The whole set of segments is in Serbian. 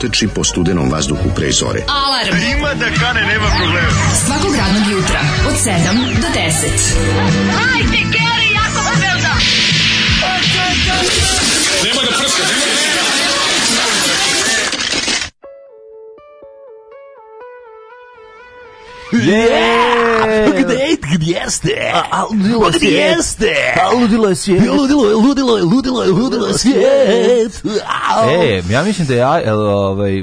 sunca po studenom vazduhu pre zore. Alarm! A ima da kane, nema problema. Svakog radnog jutra, od 7 do 10. Hajde, Keri, jako se velda! Nema da prska, nema da prska! Yeah! Gde, gde jeste? A, a ludilo je svijet. Gde jeste? A ludilo je svijet. Ludilo je, ludilo je, ludilo je, ludilo je svijet. E, ja mislim da je ovaj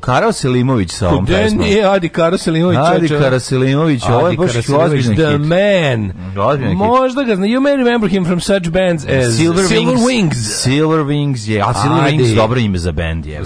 Karo Selimović sa ovom da pesmom. Gde nije Adi Karo Selimović? Adi Karo Selimović, ovo je baš ozbiljan hit. The man. Ozbiljan hit. Možda ga zna. You may remember him from such bands as Silver, Silver Wings. Wings. Silver Wings je. A Silver Adi. Wings dobro ime za band je.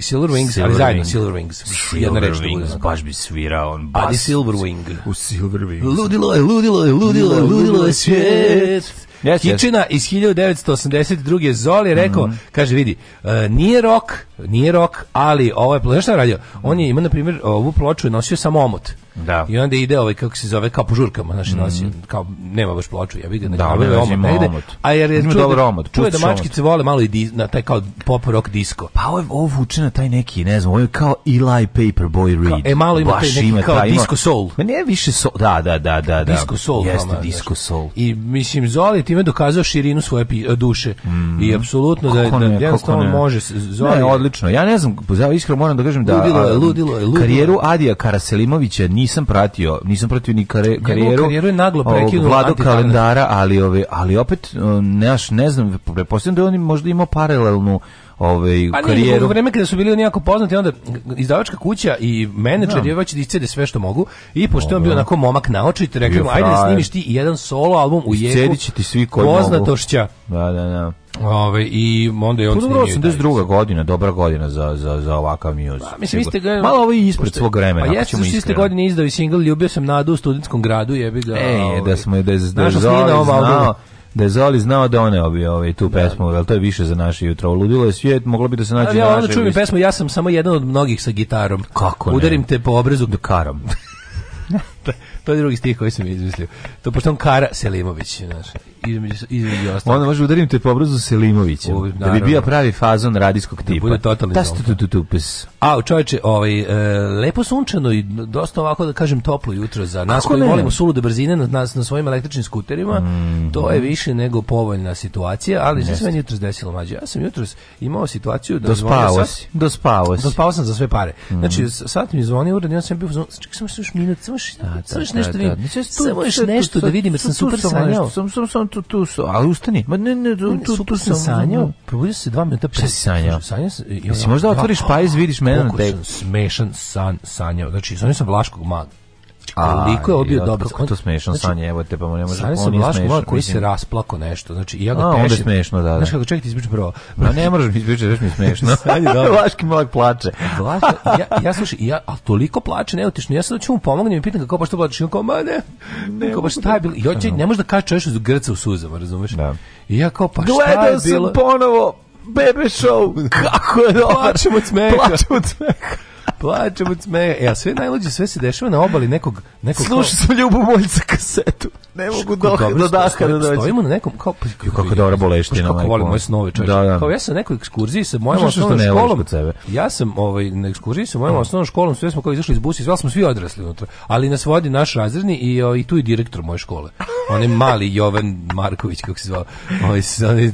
Silver Wings, Silver ali zajedno Silver Wings. Silver da Wings, baš bi svirao on. Bas. Adi Silver Wing. U Silver Wings. Ludilo je, ludilo je, ludilo je, ludilo je svijet. Yes, Kičina iz 1982. Je Zoli rekao, mm -hmm. kaže vidi, uh, nije rok, nije rok, ali ovo je, znaš šta je radio? On je ima, na primjer, ovu ploču je nosio samo omot. Da. I onda ide ovaj kako se zove kao po žurkama, znači nosi kao nema baš ploču, ja vidim da je omot negde. Omot. A jer je dobar da- omot. Čuje da mačkice vole malo i di, na taj kao pop rock disco. Pa ovo ovo vuče na taj neki, ne znam, ovo je kao Eli Paperboy Reed. Kao, e malo ima baš taj neki ima, kao taj, disco soul. Ma ne više soul. Da, da, da, da, da. Disco soul. Jeste disco soul. I mislim Zoli time dokazao širinu svoje duše mm. i apsolutno da da jednostavno može Zoli. odlično. Ja ne znam, iskreno moram da kažem da ludilo, je, ludilo, je, ludilo. Karijeru Adija Karaselimovića nisam pratio, nisam pratio ni kare, karijeru. karijeru je naglo prekinuo Vlado kalendara, ali ove, ali opet ne, ne znam, pretpostavljam da on možda imao paralelnu ove, ovaj, pa karijeru. Pa vreme kada su bili nekako poznati, onda izdavačka kuća i menadžer da. je već da iscede sve što mogu i pošto on bio da. onako momak na naočit, rekli mu ajde da snimiš ti jedan solo album u jeku. ti svi koji poznatošća. Da, da, da. Ove, i onda je on pa snimio. 82. godina, dobra godina za, za, za ovakav muse. Pa, mislim, iste ga... Malo ovo i ispred svog vremena, pa jeste, ćemo iste godine izdao i singl ljubio sam nadu u studentskom gradu, jebi ga. Ej, da smo, da je, da je, da da je, da da je Zoli znao da one bi ovaj, tu da. pesmu, da. to je više za naše jutro. Ludilo je svijet, moglo bi da se nađe ja, na Ja ono čujem pesmu, ja sam samo jedan od mnogih sa gitarom. Kako ne? Udarim te po obrazu karom. to je drugi stih koji sam izmislio. To pošto on Kara Selimović, znaš između, između ostalog. Onda može udarim te po obrazu Selimovića. Da bi bio pravi fazon radijskog tipa. Da bude totalni A, u čovječe, ovaj, e, lepo sunčano i dosta ovako da kažem toplo jutro za nas koji volimo sulude brzine na, nas, na svojim električnim skuterima. Mm. To je više nego povoljna situacija, ali što se meni jutro desilo, mlađe? Ja sam jutro imao situaciju da dospavao si. Dospavao si. Dospavao sam za sve pare. Mm. Znači, sad mi zvoni uredno, ja sam bio, čekaj, samo još minut, samo još nešto da vidim. Samo da, još nešto da vidim, jer sam super sanjao. Sam, sam, sam, tu, tu su, ali ustani. Ma ne, ne, tu, tu, tu sam sanjao. Probudio se dva minuta. Šta si sanjao? Sanjao sam. Jesi možda otvoriš pajz, vidiš mene na tek. smešan san sanjao. Znači, sanjao sam Vlaškog maga. A, koliko je ovo bio Kako to znači, smešno, znači, Sanje, evo te, pa mu ne može, on je smešno. koji se rasplako nešto, znači, ja ga pešim. A, onda smešno, da, da. Znaš kako, čekaj, ti ispričam prvo. Ma ne možeš mi ispričati, već mi smešno. Sanje, dobro. Vlaški mlak plače. Vlaški, ja, ja slušaj, ja, al toliko plače, neotišno, ja sad ću mu pomognem i pitam kako pa što plačeš, on kao, ma ne, ne, kao, pa šta je da- bilo, i hoće, ne može da kaže čovješ iz grca u suzama, razumeš? Da. I ja kao, pa šta je bilo? ponovo Bebe show, kako je dobro. Plačem od smeha. Plačem od smeha. Plačem od smeha. E, a sve najluđe, sve se dešava na obali nekog... nekog Slušao sam ljubomoljca kasetu. Ne mogu do, do daha da dođe. Stojimo na nekom... Kao, pa, kako, jo, kako dobra boleština. Kako volim moje snove, čovječe. Da, da. Kao ja sam na nekoj ekskurziji sa mojom osnovnom školom. Sebe. Ja sam ovaj, na ekskurziji sa mojom da. osnovnom školom, sve smo kao izašli iz busa, sve smo svi odrasli unutra. Ali nas vodi naš razredni i, o, i tu je direktor moje škole. On je mali Jovan Marković, kako se zvao. Ovaj,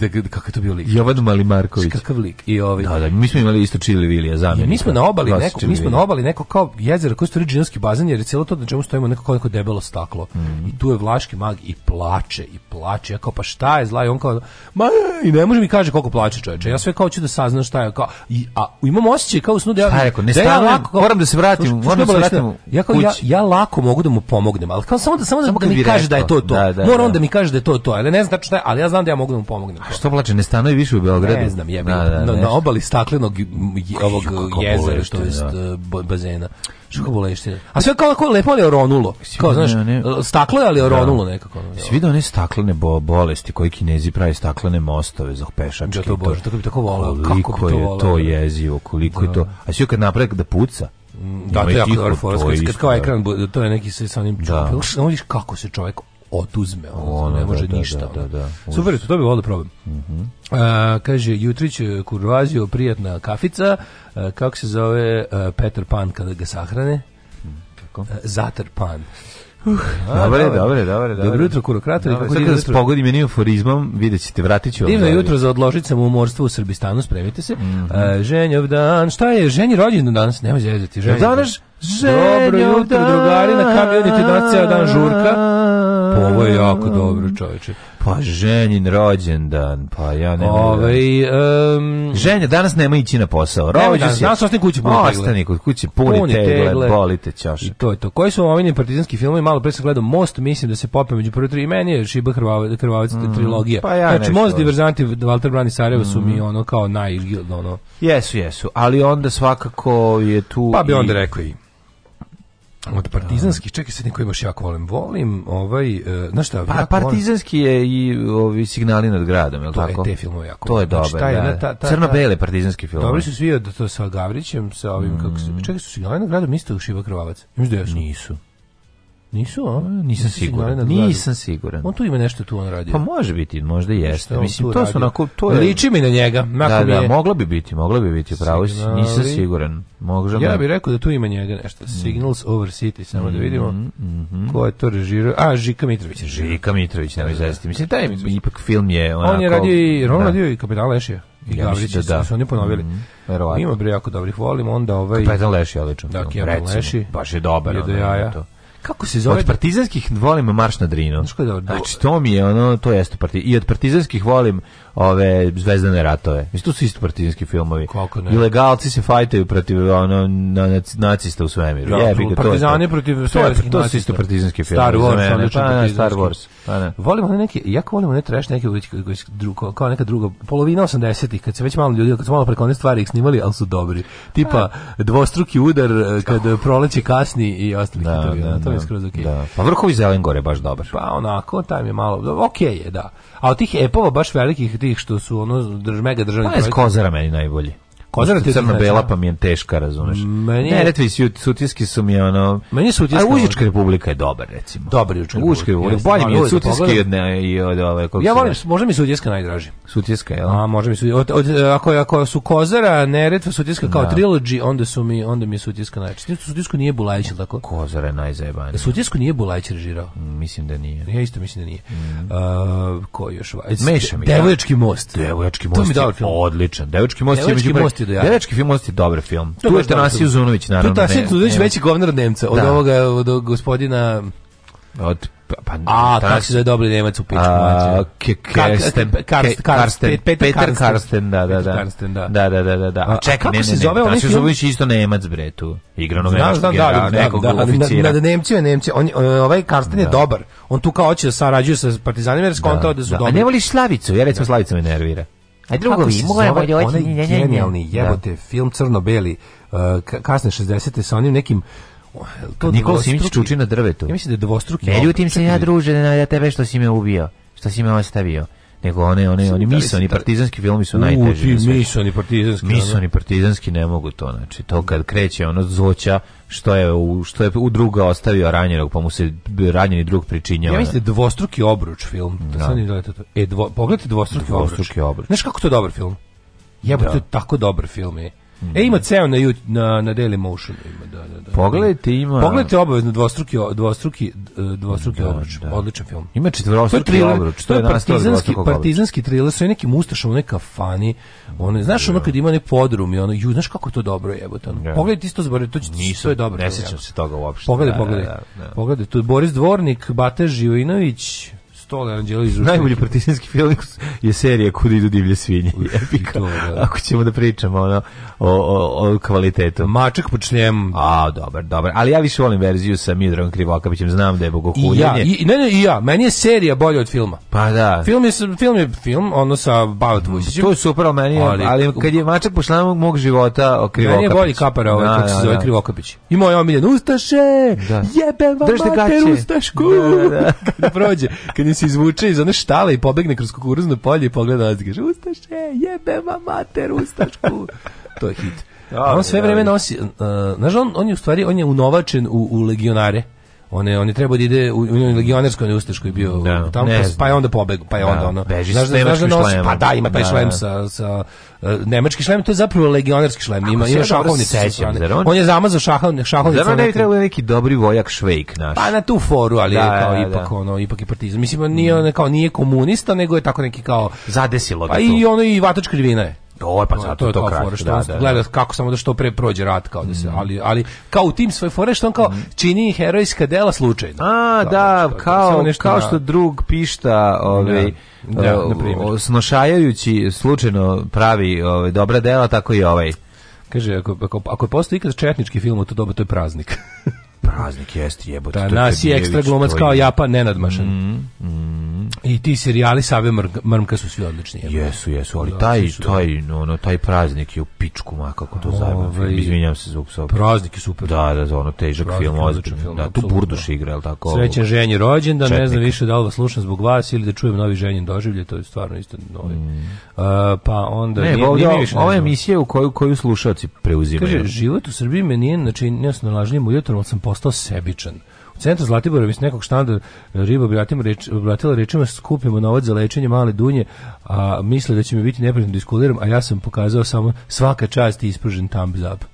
da, da, kako je to bio lik? Jovan Mali Marković. Kakav lik. I ovaj, da, da, mi smo imali isto Čili Vilija, zamjenika. mi smo na obali nekog, mi smo na obali neko kao jezero koje stoji džinski bazen jer je cijelo to na da čemu stojimo neko kao neko debelo staklo. Mm -hmm. I tu je vlaški mag i plače i plače. Ja kao pa šta je zla i on kao ma i ne može mi kaže koliko plače čoveče. Ja sve kao ću da saznam šta je kao i, a imam osjećaj kao u snu da ja, rekao, ne da ja lako, moram da se vratim, sluš, moram da se vratim. Ja, kao, ja, ja lako mogu da mu pomognem, al kao samo da samo, da samo da, da mi kaže da je to to. Da, da, Mora on da. da mi kaže da je to to, ali ne znam šta je, ali ja znam da ja mogu da mu pomognem. A što plače ne stanuje više u Beogradu? Ne znam, jebi. Na, na obali staklenog ovog jezera što je bazena. Što boleština. A sve kao kako lepo ali oronulo. Kao znaš, staklo je ali oronulo da. nekako. Si vidio one staklene bo bolesti koji Kinezi prave staklene mostove za pešačke. Ja to bože, to bi tako volao. Kako bi to je to da. jezivo, koliko da. je to. A sve kad naprave da puca, mm, Da, to je jako dobro, kad kao da. ekran, to je neki sa onim čupil, da. da. kako se čovjek otuzme, ono, ono ne može da, da ništa. Da, da, da Super, to bi volio da problem. Mm -hmm. a, kaže, Jutrić kurvazio, prijatna kafica, a, kako se zove a, Peter Pan kada ga sahrane? Kako? Zater Pan. Uh, dobro dobre, dobre, dobre. Dobro jutro, kurokratori. Dobre, kako sad kada spogodim jednim aforizmom, vidjet ćete, vratit ću vam. Divno jutro za odložit sam morstvu u Srbistanu, spremite se. Mm -hmm. uh, ženjov dan, šta je, ženji rođendan danas, nema zezati. Ženjov danas, ženjov dan. Dobro jutro, drugari, na kamionu ti danas cijel dan žurka pa ovo je jako da, da, da. dobro, čoveče. Pa ženin rođendan, pa ja ne Ovaj um, Ženja danas nema ići na posao. Rođi se. Danas ostani kući puni tegle. Ostani kod kuće puni, puni tegle, tegle, bolite ćaša. I to je to. Koji su ovi partizanski filmovi? Malo pre sam gledao Most, mislim da se popeo među prvi tri i meni je Šiba Hrvavac krvavac mm, trilogija. Pa ja znači Most diverzanti Walter Brani Sarajevo mm. su mi mm. ono kao naj ono. Jesu, jesu, ali onda svakako je tu Pa bi onda rekao i Od partizanskih, čekaj se koji baš jako volim. Volim ovaj, uh, znaš šta, pa, partizanski je i ovi signali nad gradom, je li tako? To je te filmove jako. To je dobro, znači, da. da ta, Crno-bele partizanski film. Dobri su svi da to sa Gavrićem, sa ovim, mm. kako se, mm. čekaj su signali nad gradom, isto u Šiva Krvavac. Mislim da jesu. Nisu. Nisu, a? Pa, nisam siguran. Nisam siguran. On tu ima nešto tu on radi. Pa može biti, možda i jeste. Mislim to su onako to je. Liči mi na njega. Mako da, da je... da, bi biti, mogla bi biti, pravo si. Nisam siguran. Možda. Ja bih rekao da tu ima njega nešto. Mm. Signals over City, samo da mm -hmm. da vidimo. Mm -hmm. Ko je to režirao? A Žika Mitrović. Žika Mitrović, nema izvesti. Mislim taj ipak film je onako. Da. On je radio i on radio i Kapital Lešija. I ja mislim da, da. su oni ponovili. Mm, verovatno. Ima bre jako dobrih, volim onda ovaj... Kapetan Leši je odličan da, film. Leši. Baš je dobar. Je do jaja. To kako se zove? Od partizanskih volim marš na Drinu. Znači, to mi je ono, to jeste partizanski. I od partizanskih volim ove zvezdane ratove. Mislim, tu su isto partizanski filmovi. Kako ne? Ilegalci se fajtaju protiv ono, na, nacista u svemiru. Ja, da, Jebi ga, to partizani je to. protiv sovjetskih To su isto partizanski filmovi. Star Wars, odlično pa, partizanski. Star Wars. Pa, ne. Volimo one neke, jako volimo one trash, neke drugo, kao neka druga, polovina 80-ih, kad se već malo ljudi, kad su malo preko one stvari ih snimali, ali su dobri. Tipa, pa. dvostruki udar eh, kad proleće kasni i ostali da, hitovi. Da, to da, mi je skroz ok. Da. Pa vrhovi zelen gore baš dobar. Pa onako, taj je malo, ok je, da. A od tih epova baš velikih tih što su ono drž mega državni. Pa je Kozara meni najbolji. Kozara ti crno da, bela da. pa mi je teška, razumeš. Meni je... Neretva i Sutjeski su mi ono. Meni su Sutjeska. A Užička republika je dobar recimo. Dobar Užička. Užička republika. Bolje mi je sutiski od ne i od ove kako. Ja volim, možda mi sutiska najdraži. Sutiska, je. A može mi su od, od, ako ako su Kozara, Neretva, sutiska kao da. trilogy, onda su mi onda mi je Sutjeska najčešće. Sutjesku nije Bulajić tako. Kozara je najzajebanija. Sutjesku nije Bulajić režirao. Mm, mislim da nije. Ja isto mislim da nije. Mm. Uh, ko još? Meša mi. Devojački most. Devojački most. odličan. Devojački most je do jaja. Dečki film je dobar film. tu je Tanasiju Uzunović naravno. Tu Tanasiju Zunović veći govnar Nemca, od da. ovoga, od gospodina... Od pa, pa a kako se zove dobri Nemac u pičku a, znači. ke, Karsten, Karsten, Karsten, Peter Karsten, Karsten da, da, da. Karsten, da. Da, da, da, da, da. A čekaj, ne, ne, se zove onaj film? isto Nemac bre tu. Igra no nogomet, da da, da, da, da, nekog da, oficira. Da, da, Nemci, Nemci, on e, ovaj Karsten je dobar. On tu kao hoće da sarađuje sa Partizanima jer skontao da su dobri. A ne voliš Slavicu, ja recimo Slavica me nervira. Ajde drugovi, moramo doći. Onaj njenje, genijalni da. jebote da. film crno-beli uh, kasne 60-te sa onim nekim to Nikola Simić čuči na drvetu. Ja mislim da je dvostruki. Ne ljutim se ja druže najda tebe što si me ubio, što si me ostavio nego one one oni da oni partizanski filmi su najteži. U, ti misoni partizanski. Da, misoni partizanski ne mogu to, znači to kad kreće ono zvoća što je u što je u druga ostavio ranjenog pa mu se ranjeni drug pričinjao. Ja mislim da dvostruki obruč film. Da. da. Sad da to. E dvo, pogledajte dvostruki, dvostruki obruč. obruč. Znaš kako to je dobar film? Jebote, to je tako dobar film je. Mm -hmm. E ima ceo na na na Daily Motion ima da da da. Pogledajte ima. Pogledajte obavezno dvostruki dvostruki e, dvostruki da, obruč. Da. Odličan film. Ima četvorostruki obruč. To je, to je partizanski partizanski thriller sa nekim ustašom neka fani. One znaš ono da. kad ima ne podrum i ono ju znaš kako to dobro jebote. Ono. Da. Pogledajte isto zbori to će to je dobro. Ne sećam se toga uopšte. Pogledaj, da, pogledaj. Da, pogledaj tu Boris Dvornik, Bate Živinović, Stole Anđeli Zušković. Najbolji partizanski film je serija Kud idu divlje svinje. Epika. Da. Ako ćemo da pričamo ono, o, o, o kvalitetu. Mačak pod šljem. A, dobar, dobar. Ali ja više volim verziju sa Midragom Krivokapićem. Znam da je bogohuljenje. I ja, i, ne, ne, i ja. Meni je serija bolja od filma. Pa da. Film je film, je film ono sa Bavot Vučićem. To je super, meni je, ali, ali kad je Mačak pod šljem mog života o Krivokapiću. Meni je bolji kapara ovaj, da, kako se da, zove Krivokapić. I moj omiljen Ustaše! Da. Jebe vam mater Ustašku! Da, da, da. prođe. Kad se izvuče iz one štale i pobegne kroz kukuruzno polje i pogleda nas i kaže, Ustaše, jebe mater, Ustašku. to je hit. A on sve vreme nosi, uh, znaš, on, on je u stvari, on je unovačen u, u legionare on je on je trebao da ide u, u legionerskoj neusteškoj bio da, tamo ne pa je onda pobeg pa je onda pa da, ono beži znaš, znaš da nosi, pa da ima taj da, šlem da. sa, sa e, nemački šlem to je zapravo legionarski šlem ima ima šahovni sećam on, on je zamazao šahovni šahovni zar ne bi trebao neki dobri vojak švejk naš pa na tu foru ali da, je kao da, ipak da. ono ipak je partizan mislim nije mm. kao nije komunista nego je tako neki kao zadesilo ga pa i ono i vatač krivina je je pa zato to, je to, kao fore, što da, on da, gleda da. kako samo da što pre prođe rat kao da se, mm. ali, ali kao u tim svoje fore što on kao mm. čini herojska dela slučajno. A, kao, da, što, da, kao, nešto kao što drug pišta, ovaj, da, da o, snošajajući slučajno pravi ovaj, dobra dela, tako i ovaj. Kaže, ako, ako, ako je postoji ikad četnički film u to doba, to je praznik praznik jeste jebote. Da, nas je ekstra glumac kao pa nenadmašan. Mm, mm. I ti serijali Save mr Mrmka su svi odlični. Jebote. Jesu, jesu, ali da, taj, su, taj, no, no, taj praznik je u pičku, ma kako to zajebam. Ovaj, Izvinjam se za upsov. Praznik je super. Da, da, za ono težak film, odličan film. Da, tu Burduš igra, al tako. Srećan ženje rođendan, ne znam više da li vas slušam zbog vas ili da čujem novi ženjen doživlje, to je stvarno isto novi. Mm. Uh, pa onda ne, nije, ovdje, nije više, ova emisija u koju koju slušaoci preuzimaju. Kaže život u Srbiji meni je znači nesnalažljiv ujutro, al sam postao sebičan. U centru Zlatibora iz nekog štanda riba obratila reč, rečima skupimo novac za lečenje male dunje, a misle da će mi biti neprijatno da iskuliram, a ja sam pokazao samo svaka čast i ispružen thumbs up.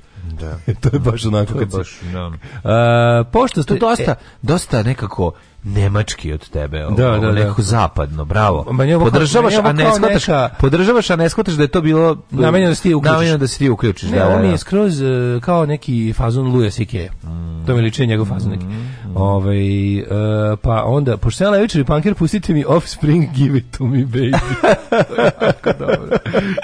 Da. to je baš onako. kad baš, da. No. pošto ste, dosta, e, dosta nekako nemački od tebe, da, ovo, da, da, ovo neko da. zapadno, bravo. podržavaš, a ne shvataš, podržavaš, a ne shvataš da je to bilo da, namenjeno da si ti da uključiš. da se ti uključiš. Ne, da, on mi je skroz e, kao neki fazon Luja Sikeja. Mm. To mi liče njegov fazon neki. Mm. Ove, ovaj, uh, pa onda, pošto sam levičar punker, pustite mi Offspring, give it to me, baby. jako dobro.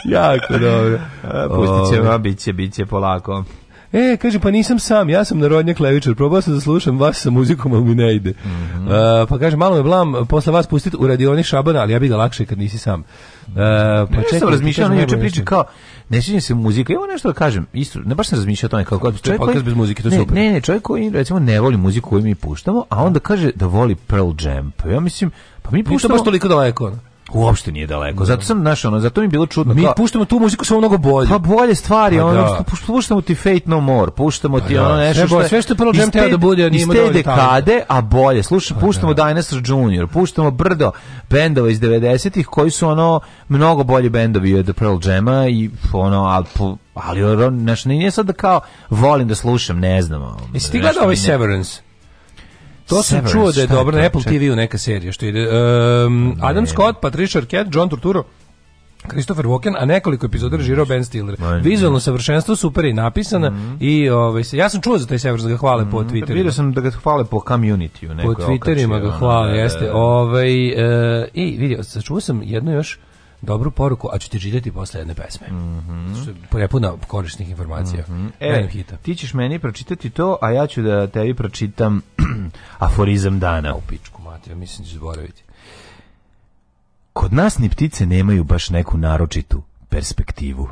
jako dobro. Ovaj. Pustit će, bit će, bit će polako. E, kaže, pa nisam sam, ja sam narodnjak levičar, probao sam da slušam vas sa muzikom, ali mi ne ide. Mm -hmm. uh, pa kaže, malo me blam, posle vas pustiti u radioni Šabana, ali ja bih ga lakše kad nisi sam. Uh, pa ne, pa čekaj, sam razmišljao, ne, priče kao, ne sviđa se muzika, evo nešto da kažem, isto, ne baš sam razmišljao o tome, kao, čovjek, čovjek koji, bez muzike, to ne, super. Ne, ne, čovjek koji, recimo, ne voli muziku koju mi puštamo, a onda kaže da voli Pearl Jam, pa ja mislim, pa mi puštamo... Mi to baš toliko daleko, Uopšte nije daleko. Zato sam našao, ono, zato mi je bilo čudno. Mi puštamo tu muziku samo mnogo bolje. Pa bolje stvari, pa ono, da. puštamo ti Fate No More, puštamo pa ti pa ono nešto što je, sve što je Pearl Jam da bude, a nije te dekade, a bolje. Slušaj, pa puštamo da. Dinosaur Junior, puštamo brdo bendova iz 90-ih koji su ono mnogo bolji bendovi od The Pearl a i ono, ali ali on, znaš, nije sad da kao volim da slušam, ne znam. Jesi ti gledao ovaj Severance? To sam Severus, čuo da je dobro na Apple TV-u neka serija što ide. Um, Adam Scott, Patricia Arquette, John Turturro, Christopher Walken, a nekoliko epizoda režirao Ben Stiller. Vizualno savršenstvo super je napisana mm -hmm. i ovaj ja sam čuo za taj Severs da ga hvale mm -hmm. po mhm. Twitteru. Vidio sam da ga hvale po communityu, neko Po Twitterima ga hvale, da, da, jeste. Da, ovaj e, i vidio, čuo sam jedno još dobru poruku, a ću ti čitati posle jedne pesme. Mm -hmm. je prepuna korisnih informacija. Mm -hmm. E, hita. ti ćeš meni pročitati to, a ja ću da tebi pročitam aforizam dana. U pičku, Matija, mislim da ću zaboraviti. Kod nas ni ptice nemaju baš neku naročitu perspektivu.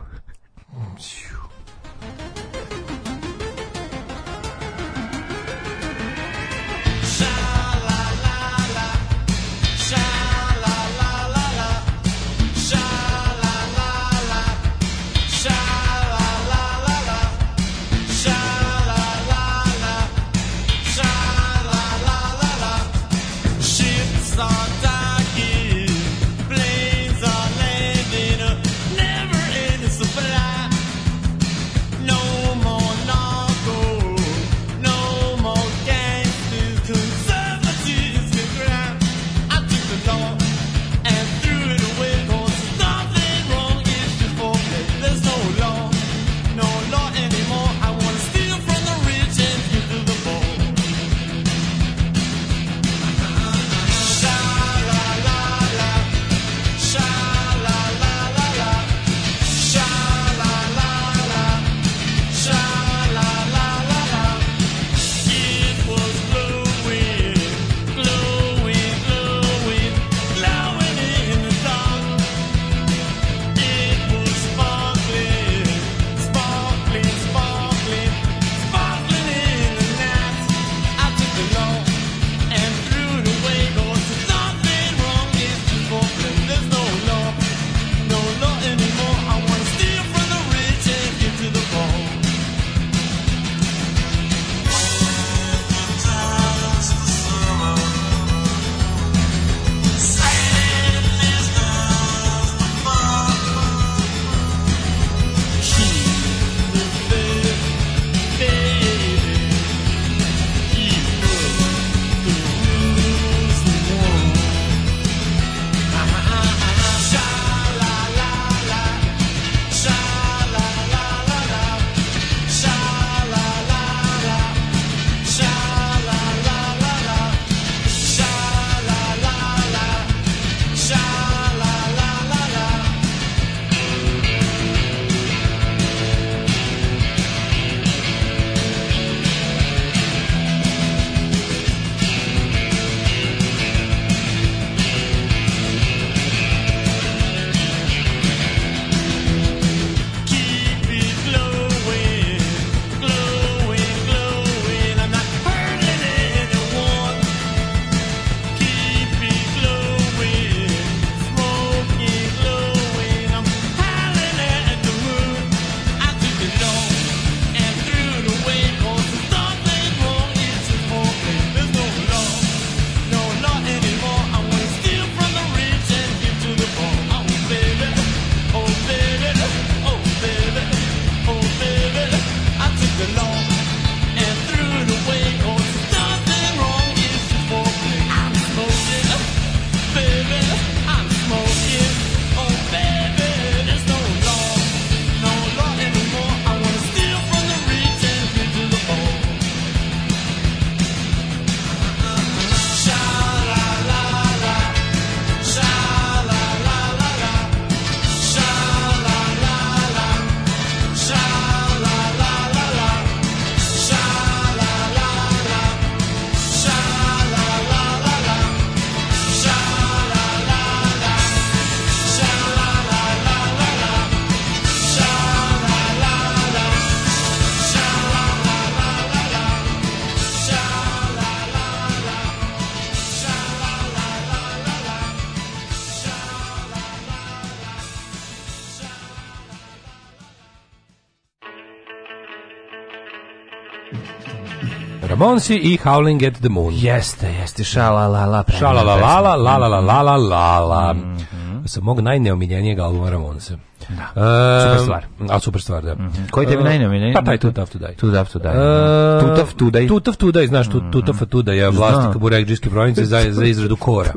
Monsi i Howling at the Moon. Jeste, jeste, šalalalala. Šalalalala, mhm. lalalala, lala. Mm -hmm. Sa mog najneomiljenijeg albuma Ramonsa. Da. E, super stvar. A super stvar, da. Mm -hmm. Koji tebi ehm, najnominje? Pa taj Tutav Tudaj. Tutav Tudaj. E, tutav Tudaj. Tutav Tudaj, znaš, tut, Tutav mhm. Tudaj je vlasnik Burekđijske province za, za izradu kora.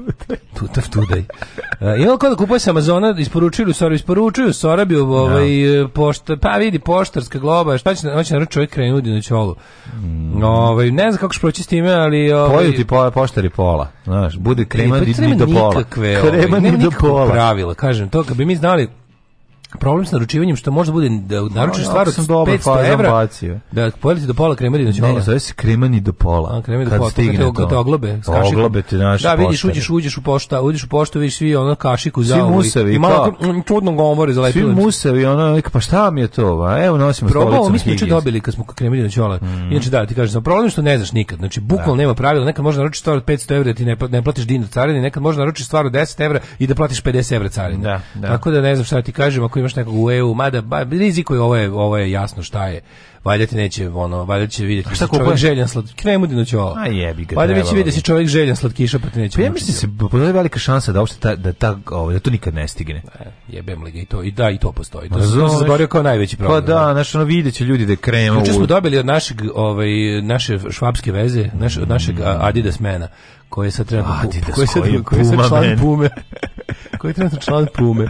Tutav Tudaj. I e, onda kada kupuje sa Amazona, isporučuju Soru, isporučuju Sorabiju, da. ovaj, e, pošta, pa vidi, poštarska globa, šta će, hoće naravno čovjek krenuti na čolu. Mm. Ovaj, ne znam kako će proći s time, ali... Ovaj, Poju ti po, poštari pola, znaš, bude krema e, pa, ni do pola. Nikakve, krema ovaj, ni do pola. pravila, kažem, to kad bi mi znali problem sa naručivanjem što može da bude da naručiš stvar od 500 evra bacio. da pojedete do pola kremeri do da ćola. Ne, zove se kremeni do pola. A, kremeni do pola, stigne to. Te oglobe, s Oglobe te naše Da, vidiš, uđeš, uđeš u pošta, uđeš u poštu, vidiš svi ono kašiku za Svi musevi, I malo pa, čudno govore za lepilo. Svi musevi, ono, pa šta mi je to? A, evo nosimo Probao, stolicom. mi smo juče dobili kad smo kremeni do ćola. Mm. Inače da, ti kažem, sam problem što ne znaš nikad. Znači, bukvalno da. nema pravila, nekad možeš naručiti stvar od 500 evra, ti ne, ne platiš dinar carine, nekad možeš naručiti stvar od 10 evra i da platiš 50 evra carine. Tako da ne znam šta ti kažem, ako ako imaš nekog u EU, mada rizikuje, ovo je, ovo je jasno šta je. Valjda ti neće, ono, valjda će vidjeti. Da šta kupuješ? Čovjek željan slad, kremudino će ovo. A jebi ga. Valjda će vidjeti da se čovjek željan slatkiša, pa ti neće. Pa ja mislim da se, postoji velika šansa da, ta, da, ta, ovo, ovaj, da to nikad ne stigne. E, jebem li ga i to, i da, i to postoji. To se zaborio kao najveći pa problem. Pa da, znaš, ono, vidjet će ljudi da je krema. Juče smo dobili od našeg, ovaj, naše švabske veze, naš, od našeg mm. Adidas mena, koji je sad trenutno Adidas, koji je sad, koji je sad član Pume. koji je trenutno član Pume?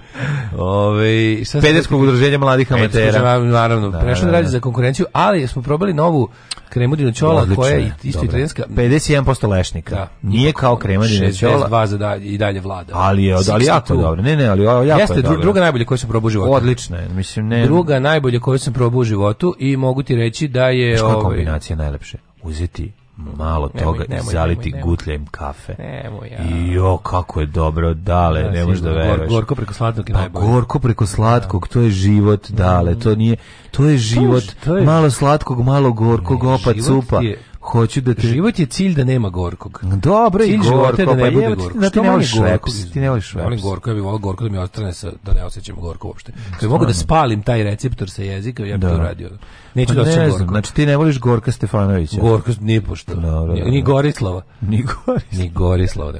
Ove, šta Pederskog udruženja mladih amatera. Naravno, da, prešao da, da, da radi za konkurenciju, ali smo probali novu kremudinu čola Odlično, koja je isto italijanska. 51% lešnika. Da. Nije kao kremudina čola. 62 za da, i dalje vlada. Ali je, ali jako dobro. Ne, ne, ali jako Jeste, je dobro. druga najbolja koju sam probao u životu. Odlično je, mislim, ne. Druga najbolja koju sam probao u životu i mogu ti reći da je... Znaš koja ovaj, kombinacija najlepše? Uzeti malo nemoj, toga nemoj, i zaliti nemoj, gutljem kafe. Nemoj, ja. jo, kako je dobro, dale, da, ne možeš da veruješ. gorko preko slatkog je pa, najbolje. gorko preko da. slatkog, to je život, dale, to nije, to je život, to je, to je, malo slatkog, malo gorkog, opa, cupa. Je, hoću da te... Život je cilj da nema gorkog. Dobro cilj i da gorko, da ne pa bude gorko. Da ti ne voliš šveps, ti ne voliš šveps. Volim gorko, ja bih volao gorko da mi ostrane sa, da ne osjećam gorko uopšte. Kad mogu da spalim taj receptor sa jezika, ja bih to da. radio. Neću pa da osjećam ne gorko. Znači ti ne voliš Gorka Stefanovića. Gorko nije pošto. Dobro, ni, ni Gorislava. Ni Gorislava. Ni Gorislava.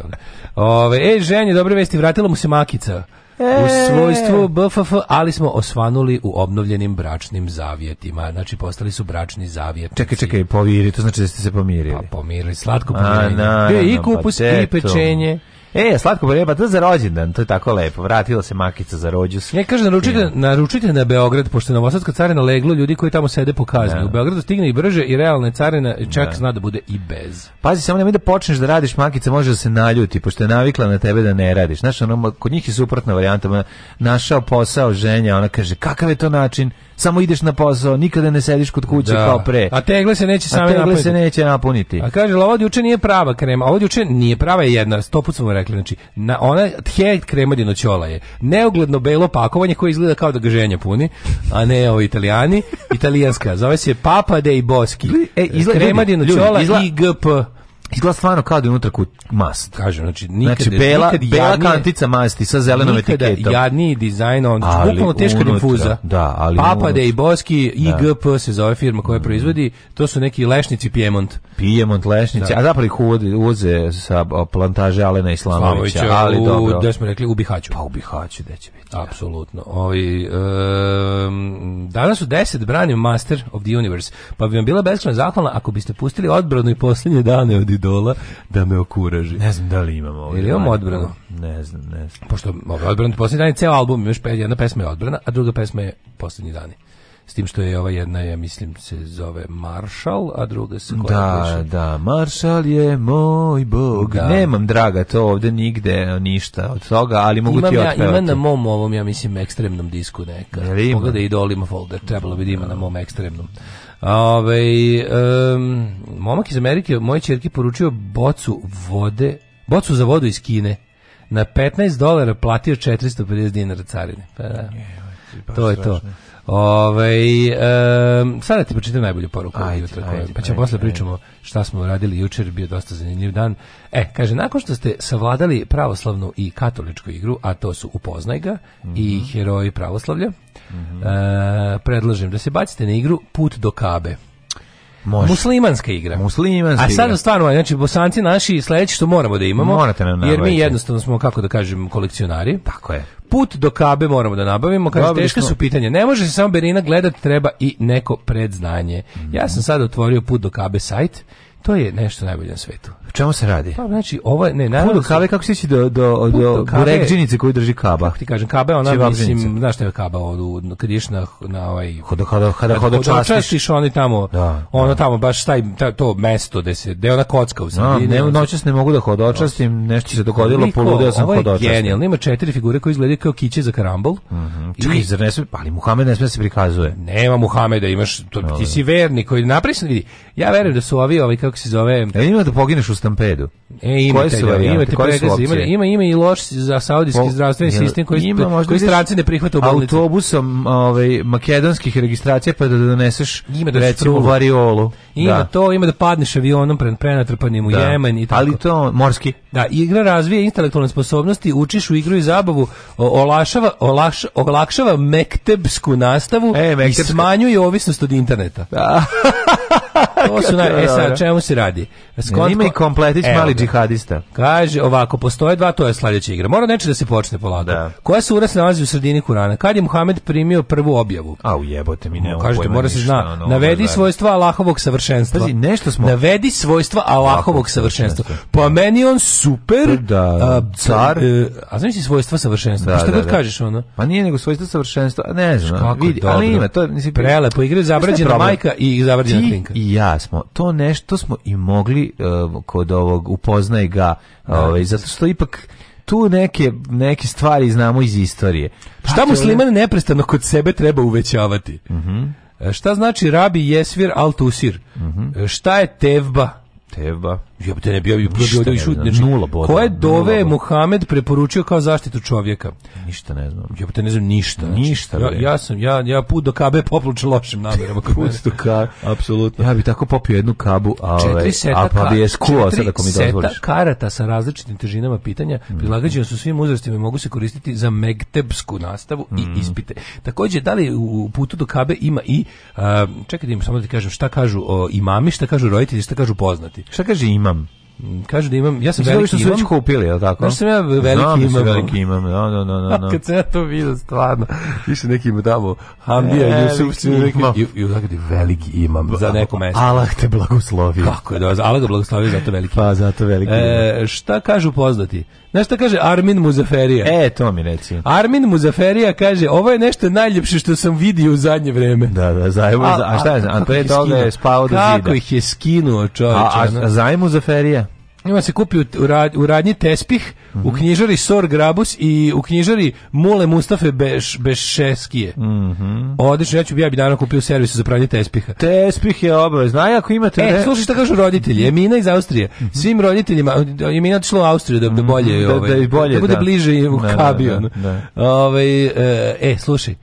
Ove, ej, ženje, dobre vesti, vratila mu se makica u e. svojstvu BFF, ali smo osvanuli u obnovljenim bračnim zavjetima. Znači, postali su bračni zavjet. Čekaj, čekaj, poviri, to znači da ste se pomirili. Pa, pomirili, slatko pomirili. A, na, na, na, I pa kupus, pa i pečenje. E, slatko pa to je za rođendan, to je tako lepo. Vratila se makica za rođus. Ne kaže naručite, naručite na Beograd pošto je Novosadska carina leglo ljudi koji tamo sede po kazni. Da. U Beogradu stigne i brže i realne carina čak da. zna da bude i bez. Pazi samo nemoj da počneš da radiš makica može da se naljuti pošto je navikla na tebe da ne radiš. Znaš, ono, kod njih je suprotna varijanta, našao posao ženja, ona kaže kakav je to način samo ideš na posao, nikada ne sediš kod kuće da. kao pre. A tegle se neće same napuniti. A tegle se neće napuniti. A kaže, ovo juče nije prava krema, ovo juče nije prava je jedna, sto put smo rekli, znači, na, ona tje krema ćola je. Neugledno belo pakovanje koje izgleda kao da ga ženja puni, a ne ovo italijani, italijanska, zove se Papa dei Boski. E, izgleda, krema ljudi, ljudi, izgleda, Izgleda stvarno kao da je unutra kut mast. Kažem, znači, znači nikad znači, bela, nikad bela kantica masti sa zelenom nikada etiketom. Jadni dizajn, on znači, bukvalno teška difuza. Da, ali Papa de i Boski da. IGP se zove firma koja mm. proizvodi, to su neki lešnici Piemont. Piemont lešnici, da. a zapravo ih uvoze sa plantaže Alena Islamovića, Slamovića, ali u, dobro. Da smo rekli u Bihaću. Pa u Bihaću da će biti. Da. Apsolutno. Ovi um, danas su 10 branim Master of the Universe, pa bi vam bila beskrajno zahvalna ako biste pustili odbranu i poslednje dane od idola da me okuraži. Ne znam da li imamo ovo. Ili imamo odbranu? Ne znam, ne znam. Pošto ovaj odbrana, poslednji dan je ceo album, još jedna pesma je odbrana, a druga pesma je poslednji dani. S tim što je ova jedna, ja mislim, se zove Marshall, a druga se koja Da, piše? da, Marshall je moj bog. Da. Nemam, draga, to ovde nigde ništa od toga, ali mogu imam ti ja, Ima na mom ovom, ja mislim, ekstremnom disku neka. Pogledaj idolima folder, trebalo bi da ima na mom ekstremnom. Ove, um, momak iz Amerike moje čerki poručio bocu vode, bocu za vodu iz Kine. Na 15 dolara platio 450 dinara carine. Pa, da. to je to. Ove, um, sada ti pročitam najbolju poruku ajde, jutra, ajde, pa ćemo posle pričamo šta smo radili jučer, bio dosta zanimljiv dan. E, kaže, nakon što ste savladali pravoslavnu i katoličku igru, a to su Upoznaj ga mm -hmm. i mhm. Heroji pravoslavlja, Mm -hmm. e, predlažem da se bacite na igru Put do Kabe. Može. Muslimanska igra. Muslimanska A sad stvarno, znači bosanci naši sledeće što moramo da imamo, Morate nam jer mi jednostavno smo, kako da kažem, kolekcionari. Tako je. Put do Kabe moramo da nabavimo, kaže, teška su pitanja. Ne može se samo Berina gledati, treba i neko predznanje. Mm -hmm. Ja sam sad otvorio Put do Kabe sajt To je nešto najbolje na svetu. O čemu se radi? Pa znači ovo ne naravno Kudu da kave kako se do do do burekđinice koju drži kaba. Ti kažem kaba ona mislim znaš šta je kaba od kad iš na na ovaj hodo hodo hodo hodo častiš oni tamo da, ono da. tamo baš taj ta, to mesto gde se gde ona kocka u Srbiji. Ne, noćas ne mogu da hodočastim, nešto se dogodilo, poludeo sam hodočastim. Genijalno, ima četiri figure koje izgledaju kao kiće za karambol. Mm I Čekaj, zar ne sme, pa, ali Muhamed ne sme da se prikazuje. Nema Muhameda, imaš, to, ti si verni koji napriš vidi. Ja verujem da su ovi, ovaj kako se zove, E ima da pogineš u stampedu. E ima Koje su taj, ima pregaze, ima, ima ima i loš za saudijski po, zdravstveni jel, sistem koji ima, možda koji stranci ne prihvata u bolnici. Autobusom, ovaj makedonskih registracija pa da doneseš ima da recimo variolu. Ima da. to, ima da padneš avionom pred prenatrpanim u da. Jemen i tako. Ali to morski. Da, igra razvija intelektualne sposobnosti, učiš u igru i zabavu, olašava, olaš, olakšava mektebsku nastavu e, mektebsku. i smanjuje ovisnost od interneta. Da. To su naj... E sad, čemu se radi? Da Skont, ima i kompletić Evo mali džihadista. Kaže ovako, postoje dva, to je sljedeća igra. Mora neče da se počne polako. Da. Koja sura se nalazi u sredini Kurana? Kad je Muhammed primio prvu objavu? A ujebote mi ne. No, Kažete, mora se zna. Ono, navedi ono, da. svojstva Allahovog savršenstva. Pazi, nešto smo. Navedi svojstva Allahovog savršenstva. Pa meni on super da, da car. A, e, a znaš si svojstva savršenstva? Da, pa šta da, god da. kažeš ono? Pa nije nego svojstva savršenstva, ne znam. Kako, vidi, dobro. ali ima, to nisi prelepo igre zabrađena majka i zabrađena klinka. I ja smo to nešto smo i mogli ovaj kod ovog upoznaj ga, da. ovaj zato što ipak tu neke, neke stvari znamo iz istorije. Pa, Šta musliman neprestano kod sebe treba uvećavati? Uh mhm. -huh. E, šta znači rabi jesvir altusir tusir? Uh -huh. Šta je tevba? Tevba. Ja bi ne bio bi bio išao znači, nula bodova. Ko je Dove Muhamed preporučio kao zaštitu čovjeka? Ništa ne znam. Ja bi ne znam ništa. Znači, ništa. Ja, ja, sam ja ja put do kabe poplučen lošim namjerama namerama put do kabe. Apsolutno. Ja bih tako popio jednu kabu, a četiri ovaj, a pa bi je skuo sad ako mi dozvoliš. Seta karata sa različitim težinama pitanja mm. prilagođena su svim uzrastima i mogu se koristiti za mektebsku nastavu mm. i mhm. ispite. Takođe da li u putu do kabe ima i uh, čekaj da im samo da ti kažem šta kažu o imami, šta kažu roditelji, šta kažu poznati. Šta kaže ima Tottenham Kažu da imam, ja sam da veliki što su već kupili, je li tako? Znaš da sam ja veliki Znam da imam. veliki imam, no, no, no, no. no. Kad sam ja to vidio, stvarno, više neki ima tamo, Hamdija, Jusufčin, neki imam. I veliki imam za neko mesto. Allah te blagoslovi. Kako je dozva, Allah ga blagoslovi, zato veliki. Pa, zato veliki. E, šta kažu poznati? Znaš šta kaže Armin Muzaferija? E, to mi reci. Armin Muzaferija kaže, ovo je nešto najljepše što sam vidio u zadnje vreme. Da, da, zajmo. a, a šta je, a pre toga je spao do zida. Kako ih je skinuo čovječe? A, a zajmu Muzaferija? Njima se kupi u, u radnji Tespih, mm -hmm. u mhm. knjižari Sor Grabus i u knjižari Mule Mustafe Beš, Bešeskije. Mm -hmm. Odlično, ja ću ja bi danas kupio servis za pranje Tespiha. Tespih je obavezno. Znaj ako imate... E, slušaj šta kažu roditelji. Emina iz Austrije. Mm -hmm. Svim roditeljima, Emina otišla u Austriju da, da mhm. bolje... Da, da ovaj, da, i bolje, da da bude da. bliže u kabiju. Da, da, da. da, da. Ove, ovaj, e, slušaj.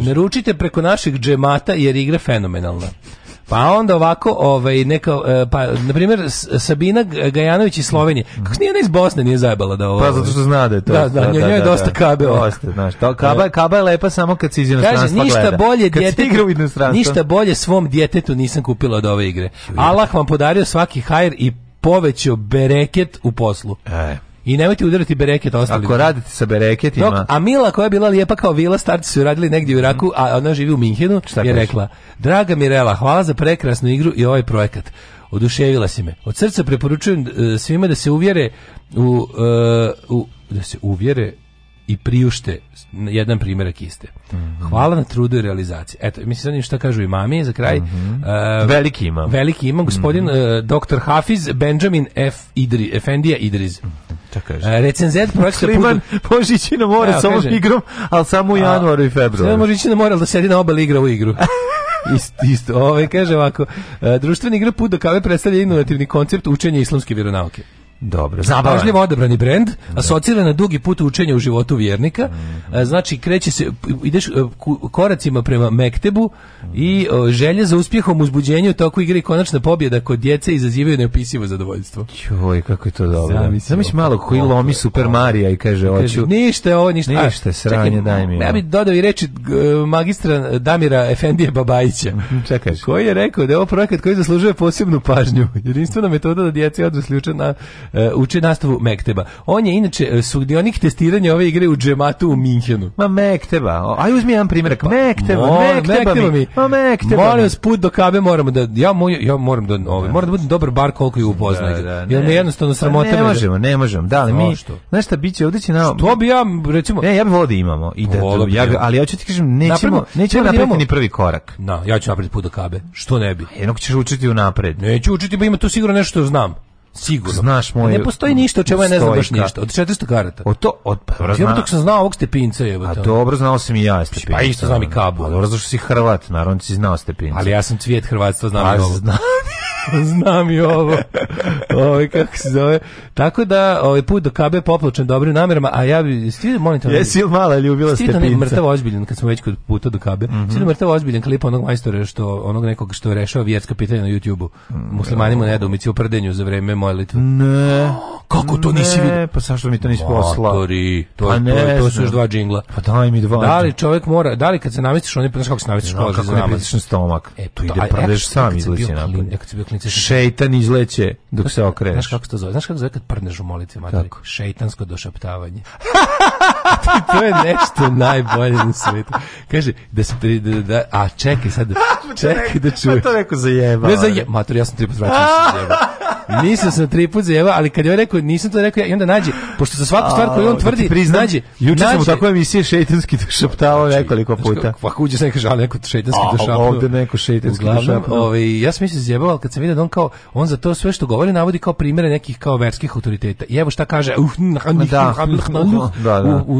Naručite preko naših džemata jer igra fenomenalna. Pa onda ovako, ovaj, neka, e, pa, na primjer, Sabina Gajanović iz Slovenije. Mhm. Kako nije ona iz Bosne nije zajebala da ovo... Pa zato što zna da je to. Da, da, da, njoj da, je da, dosta da. kabe. Dosta, znaš, to, kaba, e. kaba je lepa samo kad si iz inostranstva gleda. Kaže, ništa bolje djetetu, ništa bolje svom djetetu nisam kupila od ove igre. Allah vam podario svaki hajr i povećao bereket u poslu. E. I nemojte udarati bereket ostali. Ako radite sa bereketima. Dok, a Mila koja je bila lijepa kao vila, starci su radili negdje u Iraku, a ona živi u Minhenu, je rekla: "Draga Mirela, hvala za prekrasnu igru i ovaj projekat. Oduševila si me. Od srca preporučujem e, svima da se uvjere u, e, u da se uvjere i priušte jedan primjerak iste. Mm -hmm. Hvala na trudu i realizaciji. Eto, mislim sad šta kažu i mami za kraj. Mm -hmm. uh, veliki imam. Veliki imam, mhm. gospodin mm -hmm. uh, dr. Hafiz Benjamin F. Idri, Efendija Idriz. Čekaj. Eh, recenzent projekta Kliman putu... može ići na more samo igrom, ali samo u januaru i februaru. Sve može ići na more, ali da sedi na obali igra u igru. isto, isto. Ove, ovaj, kaže ovako, eh, društveni igra Put do kave predstavlja inovativni koncept učenja islamske vjeronauke. Dobro. Zapažljivo odabrani brend, asocira na dugi put učenja u životu vjernika. Mhm. E, znači kreće se ideš e, koracima prema Mektebu i želje za uspjehom, uzbuđenju u toku igre i konačna pobjeda kod djece izazivaju neopisivo zadovoljstvo. Joj, kako je to dobro. Zamisli malo koji lomi Super Marija i kaže hoću. Ništa, ovo ništa. Ništa, sranje daj mi. Ja bih dodao i reči magistra Damira Efendije Babajića. Čekaj. Koji je rekao da je ovo projekat koji zaslužuje posebnu pažnju. Jedinstvena metoda da djeci odrasli uče na E, uče nastavu Mekteba. On je inače e, sudionik testiranja ove igre u džematu u Minhenu. Ma Mekteba, aj uzmi jedan primjerak. E pa, mekteba, mo, mekteba, mekteba, mi. Ma Mekteba. Molim vas put do kabe moramo da ja moj, ja moram da ovaj da. moram da budem dobar bar koliko ju upoznajem. Da, da, ne, jednostavno pa sramota ne, ne da- možemo, ne možemo. Da li mi? Što? Znaš šta biće, ovde će nam To bi ja recimo Ne, ja bi vodi da imamo i da bi ja ali ja ću ti kažem nećemo nećemo napraviti ni prvi korak. Da, ja ću napred put do kabe. Što ne bi? Jednog ćeš učiti unapred. Neću učiti, ba pa ima tu sigurno nešto što znam. Sigurno. Znaš moje. Ne postoji ništa o čemu ja ne znam baš ništa. Od 400 karata. Od to od pa zna... dok sam znao ovog Stepinca je. A dobro znao sam i ja pa Stepinca. Pa isto znam i Kabu. A pa dobro zašto si Hrvat, naravno si znao Stepinca. Ali ja sam cvijet hrvatstva znam pa, i ovo. Zna... znam i ovo. Ovaj kako se zove. Tako da ovaj put do Kabe popločen dobrim namjerama, a ja bi stigli monitor. Jesi li mala ljubila Stepinca? Stigli mrtav ozbiljan kad smo već kod puta do Kabe. Mm -hmm. Stigli mrtav ozbiljan klip onog majstora što onog nekog što rešava vjerska pitanja na YouTubeu. Mm, Muslimanima u da. nedoumici u prdenju za vreme moja Litva. Ne. Kako to nisi vidio? Ne, pa zašto mi to nisi poslao? Matori, to, pa ne, to, to, su još dva džingla. Pa daj mi dva. Da li čovjek mora, da li kad se namestiš, on je, znaš kako se namestiš, no, kako ne pritiš stomak. E, to, ide, prdeš da sam izleće napolje. Ja kad šeitan izleće dok se okreš. Znaš kako se to zove? Znaš kako se zove kad prdneš u molitvi, matori? Šeitansko došaptavanje. to je nešto najbolje na svijetu. Kaže, da se pri, da-, da, da, a čekaj sad, da- čekaj da pa čujem. to neko zajeba. Ne zajeba, mater, ja sam tri potvraćan se zajeba. Nisam sam tri put zajeva, ali kad joj ovaj on rekao, nisam to rekao, i onda nađe, pošto za svaku stvar koju on da tvrdi, priznam, nađe. Juče sam u takvoj emisiji šeitanski došaptavao znači, nekoliko znači, puta. Kako uđe se neka žala, neko šeitanski došaptavao. Ovde neko šeitanski došaptavao. Ovaj, ja sam da se zajebao, ali kad sam vidio da on kao, on za to sve što govori navodi kao primere nekih kao verskih autoriteta. I evo šta kaže, uh,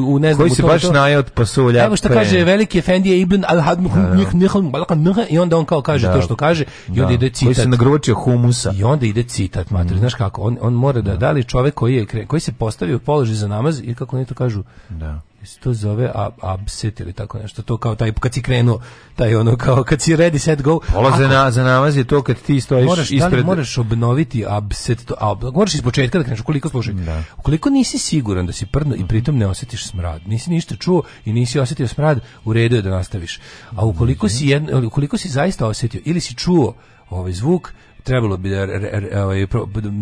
u ne znam, koji se baš naje od pasulja. Evo šta kaže veliki efendije Ibn al-Hadm, da, hm, hm, hm, i onda on kao kaže to što kaže, i onda ide citat. Koji se nagročio humusa. I onda ide citat, mater znaš kako, on, on mora da, da, da li čovek koji, je, koji se postavi u položaj za namaz, ili kako oni to kažu, da se to zove ab, abset ili tako nešto, to kao taj, kad si krenuo, taj ono kao, kad si ready, set, go. Pola na, za namaz je to kad ti stojiš moraš, ispred... Da li moraš obnoviti abset, to, ab, moraš iz početka da kreneš, ukoliko služi. Da. Ukoliko nisi siguran da si prdno i pritom ne osjetiš smrad, nisi ništa čuo i nisi osjetio smrad, u redu je da nastaviš. A ukoliko, mhm. si, jedno, ukoliko si zaista osjetio ili si čuo ovaj zvuk, trebalo bi da ovaj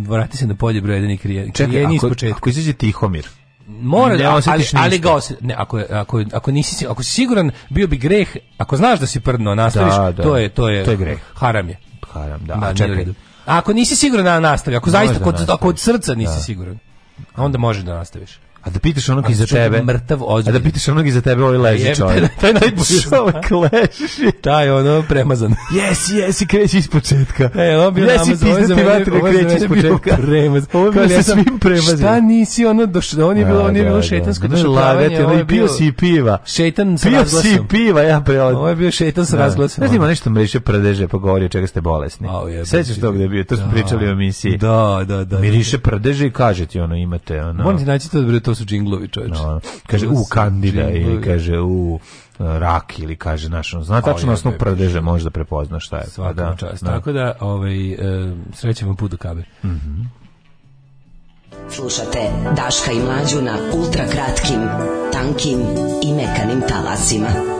vrati se na polje broj jedini krijen. Čekaj, ako, ispočetka. ako izađe Tihomir, Mora da, ali, ali, ali ga osje, ne, ako, ako, ako, nisi, ako si siguran, bio bi greh, ako znaš da si prdno nastaviš, da, da. to je, to je, to je greh. haram je. Haram, da. da čekaj. A ako nisi siguran da nastavi, ako Možda zaista da kod, ako od srca nisi da. siguran, onda možeš da nastaviš. A da pitaš onog iza tebe, mrtav ozbilj. A da pitaš onog iza tebe, ovaj leži čovjek. Taj najbolji čovjek leži. Taj ono premazan. Yes, yes, i kreće iz početka. E, on bio yes, namaz, ovo za mene, kreće iz početka. Premaz. Ovo bio sa svim premazan. Šta nisi ono, došlo, on je da, bilo, on je da, bilo da. šetansko došaplavanje. Ovo i pio si piva. Šetan sa razglasom. Pio si piva, ja preod. Ovo je bio šetan s razglasom. Znaš ima nešto mreže prdeže, pa govori čega ste bolesni. Sećaš to gde je bio, to smo pričali o emisiji. Da, da, da. Miriše prdeže i kaže ti ono, imate ono. Možete naći to dobro, to su džinglovi, čoveče. No, kaže u kandida ili kaže u e, rak ili kaže naš zna tačno na osnovu prdeže možda prepozna šta je svaka da, čast da. tako da ovaj e, srećan vam put do kabe mm slušate Daška i Mlađu na ultra kratkim tankim i mekanim talasima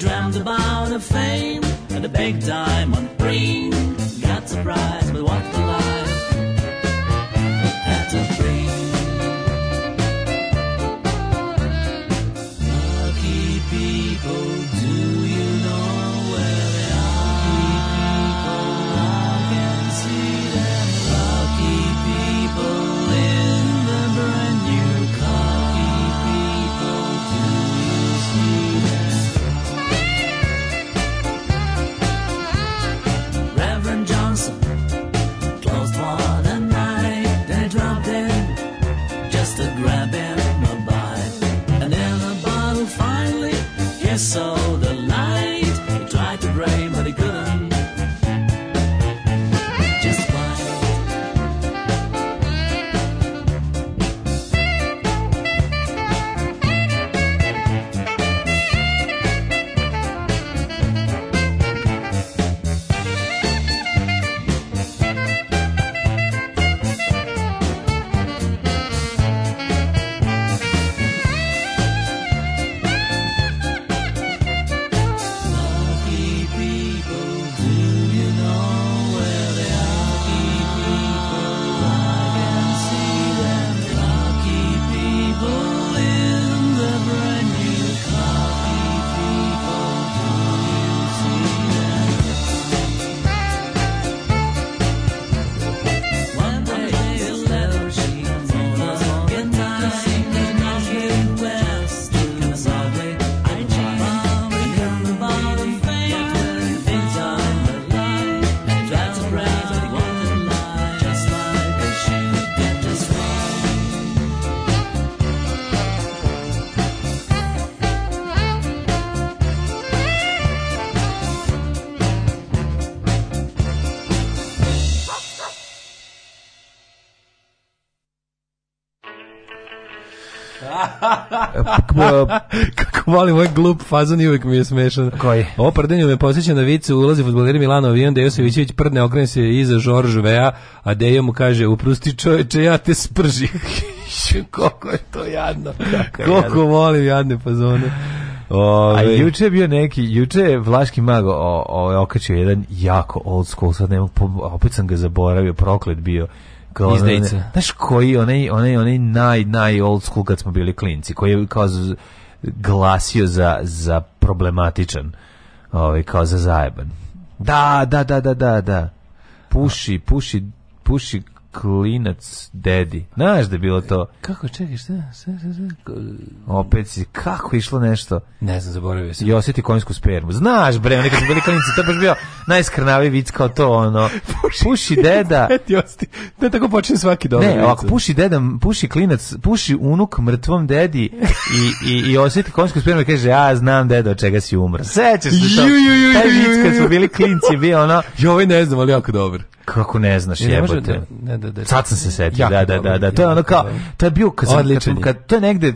Drown the body. kako volim ovaj glup fazon i uvijek mi je smešan. Koji? Ovo prdenje me posjeća na vicu, ulazi futboleri Milano avion, Dejo Savićević prdne, okrene se iza Žoržu Vea, a Dejo mu kaže, uprusti čoveče, ja te spržih. koliko je to jadno. Kako koliko volim jadne fazone. Ove. A ovaj. juče je bio neki, juče je Vlaški mago o, o, okačio jedan jako old school, sad nema, opet sam ga zaboravio, proklet bio kao izdejca. Ono, znaš koji onaj onaj onaj naj naj old school kad smo bili klinci, koji je kao glasio za za problematičan, ovaj kao za zajeban. Da, da, da, da, da, da. Puši, puši, puši klinac dedi. Znaš da je bilo to? Kako, čekaj, šta? Sve, sve, sve. Opet si, kako išlo nešto? Ne znam, zaboravio sam. I osjeti konjsku spermu. Znaš, bre, oni kad su bili klinici, to baš bio najskrnavi vic kao to, ono, puši, puši deda. da tako počne svaki dobro. Ne, ovako, puši deda, puši klinac, puši unuk mrtvom dedi i, i, i osjeti konjsku spermu i kaže, ja znam, deda, od čega si umr. Sećaš se to? Taj vic kad su bili klinci, bio ono... Jo, ovaj ne znam, ali jako dobar kako ne znaš ne jebote. Ne, da, da, Sad sam se setio, da, da, da, da, to je ono kao, da. to je bio kad, kad, kad to je negde,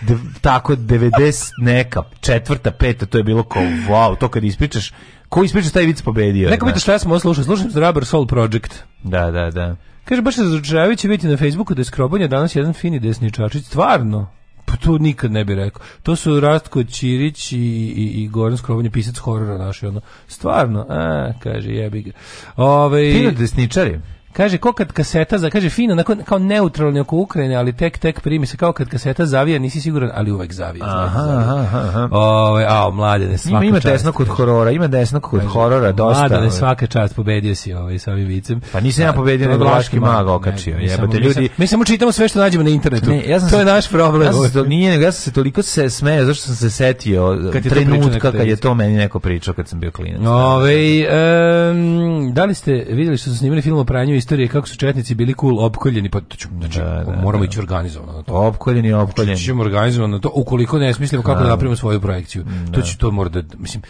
de, tako 90 neka, četvrta, peta, to je bilo kao, wow, to kad ispričaš, ko ispričaš taj vic pobedio. Neko pita šta ja sam ovo slušao, slušam za Rubber Soul Project. Da, da, da. Kaže, baš se zazučavajući vidjeti na Facebooku da je skrobanje danas jedan fini desničačić, stvarno. Pa to nikad ne bi rekao. To su Ratko Ćirić i, i, i Goran Skrovanje, pisac horora naš. Ono. Stvarno, a, kaže, jebi ga. Ove, Fino desničari. Kaže, ko kad kaseta, za, kaže, fino, onako, kao neutralni oko Ukrajine, ali tek, tek primi se, kao kad kaseta zavija, nisi siguran, ali uvek zavija. Aha, zavija. aha, aha. Ove, ovaj, ao, mladene, svaka ima, ima čast. desno kod horora, ima desno kod kaže, horora, dosta. ne ovaj. svaka čast, pobedio si ovaj, sa ovim vicem. Pa nisi ja da, pobedio, nego Vlaški mag okačio. Ne, ljudi... Mi samo čitamo sve što nađemo na internetu. Ne, ja sam to je naš problem. Ja sam, to, ovaj. nije, nego ja sam se toliko se smeo, zašto sam se setio kad trenutka kad je to meni neko pričao kad sam bio klinac. Ove, um, da li ste videli što su snimili film o pranju istorije kako su četnici bili cool opkoljeni, pa ću, znači, da, da, moramo da. ići organizovano na to. Opkoljeni, znači, opkoljeni. ćemo organizovano na to, ukoliko ne smislimo kako da, da napravimo svoju projekciju. Mm, da. To će to mora da, mislim,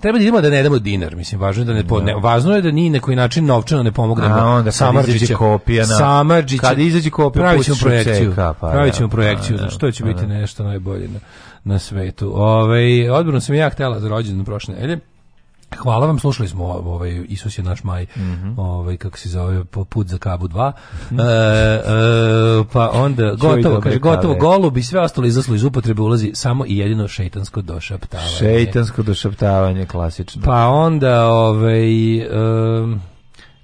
treba da idemo da ne damo dinar, mislim, važno je da ne, po, da. ne važno je da ni na koji način novčano ne pomognemo. A onda Samardžića, kopija na Samardžića. Kad izađe kopija, pravit projekciju. Čeka, pa, pravićemo da, pa projekciju, da, znači to će pa biti nešto najbolje na, na svetu. Ovaj odbrno sam ja htela za rođendan prošle nedelje. Hvala vam, slušali smo ovaj Isus je naš maj, mm -hmm. ovaj kako se zove put za Kabu 2. Mm -hmm. e, e, pa onda gotovo, kaže gotovo golub i sve ostalo izašlo iz upotrebe ulazi samo i jedino šejtansko došaptavanje. Šejtansko došaptavanje klasično. Pa onda ovaj um,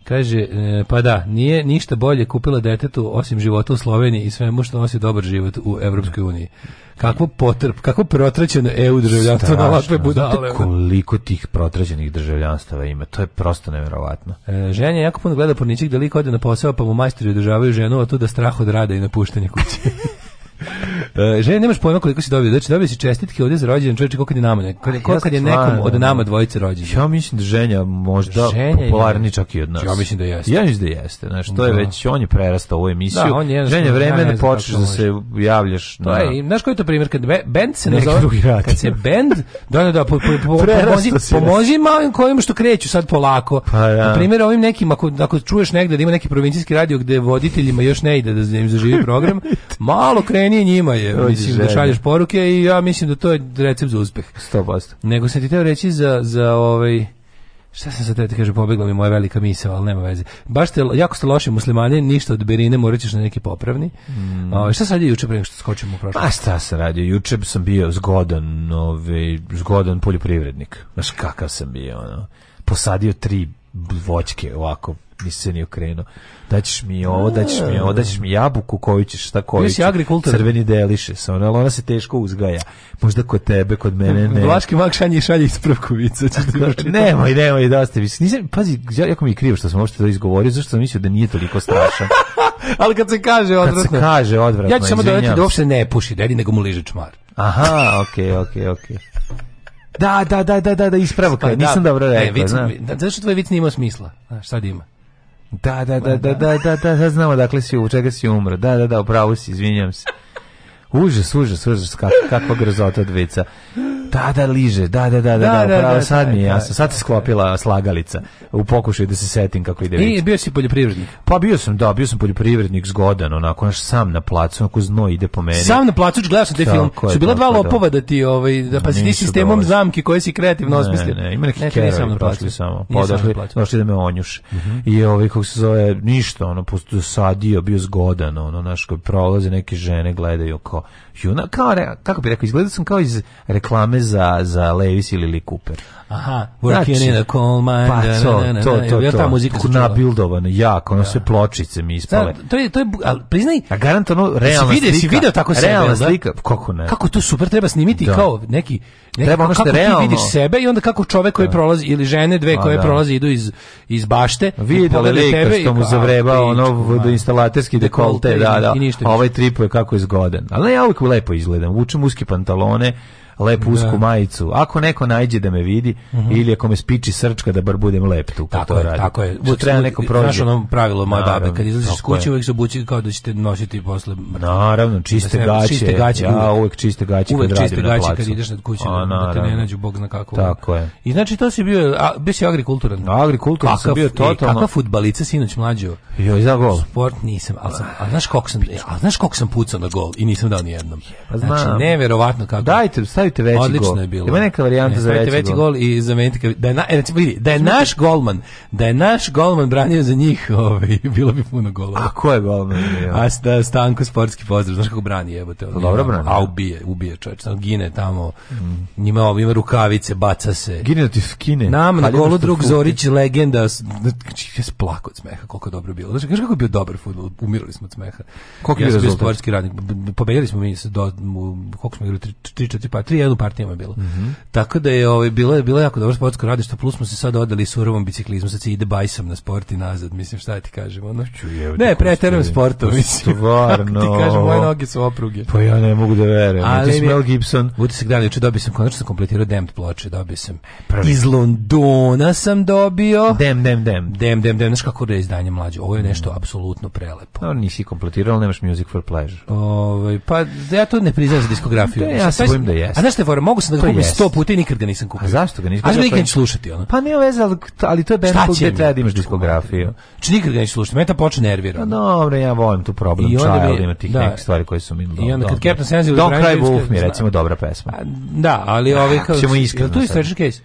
Kaže, e, pa da, nije ništa bolje kupila detetu osim života u Sloveniji i svemu što nosi dobar život u Evropskoj uniji. Kakvo potrp, kako protraćeno EU državljanstvo na ovakve budale. koliko tih protraćenih državljanstava ima, to je prosto neverovatno. E, ženja jako puno gleda porničih da lik ode na posao pa mu majstori održavaju ženu, a tu da strah od rada i napuštanje kuće. Uh, e, žene, nemaš pojma koliko si dobio. Znači, dobio si čestitke ovdje za rođendan čovječe, koliko je nama, koliko, koliko je nekom od nama dvojice rođendan. Ja mislim da ženja možda ženja popularni čak i od nas. Ja mislim da jeste. Ja mislim da jeste. Znači, to je da. već, on je prerastao ovu emisiju. Da, on je ženja vreme da počneš da se javljaš. To na... je, znaš koji je to primjer? Kad be, band se nazove, kad se band, da, da, da, po, po, po, pomozi, pomozi malim kojima što kreću sad polako. Pa, da. Na primjer, ovim nekim, ako, ako čuješ negde da ima neki provincijski radio gde voditeljima još ne ide da im zaživi program, malo kreni Najprirodnije njima je, Rodi mislim, želje. da šalješ poruke i ja mislim da to je recept za uspeh. 100%. Nego sam ti teo reći za, za ovaj... Šta sam sad te da kaže, pobegla mi moja velika misa, ali nema veze. Baš ste, jako ste loši muslimani, ništa od Berine, morat ćeš na neki popravni. Mm. Ovaj, o, pa šta sam radio juče prema što skočim u prošlost? A šta se radi, Juče sam bio zgodan, ovaj, zgodan poljoprivrednik. Znaš kakav sam bio, ono. Posadio tri voćke ovako nisi se ni okrenuo. Daćeš mi ovo, daćeš mi ovo, daćeš mi jabuku koju ćeš, šta koju ćeš. agrikultor. Crveni deliše se, ona, ona se teško uzgaja. Možda kod tebe, kod mene, ne. Vlaški mak šanje i šalje ispravku vica. nemoj, nemoj, da ste. Nisam, pazi, jako mi je krivo što sam uopšte to izgovorio, zašto sam mislio da nije toliko strašan. Ali kad se kaže odvratno. Kad se kaže odvratno, Ja ću samo dodati da uopšte ne puši, dedi nego mu liže čmar. Aha, okej, okay, okej, okay, okej. Okay. Da, da, da, da, da, ispravka, nisam dobro rekao. Ne, vic, da, zašto tvoj vic nije imao smisla? Znaš, sad ima. Da, da, da, da, da, da, da, da, znamo dakle si, u čega si umro. Da, da, da, upravo si, izvinjam se. Užas, užas, užas, kak, kakva grozota od Da, da, liže, da, da, da, da, da, da, da, da sad da, mi je jasno, da. sad se sklopila slagalica u pokušaju da se setim kako ide I bio si poljoprivrednik? Pa bio sam, da, bio sam poljoprivrednik zgodan, onako, naš sam na placu, onako zno ide po meni. Sam na placu, gledao sam te film, su bila dva lopova da ti, ovaj, da pa si sistemom zamki koje si kreativno osmislio. Ne, ne, ima neki kerovi prošli samo, podošli, došli da me onjuš. Mhm. I ovaj, kako se zove, ništa, ono, posto sadio, bio zgodan, ono, naš, prolaze neke žene, gledaju kao, Juna, kao, kako bi rekao, izgledao sam kao iz reklame za, za Levis ili Lee Cooper. Aha, znači, working znači, in a coal mine. Pa, to, to, to, to. Ja ta muzika Nabildovano, jako, ono da. sve pločice mi ispale. Da, to je, to je, ali priznaj. A garant ono, realna slika. Si video tako sebe, realna da? slika, kako ne. Kako to super treba snimiti, da. kao neki Treba ono što kako realno. vidiš sebe i onda kako čovek koji da. prolazi ili žene dve pa koje da. prolazi idu iz iz bašte. Videli lika što mu zavreba ono vodoinstalaterski dekolte, da, da. Ovaj tripuje kako je zgodan. Ali ja uvijek lepo izgledam. Vučem uske pantalone, lepu da. usku da. majicu. Ako neko najde da me vidi uh mhm. -huh. ili ako me spiči srčka da bar budem lep tu kako to radi. Tako je. Uvijek treba neko prođe. Znaš nam pravilo moje babe, kad izlaziš iz kuće uvek se obuči kao da ćete nositi posle. Naravno, da čiste gaće. Čiste gaće. Ja uvek čiste gaće uvek kad čiste gaće kad ideš nad kućom, da-, da te ne nađu bog zna kako. Tako je. I znači to si bio, a, bio si agrikulturan. Agrikulturan sam bio e, totalno. Kakva futbalica sinoć mlađo. Jo, za gol. Sport nisam, al sam, a znaš kako sam, a znaš kako sam pucao na gol i nisam dao ni jednom. Pa Znači neverovatno kako. Dajte, pravite veći Odlično gol. Odlično je bilo. Ima neka varijanta ne, za veći, veći gol. gol. i zamenite da je na, e, recimo, vidi, da je naš golman, da je naš golman branio za njih, ovaj bilo bi puno golova. A ko je golman? Je? A sta, Stanko sportski pozdrav, znaš kako brani jebote. On pa dobro brani. A da. ubije, ubije čovjek, tamo gine tamo. Mm. Njima ima rukavice, baca se. Gine da ti skine. Nam na golu drug fuki. Zorić legenda, znači ja splako od smeha, koliko dobro bilo. Znači kako je bio dobar fudbal, umirali smo od smeha. Koliko je bio sportski radnik? Pobedili smo mi se do koliko smo igrali 3 4 pa 3 tri jedan u partijama bilo. Mm -hmm. Tako da je ovaj bilo je bilo jako dobro sportsko radište plus smo se sad odali surovom biciklizmu, sad se ide bajsom na sport i nazad, mislim šta ti kažem, ono. Čujevati, ne, preteram sportom, pa mislim. Stvarno. ti kažem moje noge su opruge. Pa ja ne mogu da verujem. Ali ti Mel Gibson. Utisak dana, juče dobio sam konačno sam kompletirao Damned ploče, dobio sam. Pravi. Iz Londona sam dobio. Dem, dem, dem. Dem, dem, dem, znaš kako je izdanje mlađe. Ovo je mm. nešto mm. apsolutno prelepo. No, nisi kompletirao, nemaš Music for Pleasure. Ovaj pa ja to ne priznam za diskografiju. Da, ja se bojim da jeste znaš šta je mogu sam da ga kupim 100 puta i nikad ga nisam kupio. A zašto ga nisam? A nikad neću slušati ono. Pa nije veze, ali, ali to je band gde treba da imaš diskografiju. Či znači, nikad ga neću slušati, mene ta počne nervira. No, dobro, ja volim tu problem I čaja, ali ima tih da, nekih stvari koje su mi dobro. I onda kad Captain Sensible... Don't Cry Wolf mi recimo dobra pesma. Da, ali ovih... Ćemo iskreno. Tu je Stranger Case.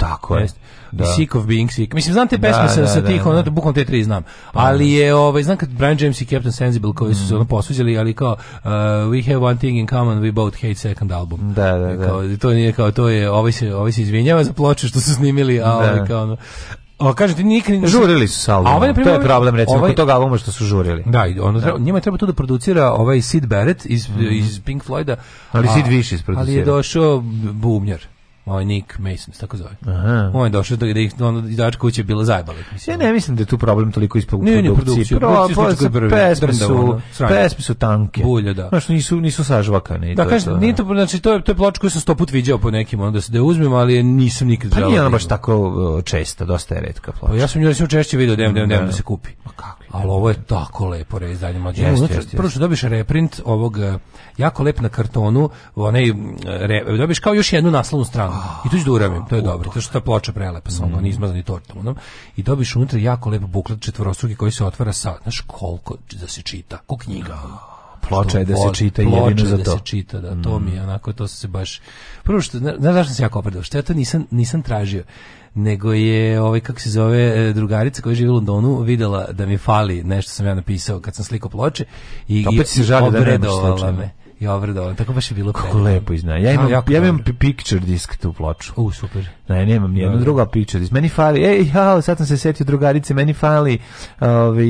Tako je. Da. Sick of being sick. Mislim, znam te da, pesme da, sa, da, sa tih, da, da. bukvalno te tri znam. Pa, da. Ali je, ovaj, znam kad Brian James i Captain Sensible koji su se ono mhm. posuđali, ali kao uh, we have one thing in common, we both hate second album. Da, da, da. to nije kao, to je, ovaj se, ovaj se izvinjava za ploče što su snimili, a da. ovaj kao ono, a kaže ti nikad žurili su sa albumom. Ovaj, to je problem recimo ovaj, kod tog albuma što su žurili. Da, ono treba, njima treba to da producira ovaj Sid Barrett iz mm -hmm. iz Pink Floyda, ali a, Sid više isproducira. Ali je došao bubnjar ovaj Nick Mason, tako zove. Aha. On je došao da, da ih da ono izdač kuće bila zajebala. Ja ne mislim da je tu problem toliko iz produkcije. Ne, ne, produkcije. Pro, produkcije pro, pa pesme, su, pesme su tanke. Bulje, da. Znaš, nisu, nisu sažvakane. Da, kažem, nije da. to, znači, to je, to je ploča koju sam sto put viđao po nekim, onda se da je uzmem, ali nisam nikad Pa nije ona da baš tako česta, dosta je redka ploča. Pa ja sam nju recimo češće video, da, da, da, da, da se kupi. Ma kako? Ali ovo je tako lepo reizdanje mlađe. Znači, jeste, jeste, Prvo što dobiš reprint ovog e, jako lep na kartonu, onaj re, dobiš kao još jednu naslovnu stranu. A, I tu ću da to je dobro. To što ta ploča prelepa sa mm. on izmazani tortom. I dobiješ unutra jako lep buklet četvorostruki koji se otvara sa, znaš koliko da se čita, ko knjiga. A, ploča da je da se čita i jedino za to. da se čita, da, to mi je mm. onako, to se baš... Prvo što, znaš zašto da se jako opredao, što ja to nisam, nisam tražio, nego je, ovaj, kako se zove, e, drugarica koja živi u Londonu, videla da mi fali nešto sam ja napisao kad sam slikao ploče i, Opet i, si i da me i obrdovan. Tako baš je bilo kako predivno. lepo izna. Ja imam ja imam picture disk tu ploču. U super. ja nemam ni jedno no, da, da. drugo picture disk. Meni fali, ej, ja, sad sam se setio drugarice, meni fali ovaj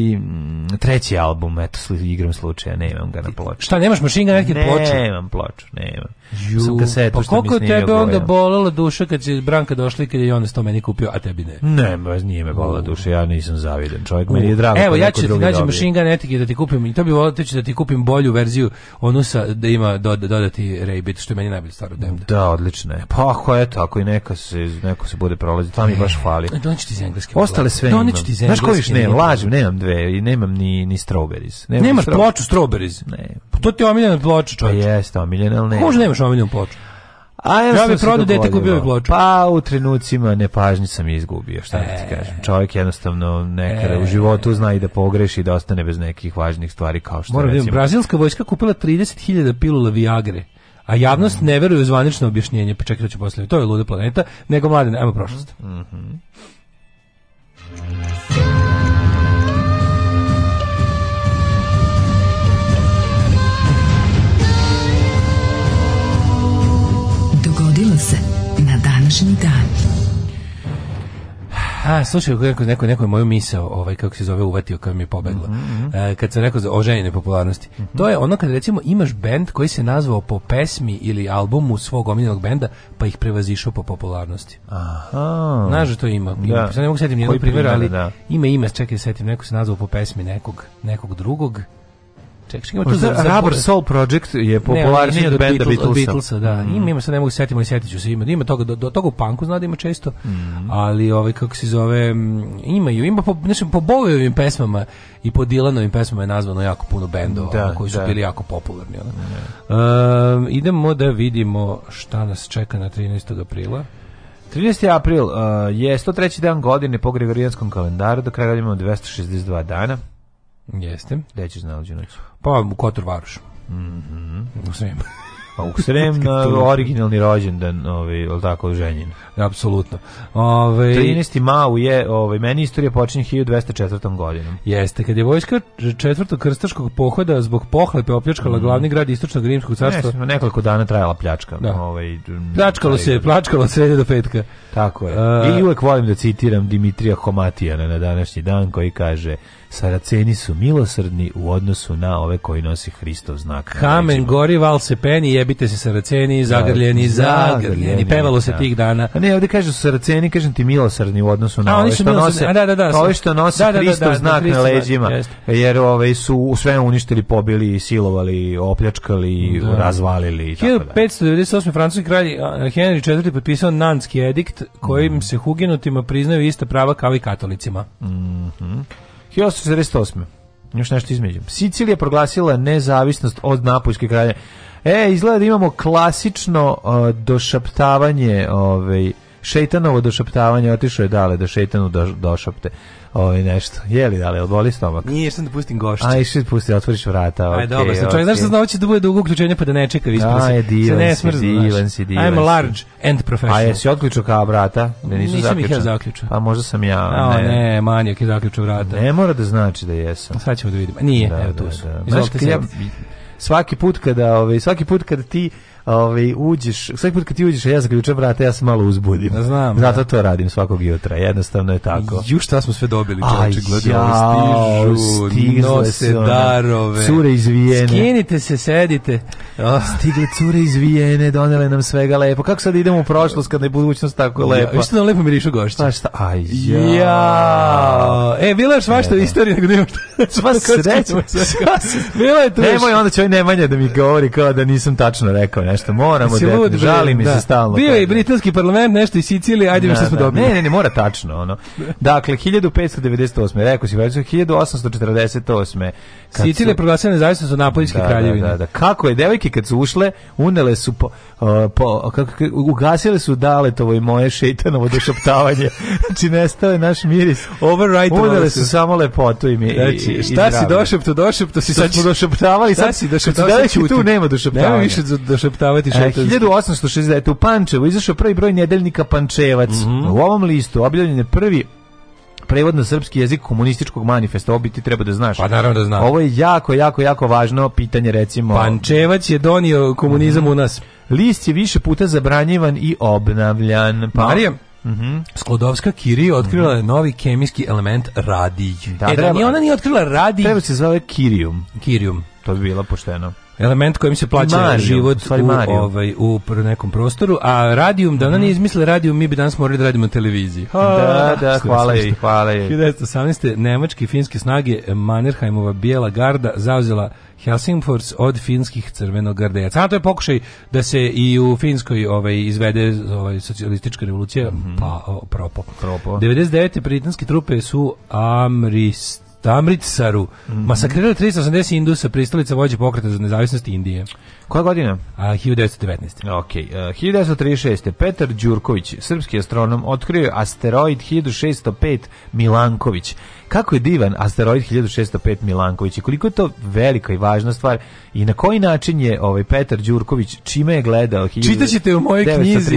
treći album, eto, igram slučaja, nemam ga na ploči. Šta, nemaš mašinga neke ploče? Nemam ploču, nemam. Ju, sam kasetu pa koliko je tebe onda bolela duša kad je Branka došla i kad je ona sto meni kupio, a tebi ne? Ne, baš nije me bolela duša, ja nisam zaviden. Čovjek U. meni je drago. Evo, ja ću ti naći Machine Gun Etike da ti kupim, i to bi volao da ti kupim bolju verziju, onu da ima dodati Raybit, što je meni najbolje stvar od Da, odlično je. Pa ako je tako i neka se, neko se bude prolazi, tamo mi baš e, fali. Doneću ti iz engleske. Ostale sve imam. Doneću ti iz engleske. Znaš koji ne, lažem, nemam dve i nemam ni, ni strawberries. Nemaš ploču strawberries? Ne. Pa to ti je omiljena ploča, čovječ. Pa jeste omiljena, ali ne. Možda nemaš imaš omiljenu ploču? A ja, ja bih prodao dete kupio je ploču. Pa u trenucima nepažnji sam izgubio, šta e, da ti e. kažem. Čovjek jednostavno nekada e, u životu zna i da pogreši i da ostane bez nekih važnih stvari kao što Moram da recimo. brazilska vojska kupila 30.000 pilula Viagre. A javnost mhm. ne veruje u zvanično objašnjenje, pa čekaj da ću poslije. To je luda planeta, nego mladen, ajmo prošlost. Mhm. Mm dogodilo se na današnji dan. A, slušaj, neko, neko, neko je moju misao, ovaj, kako se zove, uvatio kad mi je pobegla. Mm -hmm. e, kad sam rekao za oženjene popularnosti. Mm -hmm. To je ono kad recimo imaš bend koji se nazvao po pesmi ili albumu svog omiljenog benda, pa ih prevazišao po popularnosti. Aha. Znaš da to ima. ima da. Sad ne mogu da setim nijednog primjera, ali da, da. ima ime, čekaj, setim, neko se nazvao po pesmi nekog, nekog drugog Čekaj, Rubber Soul Project je popularniji od benda Beatlesa. Beatlesa da. Mm. Ima, ima se ne mogu setiti, moj setit se ima. Ima toga, do, do toga u punku zna da ima često, mm. ali ovaj, kako se zove, imaju, ima po, znači, po Bowieovim pesmama i po Dylanovim pesmama je nazvano jako puno bendova da, koji su da. bili jako popularni. Ono. Mm. Um, idemo da vidimo šta nas čeka na 13. aprila. 13. april uh, je 103. dan godine po Gregorijanskom kalendaru, do kraja imamo 262 dana. Jeste. Gde ćeš na Alđu noć? Pa u Kotor Varuš. Mm -hmm. U Srem. Pa u Srem na originalni rođendan, ovaj, al tako ženjen. Apsolutno. Ovaj 13. mau je, ovaj meni istorija počinje 1204. godinom. Jeste, kad je vojska četvrtog krstaškog pohoda zbog pohlepe opljačkala mm -hmm. glavni grad istočnog rimskog carstva. Ne, nekoliko dana trajala pljačka. Da. Ovaj pljačkalo se, plačkalo od do petka. Tako je. A... I uvek volim da citiram Dimitrija Homatijana na današnji dan koji kaže Saraceni su milosrdni u odnosu na ove koji nosi Hristov znak. Kamen gori, val se peni, jebite se Saraceni, da, zagrljeni, zagrljeni, zagrljeni pevalo se da. tih dana. A ne, ovdje kažu Saraceni, kažem ti milosrdni u odnosu na a, ove što nose, a, da, da, da, pa ove što da. nose da, Hristov znak na leđima, jer ove su u sve uništili, pobili, silovali, opljačkali, razvalili i tako da. 1598. francuski kralj Henry IV potpisao Nanski edikt kojim mm. se hugenotima priznaju ista prava kao i katolicima. Mhm. Mm 1878. Još nešto između. Sicilija proglasila nezavisnost od Napoljske kralje. E, izgleda da imamo klasično uh, došaptavanje ovaj, šetanovo došaptavanje, otišao je dale da šejtanu do, došapte. Ovo ovaj, nešto. Jeli dale, odboli stomak? Nije, sam da pustim gošće. Aj, što da pusti, otvoriš vrata. Aj, okay, dobro, sam znači, čovjek, znaš znači da znao će da bude dugo uključenje pa da ne čeka ispred. Aj, divan se ne smrzno, si, divan si, divan I'm a large and professional. A jesi otključio kao vrata? Ne, nisu Nisam ih ja zaključio. Pa možda sam ja. A, ne, ne manijak je zaključio vrata. Ne mora da znači da jesam. Sad ćemo da vidimo. Nije, da, evo da, tu su. Da, da. Znaš, svaki put kada, ovaj, svaki put kada ti ovaj uđeš, svaki put kad ti uđeš, a ja zaključam vrata, ja se malo uzbudim. Ne znam. Zato to radim svakog jutra, jednostavno je tako. Ju šta smo sve dobili, čoveče, gledali stižu, nose darove. Cure iz Vijene. Skinite se, sedite. Oh. Stigle cure iz Vijene, donele nam svega lepo. Kako sad idemo u prošlost kad je budućnost tako lepa? Ja, što nam lepo mirišu gošće. Pa šta, aj ja. ja. E, bila je svašta e, istorija, nego nema da Sva sreća. Bila je tu. Nemoj, onda će ovaj Nemanja da mi govori kao da nisam tačno rekao nešto nešto moramo, da žali mi se stalno. Bio je i britanski parlament, nešto i Sicilije, ajde da, što smo da. dobili. Ne, ne, ne, mora tačno, ono. Dakle, 1598. Rekao si, 1848. Kad Sicilija su... proglasila nezavisnost od Napolijske da, da, kraljevine. Da, da, da. Kako je, devojke kad su ušle, unele su po, uh, po kako, ugasile su daletovo i moje šeitanovo došaptavanje. znači, nestao je naš miris. Override unele su samo lepotu i mi. Znači, i, šta i si došapto, došapto si sad. Smo došaptavali, sad si došaptavali, znači, tu nema došaptavanja. Nema više došaptavanja uništavati šatorski. 1860. u Pančevu izašao prvi broj nedeljnika Pančevac. Mm -hmm. U ovom listu objavljen je prvi prevod na srpski jezik komunističkog manifesta, ovo ti treba da znaš. Pa naravno da znam. Ovo je jako, jako, jako važno pitanje, recimo. Pančevac je donio komunizam mm -hmm. u nas. List je više puta zabranjivan i obnavljan. Pa... Marija, Mm -hmm. Sklodovska Kiri otkrila mm -hmm. novi kemijski element radij. Da, e, da treba, da ni ona nije otkrila radij. Treba da se zove Kirijum. Kirijum. To bi bilo pošteno element kojim se plaća Mario, život u, Mario. ovaj, u nekom prostoru, a radijum, da ona mm. nije izmislila radijum, mi bi danas morali da radimo televiziji. Ha, da, da, hvala je, hvala je. 1918. Nemačke i finske snage Mannerheimova bijela garda zauzela Helsingfors od finskih crvenogardejaca. A to je pokušaj da se i u Finskoj ovaj, izvede ovaj, socijalistička revolucija, mm -hmm. pa o, propo. propo. 99. britanske trupe su amrist Tamritsaru mm -hmm. masakrirali 380 Indusa, pristalica vođe pokreta za nezavisnost Indije. Koja godina? A, 1919. Ok. E, uh, 1936. Petar Đurković, srpski astronom, otkrio asteroid 1605 Milanković kako je divan asteroid 1605 Milanković i koliko je to velika i važna stvar i na koji način je ovaj Petar Đurković čime je gledao 1936. Čitaćete u mojoj knjizi.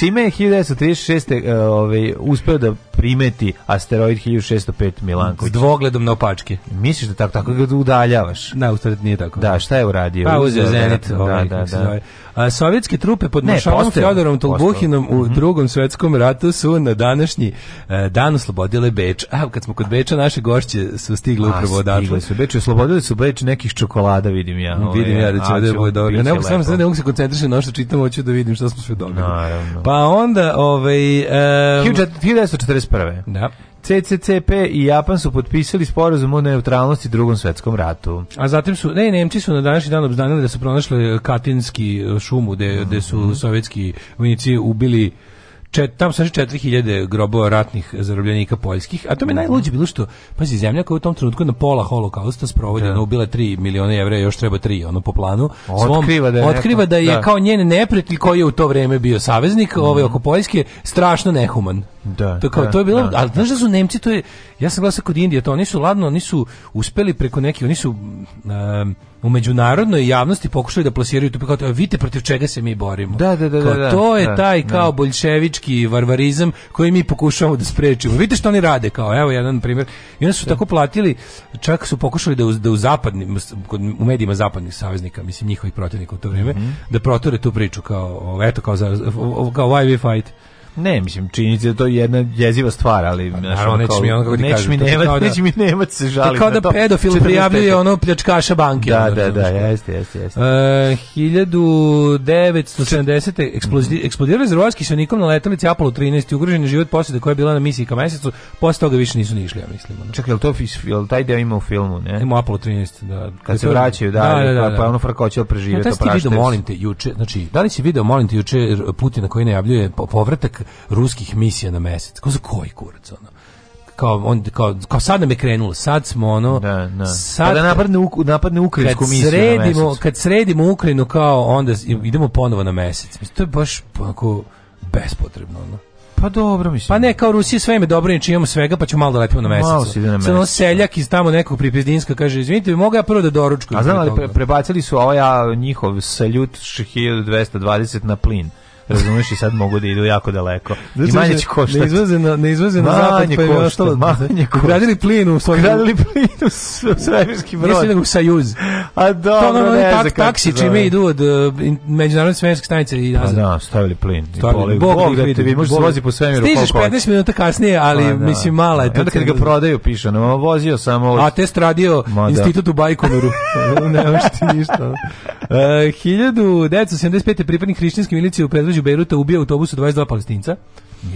čime je 1936. ovaj uspeo da primeti asteroid 1605 Milanković. S dvogledom na opačke. Misliš da tako tako ga udaljavaš? Ne, u nije tako. Da, šta je uradio? Pa uzeo Zenit, da, ovaj, da, da, da. A, sovjetske trupe pod maršalom Fjodorom Tolbuhinom u mhm. drugom svetskom ratu su na današnji eh, dan oslobodile Beč. A znam, kad smo kod Beča, naše gošće su stigle upravo odatle. Stigle su Beču, oslobodili su Beč nekih čokolada, vidim ja. Ove, vidim ja da će ovdje bude dobro. Ne mogu sam ne mogu se koncentrišati na ono što čitam, hoću da vidim šta smo sve dobili. Naravno. Pa onda, ovaj... Um, 1941. Da. CCCP i Japan su potpisali sporazum o neutralnosti u drugom svetskom ratu. A zatim su, ne, Nemci su na današnji dan obznanili da su pronašli Katinski šumu, gde, mm -hmm. su mhm. sovjetski vojnici ubili čet, tamo sa 4000 grobova ratnih zarobljenika poljskih, a to mi mhm. najluđe bilo što, pazi, zemlja koja u tom trenutku na pola holokausta sprovodila, da. yeah. ubila 3 miliona evreja, još treba 3, ono po planu, svom, otkriva da je, otkriva da je da. kao njen neprijatelj koji je u to vreme bio saveznik, mm. ovaj oko Poljske, strašno nehuman. Da, to, kao, da, to je bilo, da, ali znaš da su Nemci, to je, ja sam glasao kod Indije, to oni su ladno, oni su uspeli preko neki, oni su... Um, u međunarodnoj javnosti pokušali da plasiraju tu kao vidite protiv čega se mi borimo. Da, da, da, da kao, da, da to je da, taj da. kao boljševički varvarizam koji mi pokušavamo da sprečimo. Vidite što oni rade kao, evo jedan primjer. I onda su da. tako platili, čak su pokušali da u, da u zapadnim u medijima zapadnih saveznika, mislim njihovih protivnika u to vrijeme, mm -hmm. da protore tu priču kao eto kao za kao why we fight. Ne, mislim, čini se da to jedna jeziva stvar, ali... Pa, naravno, neć mi ono kako ti kažem. Neć mi Nemac, neć mi Nemac se žali. Kao da, da pedofil prijavljuje ono pljačkaša banke. Da, da, da, jeste, jeste, jeste. 1970. E, mhm. eksplodirali zrvarski sa nikom na letalici Apollo 13 Ugroženi život posjede koja je bila na misiji ka mesecu, posle toga više nisu ni išli, ja mislim. Čekaj, je to je taj deo ima u filmu, ne? Ima Apollo 13, da. Kad se vraćaju, da, da, da pa, pa ono frakoće preživio to prašte. Da li si video, molim te, juče, znači, da li si video, molim te, juče Putina koji najavljuje povratak ruskih misija na mesec. Ko za koji kurac, ono? kao on kao kao sad nam je krenulo sad smo ono da, da. sad kada pa napadne uk, napadne ukrajinsku misiju sredimo, na kad sredimo Ukrajinu kao onda idemo ponovo na mesec mislim to je baš onako bespotrebno ono pa dobro mislim. Pa ne, kao Rusija sve ime dobro, inače imamo svega, pa ćemo malo da lepimo na mesecu. Malo se ide na mesecu. seljak da. iz tamo nekog pripizdinska kaže, izvinite, mogu ja prvo da doručkujem. A znam, ali pre, da. prebacili su ovaj njihov saljut 1220 na plin razumeš i sad mogu da idu jako daleko. Znači, I manje će koštati. Ne izvoze na, ne izvoze na zapad, pa je Manje košta. Gradili plin u svojim... Gradili plin u svemirski brod. Mislim nego Sajuz. A dobro, to, ono, ne tak, taksi čime idu od uh, međunarodne svemirske stanice i nazad. A da, stavili plin. Stavili, bog, bog da te možete možeš vozi po svemiru koliko Stižeš 15 minuta kasnije, ali A, da. mislim mala je to. Onda kad ga prodaju piše, no, vozio samo... A test radio Ma, institut da. u Bajkonuru. ne možete ništa. Uh, 1975. pripadnik hrišćanske milicije u predvođu krađu Bejruta ubio autobusu 22 Palestinca.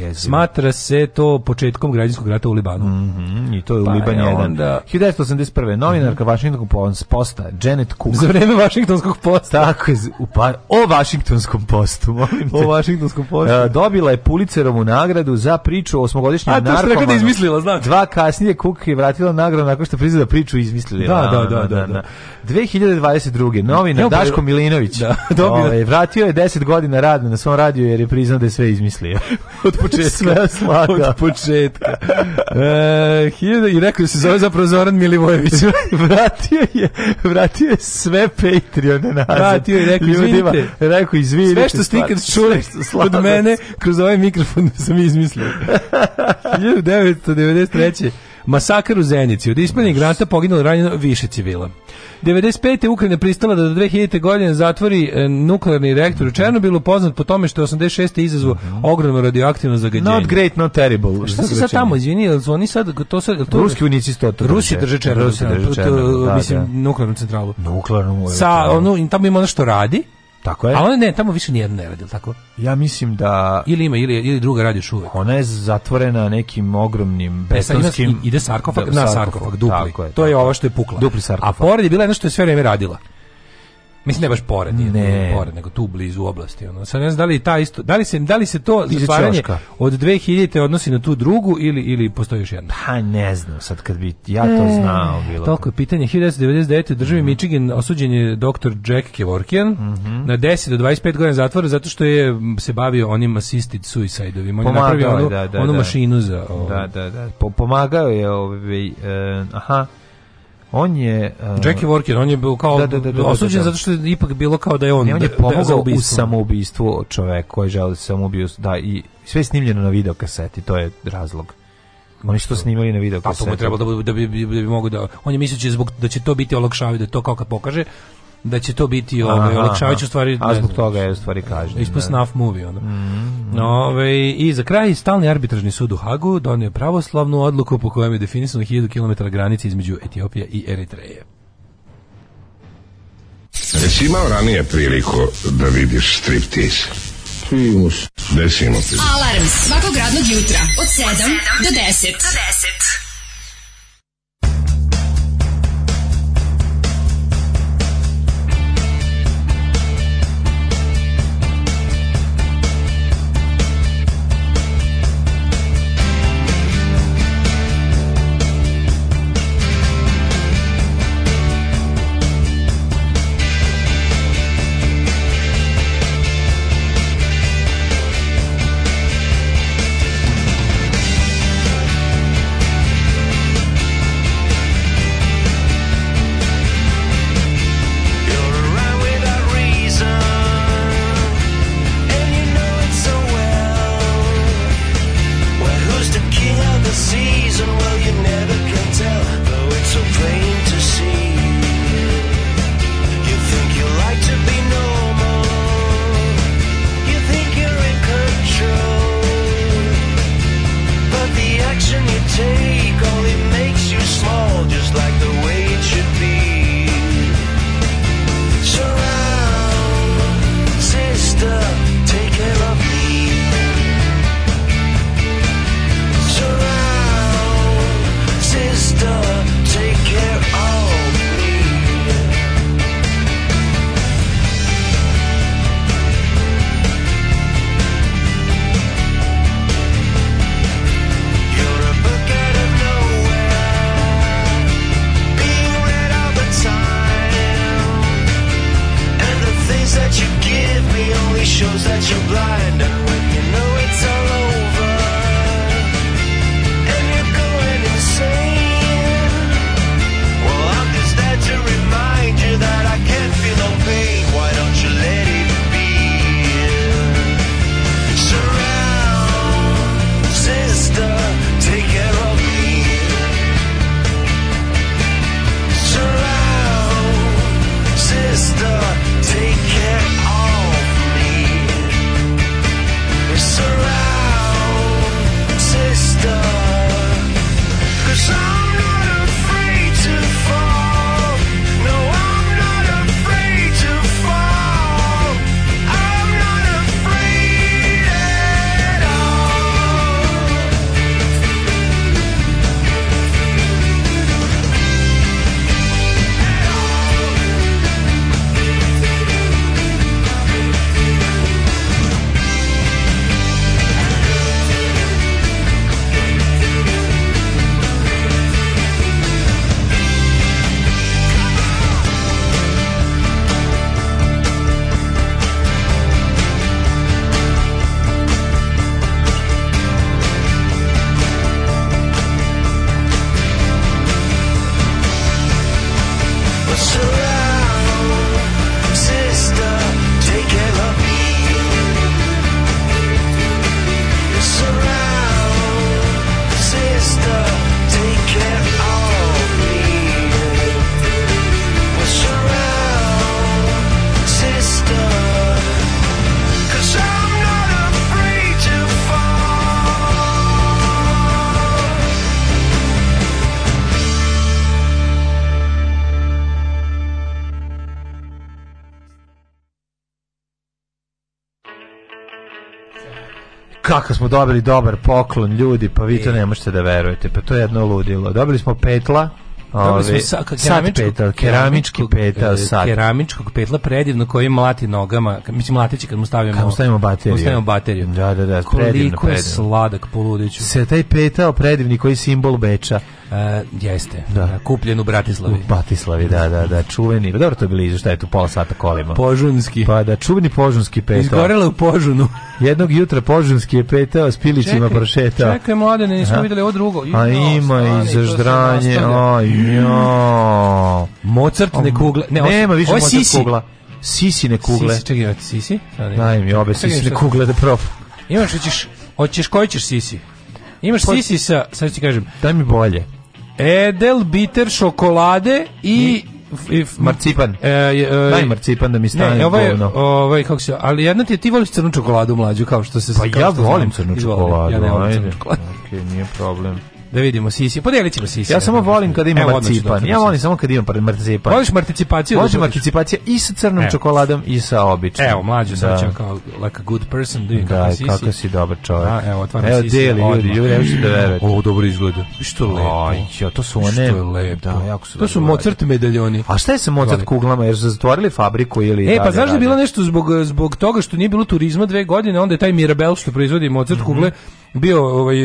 Yes, Smatra se to početkom građanskog rata u Libanu. Mm -hmm, I to je pa u Liban jedan. Onda... 1981. Da. novinarka mm -hmm. Washingtonskog posta, Janet Cook. Za vreme Vašingtonskog posta. Tako je, upa... o Vašingtonskom postu, molim te. O Vašingtonskom postu. Uh, dobila je Pulitzerovu nagradu za priču o osmogodišnjem narkomanu. A to narkomanu. što da izmislila, znači. Dva kasnije Cook je vratila nagradu nakon što priznala da priču izmislila. Da, da, da. da, da, da. 2022. Da. novinar Daško Milinović da, dobila. Ove, ovaj, vratio je 10 godina rada na svom on radio jer je priznao da je sve izmislio. od početka. sve slaga. Od početka. E, I rekao se zove zapravo Zoran Milivojević. vratio, je, vratio je sve Patreone nazad. Vratio je, rekao, izvinite. rekao, izvinite. Sve što ste ikad čuli od mene, kroz ovaj mikrofon sam izmislio. 1993. Masakar u Zenici. Od ispaljnih granta poginulo ranjeno više civila. 95. Ukrajina pristala da do 2000. godine zatvori e, nuklearni reaktor u Černobilu, poznat po tome što je 86. izazvao mhm. ogromno radioaktivno zagađenje. Not great, not terrible. Šta se sad tamo, izvini, ali oni sad, to sad, to... Ruski unici sto to Rusi drže da, Černobil, da, mislim, da. nuklearnu centralu. Nuklearnu, Sa, ono, tamo ima ono što radi, Tako je. A ona ne, tamo više nijedna ne radi, tako? Ja mislim da... Ili ima, ili, ili druga radi još uvek. Ona je zatvorena nekim ogromnim e, betonskim... E, ide sarkofag da, na sarkofag, dupli. je, to je ovo što je pukla. Dupli sarkofag. A pored je bila jedna što je sve vreme radila. Mislim ne baš pored, ne. ne pored, nego tu blizu oblasti. Ono. Sad ne znam da li ta isto, da li se da li se to Iza zatvaranje od 2000 te odnosi na tu drugu ili ili postoji još jedna? Pa ne znam, sad kad bi ja to e, znao bilo. Toliko je pitanje 1999 državi mm -hmm. Michigan osuđen je doktor Jack Kevorkian mm -hmm. na 10 do 25 godina zatvora zato što je se bavio onim assisted suicideovima. On je napravio onu, da, da, onu da. mašinu za. Ovo. Ovaj. Da, da, da. pomagao je ovaj eh, aha on je uh, Jackie Worker, on je bio kao da, da, da, da, da osuđen da, da. zato što je ipak bilo kao da je on ne, on je pomogao u samoubistvu čovek koji želi da se samoubio da i sve snimljeno na video kaseti, to je razlog. Oni što snimali na video kaseti. Pa to mu trebalo da bi da bi, da bi, da bi mogu da on je misleći zbog da će to biti olakšavanje da to kao kad pokaže da će to biti ovaj olakšavajuće stvari a zbog toga je stvari kaže ispod da. snuff movie onda mm -hmm. Ove, ovaj, i za kraj stalni arbitražni sud u Hagu donio pravoslavnu odluku po kojem je definisano 1000 km granice između Etiopije i Eritreje Jesi imao ranije priliku da vidiš striptease? Primus. Desimo. Alarm svakog radnog jutra od 7 do 10. Do 10. kako smo dobili dobar poklon ljudi, pa vi to e. ne možete da verujete. Pa to je jedno ludilo. Dobili smo petla, Dobili smo sa, keramičkog, petal, keramički petal, e, sad. Keramičkog petla predivno koji mlati nogama, mislim mlatići kad mu stavimo, kad mu stavimo bateriju. Mu stavimo bateriju. Da, da, da, predivno, Koliko predivno. je sladak poludiću. Se taj petao predivni koji je simbol Beča. Uh, jeste. Da. da. Kupljen u Bratislavi. U Bratislavi, da, da, da. Čuveni. Pa dobro, to je bilo je tu pola sata kolima. Požunski. Pa da, čuveni Požunski petao. Izgorela u Požunu. Jednog jutra Požunski je petao s pilićima prošetao. Čekaj, mladene, nismo videli ovo drugo. I, a ima no, i zaždranje. Aj, jo. Mozartne kugle. Ne, Nema više Mozart kugla. Sisine kugle. Sisi, čekaj, sisi? Daj mi obe sisine kugle da probam. Imaš, hoćeš, hoćeš, koji ćeš sisi? Imaš sisi sa, sad ti kažem. Daj mi bolje. Edel bitter šokolade i i marcipan. E, e, marcipan da mi stane ne, ovo je, ovo kako se, ali jedna ti je, ti voliš crnu čokoladu mlađu, kao što se... Pa ja volim crnu čokoladu, ja ne volim crnu čokoladu. Okay, nije problem. Da vidimo sisi. Podelit ćemo sisi. Ja samo volim kada imam marcipan. Ja volim samo kada ima marcipan. Voliš marcipaciju? Voliš da marcipacija i sa crnom čokoladom i sa običnom. Evo, mlađo, sad da. ćemo kao like a good person, doing da, kako sisi. Da, kako si dobar čovjek. Da, evo, otvaram evo, sisi. Evo, deli, ljudi, ljudi, evo da verujete. Ovo dobro izgleda. Što lepo. Aj, to su one. Što lepo. to su Mozart medaljoni. A šta je sa Mozart kuglama? Jer su zatvorili fabriku ili... E, pa znaš da je bilo nešto zbog, zbog toga što nije bilo turizma dve godine, onda je taj Mirabel što proizvodi Mozart mhm. kugle, bio ovaj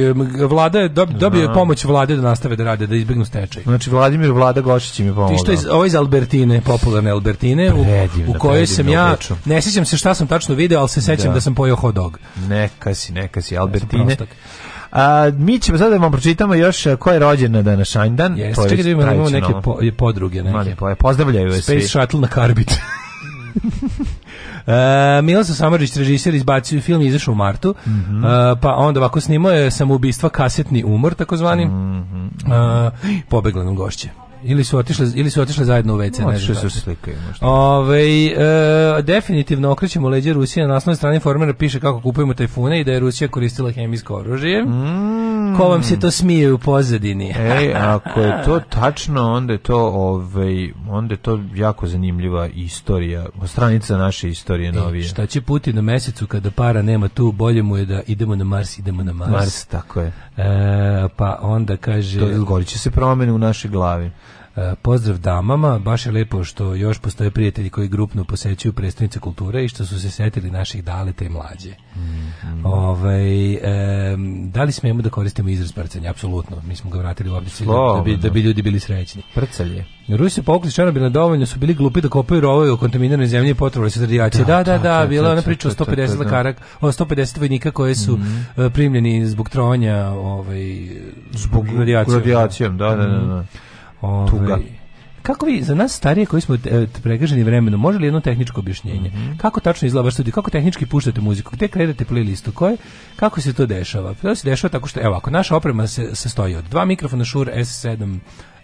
vlada je dobio je pomoć vlade da nastave da rade da izbegnu stečaj. Znači Vladimir Vlada Gošić mi je pomogao. Ti što iz ovaj iz Albertine, popularne Albertine predivna, u, u kojoj sam ja obliču. ne sećam se šta sam tačno video, al se sećam da. da sam pojeo hot dog. Neka si, neka si Albertine. Ja a, mi ćemo sada da vam pročitamo još ko je rođen na današnji dan. Jeste, čekaj da imamo neke po, podruge. Neke. Man, pozdravljaju je Space svi. Shuttle na karbit. E, Milosa Samarić, režiser, izbacio film je izašao u martu, mm -hmm. e, pa onda ovako snimao je samoubistva kasetni umor, takozvani, mm -hmm. e, pobeglenom gošće. Ili su otišle, ili su otišle zajedno u WC, ne znam. se slikaju možda. Ove, e, definitivno okrećemo leđe Rusije. Na naslovnoj strani formera piše kako kupujemo tajfune i da je Rusija koristila hemijsko oružje. Mm. Ko vam se to smije u pozadini? Ej, ako je to tačno, onda je to, ovaj, onda je to jako zanimljiva istorija, stranica naše istorije e, novije. E, šta će Putin na mesecu kada para nema tu, bolje mu je da idemo na Mars, idemo na Mars. Mars, tako je. E, pa onda kaže... To, će se promene u našoj glavi. E, pozdrav damama, baš je lepo što još postoje prijatelji koji grupno posećuju predstavnice kulture i što su se setili naših daleta i mlađe. Mm, mm. Ove, ovaj, e, da li smemo da koristimo izraz prcanje? Apsolutno, mi smo ga vratili u obici da, bi, da bi da ljudi bili srećni. Prcalje. Rusi pokli na dovoljno su bili glupi da kopaju rovove u kontaminiranoj zemlji i potrovali se radijacije. Da da, da, da, da, bila ona priča o 150 lakarak, o 150 vojnika koje su mhm. e, primljeni zbog trovanja ovaj, zbog radijacijom. da, da, da, da. Mhm. Ove, tuga. Kako vi, za nas starije koji smo e, pregaženi vremenom, može li jedno tehničko objašnjenje? Mm -hmm. Kako tačno izgleda vaš studij? Kako tehnički puštate muziku? Gde kredite playlistu? Koje? Kako se to dešava? To se dešava tako što, evo, ako naša oprema se sastoji od dva mikrofona Shure S7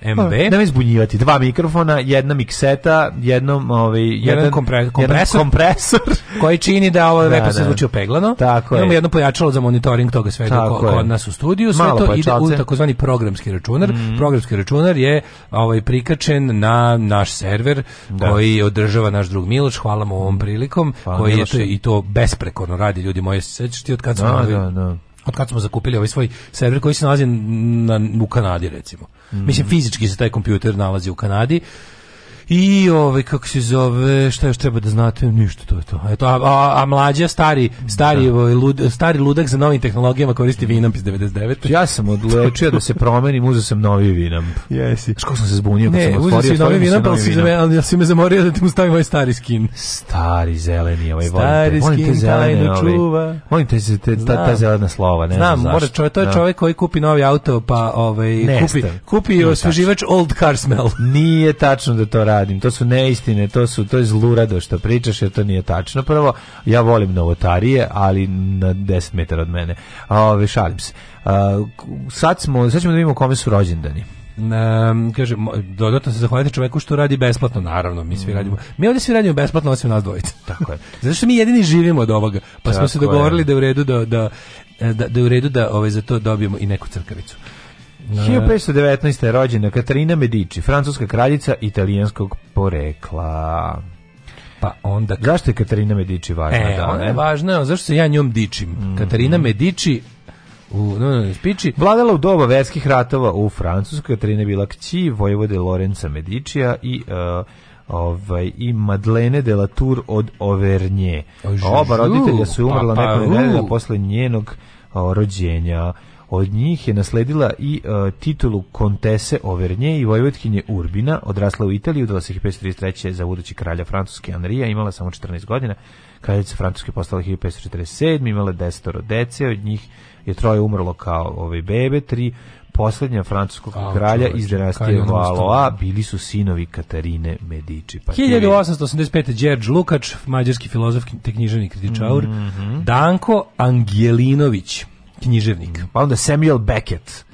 MB. Da me zbunjivati. Dva mikrofona, jedna mikseta, jednom ovaj jedan, jedan kompre, kompresor, jedan kompresor koji čini da ovo lepo da, se da, da. zvuči opeglano. Tako Imamo je. jedno pojačalo za monitoring toga sve ko, kod nas u studiju. Sve Malo to pojačalce. ide u takozvani programski računar. Mm. Programski računar je ovaj prikačen na naš server da. koji održava naš drug Miloš. Hvala mu ovom prilikom Hvala koji Miloš. je to, i to besprekorno radi ljudi moji. Sećaš ti od kad smo da, da, da od kad smo zakupili ovaj svoj server koji se nalazi na, u Kanadi recimo. Mm Mislim fizički se taj kompjuter nalazi u Kanadi, I ovaj kako se zove, šta još treba da znate, ništa to je to. Eto, a, a, a mlađa stari, stari, da. ovaj, lud, stari ludak za novim tehnologijama koristi Vinamp iz 99. Ja sam odlučio da se promenim, uzeo sam novi Vinamp. Jesi. Što sam se zbunio kad sam otvorio, uzeo sam novi Vinamp, ali si, ali si me zamorio da ti mu stavim ovaj stari skin. Stari zeleni, ovaj stari volim te, skin, volim te zelene, ovaj, čuva. Volim te, te ta, ta zelena slova, ne znam. Znam, mora čovjek, to je da. čovjek koji kupi novi auto, pa ovaj, kupi, kupi osveživač old car smell. Nije tačno da to radi radim, to su neistine, to su to je zlurado što pričaš, jer to nije tačno. Prvo, ja volim novotarije, ali na 10 metara od mene. Ove, šalim se. A, sad, smo, sad ćemo da vidimo kome su rođendani. Na, kaže, dodatno se zahvaliti čoveku što radi besplatno, naravno, mi svi mm. radimo. Mi ovdje svi radimo besplatno, osim nas dvojica. Tako je. Zato što mi jedini živimo od ovoga. Pa Tako smo se dogovorili je. da je u redu da, da, da, da, u redu da ovaj, za to dobijemo i neku crkavicu. 1519. je rođena Katarina Medici, francuska kraljica italijanskog porekla. Pa onda... Zašto je Katarina Medici važna? E, da, ona je važna, zašto se ja njom dičim? Mm -hmm. Katarina Medici u no, no, spiči. Vladala u doba verskih ratova u Francuskoj, Katarina bila kći vojvode Lorenza Medicija i uh, ovaj i Madlene de la Tour od Overnje. Oba roditelja su pa, umrla pa, pa, nekoliko nedelja posle njenog uh, rođenja. Od njih je nasledila i e, titulu kontese Overnje i vojvodkinje Urbina, odrasla u Italiji u 2533. za budući kralja Francuske Anrija, imala samo 14 godina, kraljica Francuske postala 1547, imala desetoro dece, od njih je troje umrlo kao ovaj bebe, tri poslednja francuskog A, kralja čovječ, iz dinastije Valoa da. bili su sinovi Katarine Medici. Pa 1885. Đerđ Lukač, mađarski filozof te književni kritičaur, mm -hmm. Danko Angelinović, književnik. Pa onda Samuel Beckett,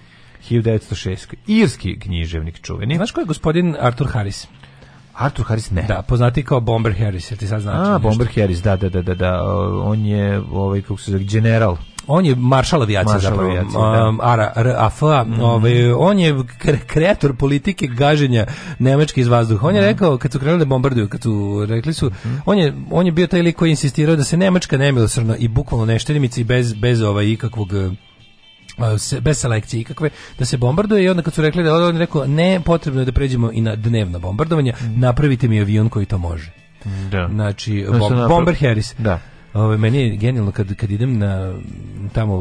1906. Irski književnik čuveni. Znaš ko je gospodin Arthur Harris? Arthur Harris ne. Da, poznati kao Bomber Harris, jer ti sad znači. A, nešto. Bomber Harris, da, da, da, da, on je ovaj kako se zove general on je maršal avijacije maršal zapravo, avijacije, da. um, RAF, mm. ovaj, on je kreator politike gaženja Nemačke iz vazduha. On je mm. rekao, kad su krenuli da bombarduju, kad su rekli su, mm. on, je, on je bio taj lik koji insistirao da se Nemačka nemilosrno i bukvalno i bez, bez ovaj, ikakvog eh, bez selekcije ikakve da se bombarduje i onda kad su rekli da on je rekao ne potrebno je da pređemo i na dnevno bombardovanje mhm. napravite mi avion koji to može da. znači bom, bomber Harris da Ove, meni je genijalno kad, kad idem na tamo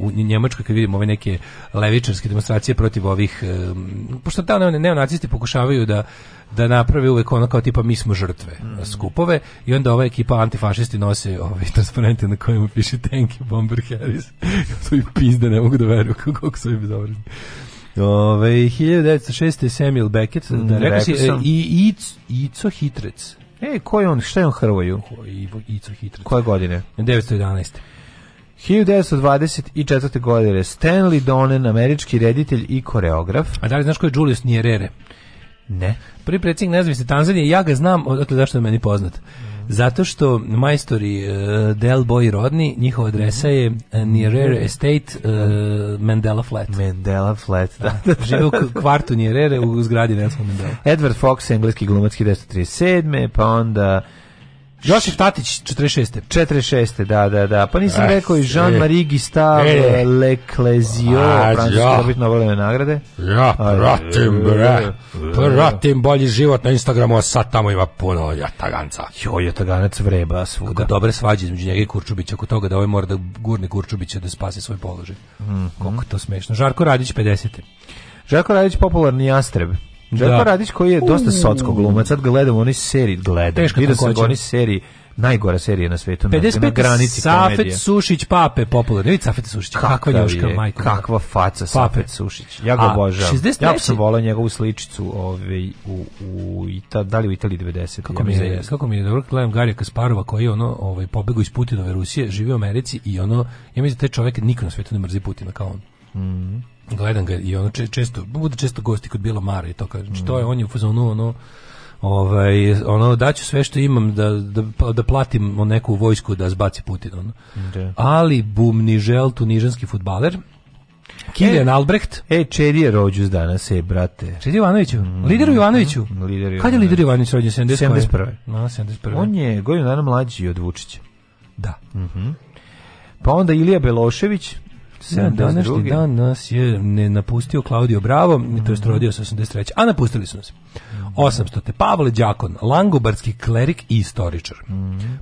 u Njemačku kad vidim ove neke levičarske demonstracije protiv ovih um, pošto tamo neonacisti pokušavaju da da naprave uvek ono kao tipa mi smo žrtve mm. skupove i onda ova ekipa antifašisti nose ove transparente na kojima piše tanki Bomber Harris to je pizda ne mogu da veruju kako su bezobrazni Ove, 1906. Samuel Beckett, mm, da rekao si, e, i, Ico Hitrec, E, ko je on? Šta je on Hrvoju? Ivo Ico Hitrac. Koje godine? 1911. 1924. godine Stanley Donen, američki reditelj i koreograf. A da li znaš ko je Julius Nyerere? Ne. Prvi predsjednik nezavisne Tanzanije, ja ga znam, odakle zašto je meni poznat. Zato što majstori uh, Del Boy rodni, njihova adresa je uh, e, Nierere Estate uh, Mandela Flat. Mandela Flat, da. da, da. Žive u kvartu Nierere u zgradi Nelson Mandela. Edward Fox, engleski glumac 1937. Pa onda Josif Tatić 46. 46. da, da, da. Pa nisam rekao i Jean-Marie e, Gustave eh, Leclésio, francuski ja. dobit nagrade. Ja pratim, e, bre. E. Pratim bolji život na Instagramu, a sad tamo ima puno jataganca. Jo, jataganac vreba svuda. Kako dobre svađe između njega i Kurčubića, oko toga da ovaj mora da gurne Kurčubića da spasi svoj položaj. Mm -hmm. Koliko to smešno. Žarko Radić 50. Žarko Radić popularni jastreb. Željko da. Radić koji je dosta socsko glumac, sad gledam oni seriji, gledam, vidio sam da oni seriji, najgora serija na svetu, 55 na, na granici Safet komedije. Sušić Pape popularni. Vidi Safet Sušić, kakva, kakva ljuška, je, Kakva faca Pape. Safet Sušić. Ja ga obožavam. Ja sam volao njegovu sličicu ovaj, u, u Ita, da li u Italiji 90. Kako, ja mi je, da kako mi je dobro gledam Garija Kasparova koji je ono, ovaj, pobegao iz Putinove Rusije, živi u Americi i ono, ja mislim da taj čovek niko na svetu ne mrzi Putina kao on. Mm -hmm gledam ga i ono često, bude često gosti kod Bila Mara i to kaže, mm. Znači, to je, on je u fazonu, ono, ovaj, ono, daću sve što imam da, da, pa, da platim neku vojsku da zbaci Putin, ono. De. Da. Ali bum nižel, tunižanski futbaler, Kilian e, Albrecht. E, Čedi je rođus danas, e, brate. Čedi Jovanoviću? Mm, lider lider Jovanoviću? Mm, lider Kad je lider Jovanović rođen? 70 71. No, 71. On je godinu dana mlađi od Vučića. Da. Mm -hmm. Pa onda Ilija Belošević, Na da, današnji dan nas je ne napustio Claudio Bravo, mm -hmm. to je rodio se 83. A napustili su nas. 800. te Pavle Đakon, langobarski klerik i istoričar.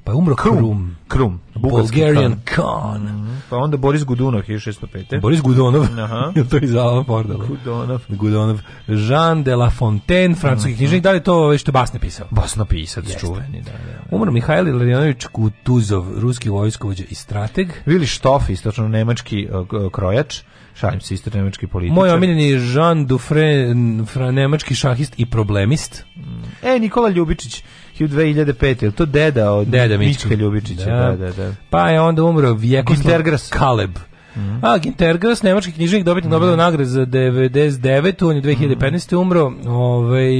Pa je umro Krum. Krum. Krum Bulgarian Khan. Mhm, pa onda Boris Gudunov 1605. Boris Gudunov. Aha. to je za Fordala. Gudunov. Gudunov. Jean de la Fontaine, francuski mm knjižnik. Da li to što basne pisao? Basno pisac, čuveni. Da, da, da. Umro Mihajl Ilarionović Kutuzov, ruski vojskovođa i strateg. Vili Štof, istočno nemački e, e, krojač. Šalim se, isto nemački političar. Moj omiljeni Jean Dufresne, nemački šahist i problemist. E, Nikola Ljubičić, 2005. Je to deda od deda Mička Ljubičića? Da. da, da, da. Pa je onda umro Vjekoslav Kaleb. Mm. A Gintergas, nemački knjižnik, dobitnik mm. Nobelove nagrade za 99. On je 2015. Mm. umro. Ovaj,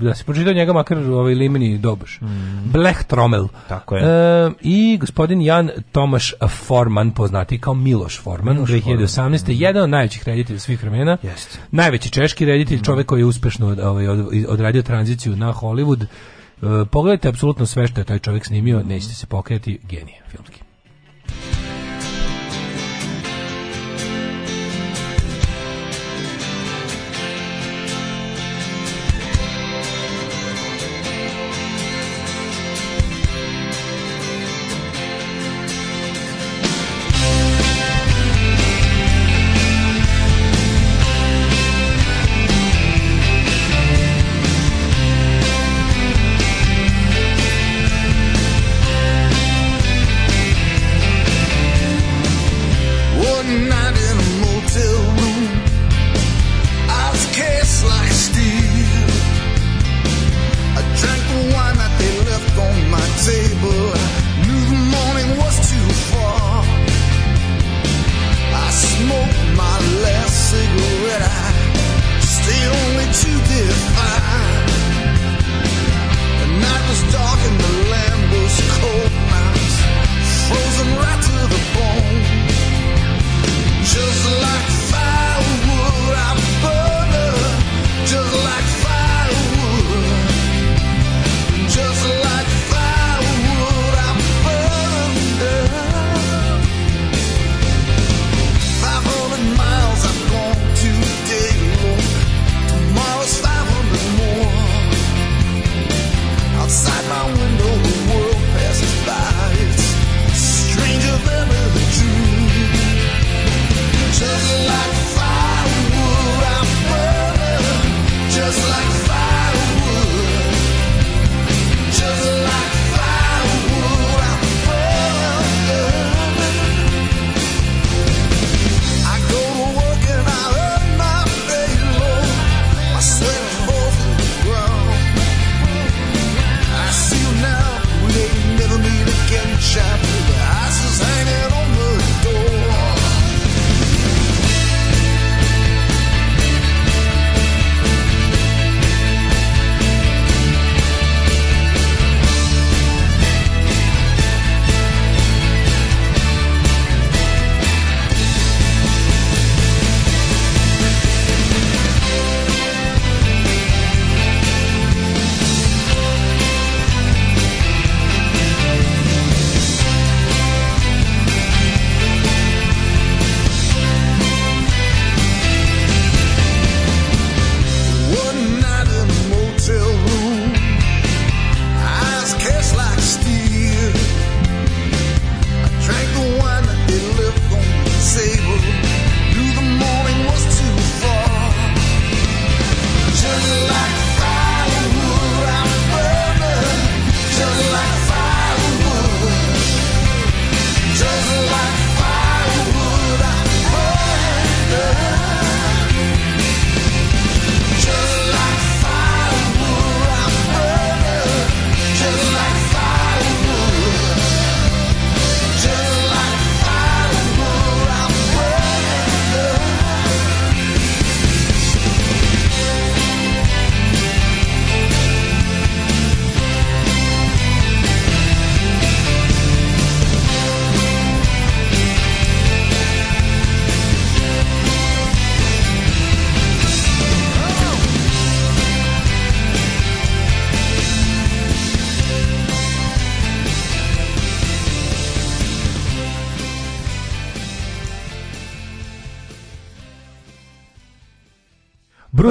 da se pročitao njega makar ovaj limini doboš. Mm. Blech Trommel. Tako je. E, I gospodin Jan Tomaš Forman, poznati kao Miloš Forman, Miloš 2018. Forman. Mhm. Jedan od najvećih reditelja svih vremena. Jeste. Najveći češki reditelj, mm. čovjek koji je uspešno ovaj, odradio tranziciju na Hollywood. E, pogledajte apsolutno sve što je taj čovjek snimio, nećete se pokajati, genije filmski. case like steel. I drank the wine that they left on my table. I knew the morning was too far. I smoked my last cigarette. I stay only to define. The night was dark and the land was cold. I was frozen right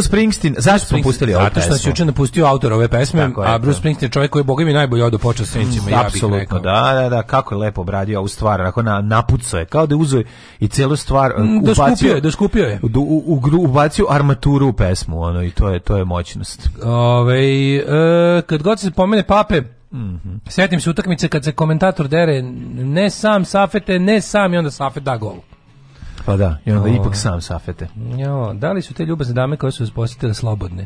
Bruce Springsteen, zašto smo pustili da, ovu Zato što se juče napustio autor ove pesme, Tako a Bruce Springsteen je čovjek koji je Boga mi najbolje odo počeo s mm, ja bih Da, da, da, kako je lepo obradio ovu stvar, ako na, napucao je, kao da uzo i celu stvar e, mm, ubacio. Doskupio je, doskupio je. U, u, u, ubacio armaturu u pesmu, ono, i to je, to je moćnost. Ove, ovaj, e, kad god se pomene pape, Mm -hmm. Sjetim se utakmice kad se komentator dere ne sam Safete, ne sam i onda Safet da gol. Pa da, i onda o, ipak sam safete. Jo, da li su te ljubazne dame koje su posjetile slobodne?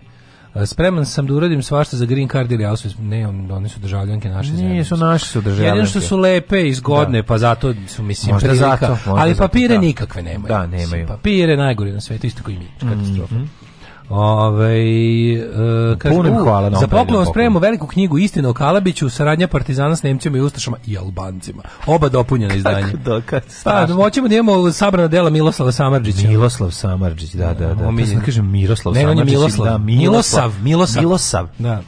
Spreman sam da uradim svašta za green card ili ausus. Ne, oni su državljanke naše zemlje. Nije, su naše su državljanke. Jedino što su lepe i zgodne, da. pa zato su, mislim, možda prilika. Zato, možda ali papire zato, da. nikakve nemaju. Da, nemaju. Mislim, papire najgore na svetu, isto koji mi. Mhm. Katastrofa. Mm -hmm. Ove, ovaj, e, kaže, Punim hvala na Za poklon spremamo veliku knjigu Istina o Kalabiću, saradnja partizana s Nemcima i Ustašama i Albancima. Oba dopunjena izdanja. Pa, da, kad strašno. Pa, hoćemo da imamo sabrana dela Miloslava Samarđića. Miloslav Samarđić, da, da, da. Mi se kažem Miroslav ne, Samarđić. Ne, on je Miloslav. Da, Miloslav, Miloslav. Miloslav. Da.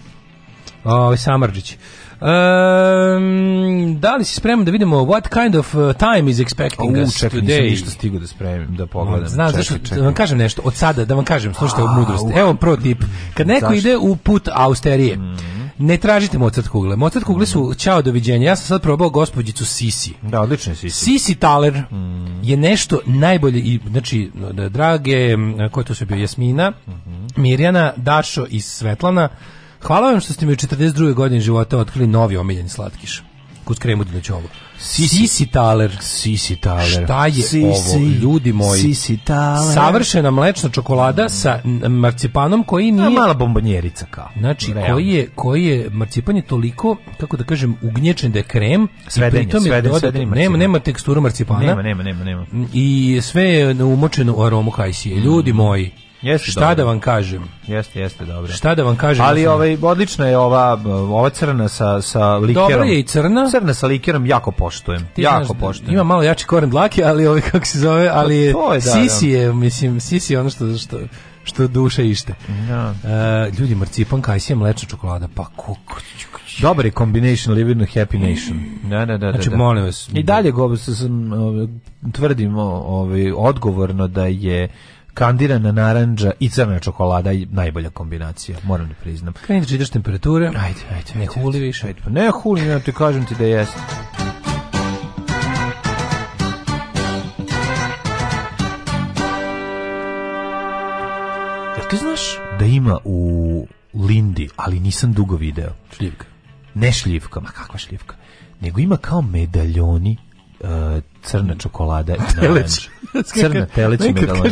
O, ovaj, Samarđić. Um, da li si spreman da vidimo what kind of uh, time is expecting pa us ček, today? Nisam ništa stigu da spremim, da pogledam. Znam, ček, zašto, da vam kažem nešto, od sada, da vam kažem, slušajte, od mudrosti. Evo pro tip. Kad neko zašto? ide u put austerije, mm ne tražite Mozart kugle. Mozart kugle su čao mhm. doviđenja. Ja sam sad probao gospođicu Sisi. Da, odlično Sisi. Sisi Taler mm. je nešto najbolje i znači drage, ko to se bio Jasmina, mm -hmm. Mirjana, Dašo i Svetlana Hvala vam što ste mi u 42. godini života otkrili novi omiljeni slatkiš. Kus kremu na čolu. Sisi, sisi taler. Sisi taler. Šta je sisi, ovo, ljudi moji? Sisi taler. Savršena mlečna čokolada sa marcipanom koji nije... A mala bombonjerica kao. Znači, Realno. koji je, koji je marcipan je toliko, kako da kažem, ugnječen da je krem. Sveden, i pritom je sveden, dodat, nema, nema teksturu marcipana. Nema, nema, nema, nema. I sve je umočeno u aromu hajsije. Ljudi mm. moji, Jeste Šta dobro. da vam kažem? Jeste, jeste, dobro. Šta da vam kažem? Ali ovaj odlična je ova ova crna sa sa likerom. Dobro je i crna. Crna sa likerom jako poštujem. Ti jako znaš, da poštujem. Ima malo jači koren dlake, ali ovaj kako se zove, pa ali to, to je, da, Sisi da. je, mislim, Sisi ono što što što duše ište. Ja. Da. Uh, e, ljudi, marcipan, kajsija, mlečna čokolada, pa kako... Dobar je combination, living happy nation. Da, da, da. Znači, da, da. molim vas. I dalje, go, sam, tvrdim ovaj, odgovorno da je kandirana naranđa i crna čokolada je najbolja kombinacija, moram da priznam. Kaj da čitaš temperature? Ajde, ajde. ne huli više. Ajde, pa ne huli, ja ti kažem ti da jeste. Jel ti znaš da ima u Lindi, ali nisam dugo video. Šljivka. Ne šljivka, ma kakva šljivka. Nego ima kao medaljoni uh, crna čokolada i naranč. Crna teleć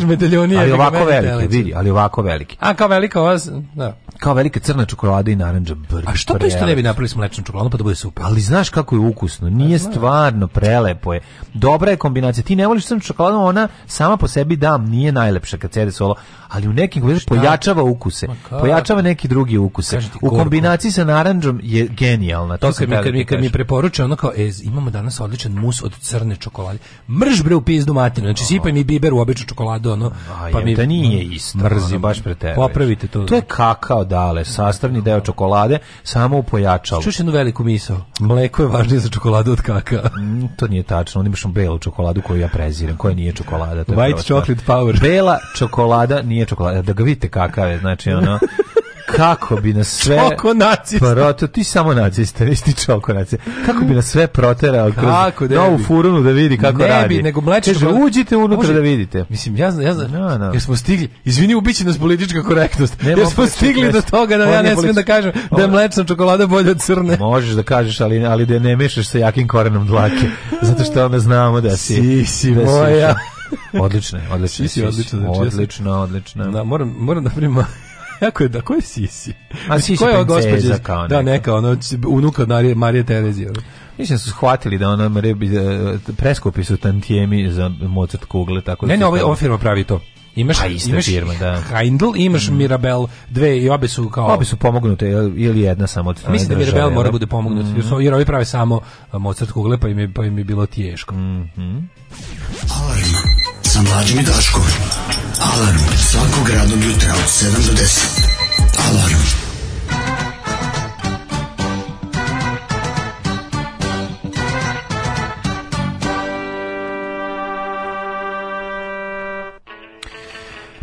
medaljon. Ali da ovako veliki, vidi, ali ovako veliki. A kao velika ova, da. Kao velika crna čokolada i narandža. Br, A što to pa isto ne bi napravili s mlečnom čokoladom pa da bude super? Ali znaš kako je ukusno, pa nije stvarno prelepo je. Dobra je kombinacija. Ti ne voliš crnu čokoladu, ona sama po sebi dam, nije najlepša kad sede solo, ali u nekim pa pojačava ukuse. Pojačava neki drugi ukuse. U kombinaciji sa narandžom je genijalna. To, to kad mi kad mi preporuče ono kao e, imamo danas odličan mus od crne čokolade čokoladi. Mrž bre u pizdu materinu. Znači sipaj mi biber u običnu čokoladu, ono. A, pa mi da nije isto. Mrzim baš pre Popravite to. To je kakao dale, sastavni deo čokolade, samo u pojačalu. Čuješ jednu veliku misao. Mleko je važnije za čokoladu od kakao. Mm, to nije tačno. Oni imaš belu čokoladu koju ja prezirem, koja nije čokolada. To je White chocolate power. Bela čokolada nije čokolada. Da ga vidite kakav je, znači ono kako bi na sve Čoko nacista. Proto, pa, ti samo nacista, nisi ti čoko nacista. Kako bi na sve proterao kroz novu furunu da vidi kako ne radi. Ne bi, nego mlečeš. Kaže, uđite unutra da vidite. Mislim, ja znam, ja znam. No, da, no. Da. Jer smo stigli, izvini, ubiće nas politička korektnost. Ne, jer smo da stigli do toga da ja ne smijem da kažem da je mlečna čokolada bolja od crne. Možeš da kažeš, ali, ali da ne mešaš sa jakim korenom dlake. Zato što onda znamo da si... Si, si da moja. odlično, odlično. Si, si, odlično. Znači, odlično, odlično. Da, moram, moram da primam jako je da je Sisi? A Sisi koja gospođa? Kao da, neka ona unuka Marije Marije Terezije. Mislim da su shvatili da ona e, preskupi su tantijemi za Mozart kugle tako. Da ne, ne, ova, ova firma pravi to. Imaš, pa imaš firma, da. Heindl, imaš mm. Mirabel, dve i obe su kao... Obe su pomognute, ili jedna samo od Mislim da Mirabel mora bude pomognut, mm. jer, jer ovi prave samo Mozart kugle, pa im je, pa im je bilo tiješko. Mm -hmm. Alarm sa mlađim i Daškom. Alarm svakog radnog jutra od 7 do 10. Alarm.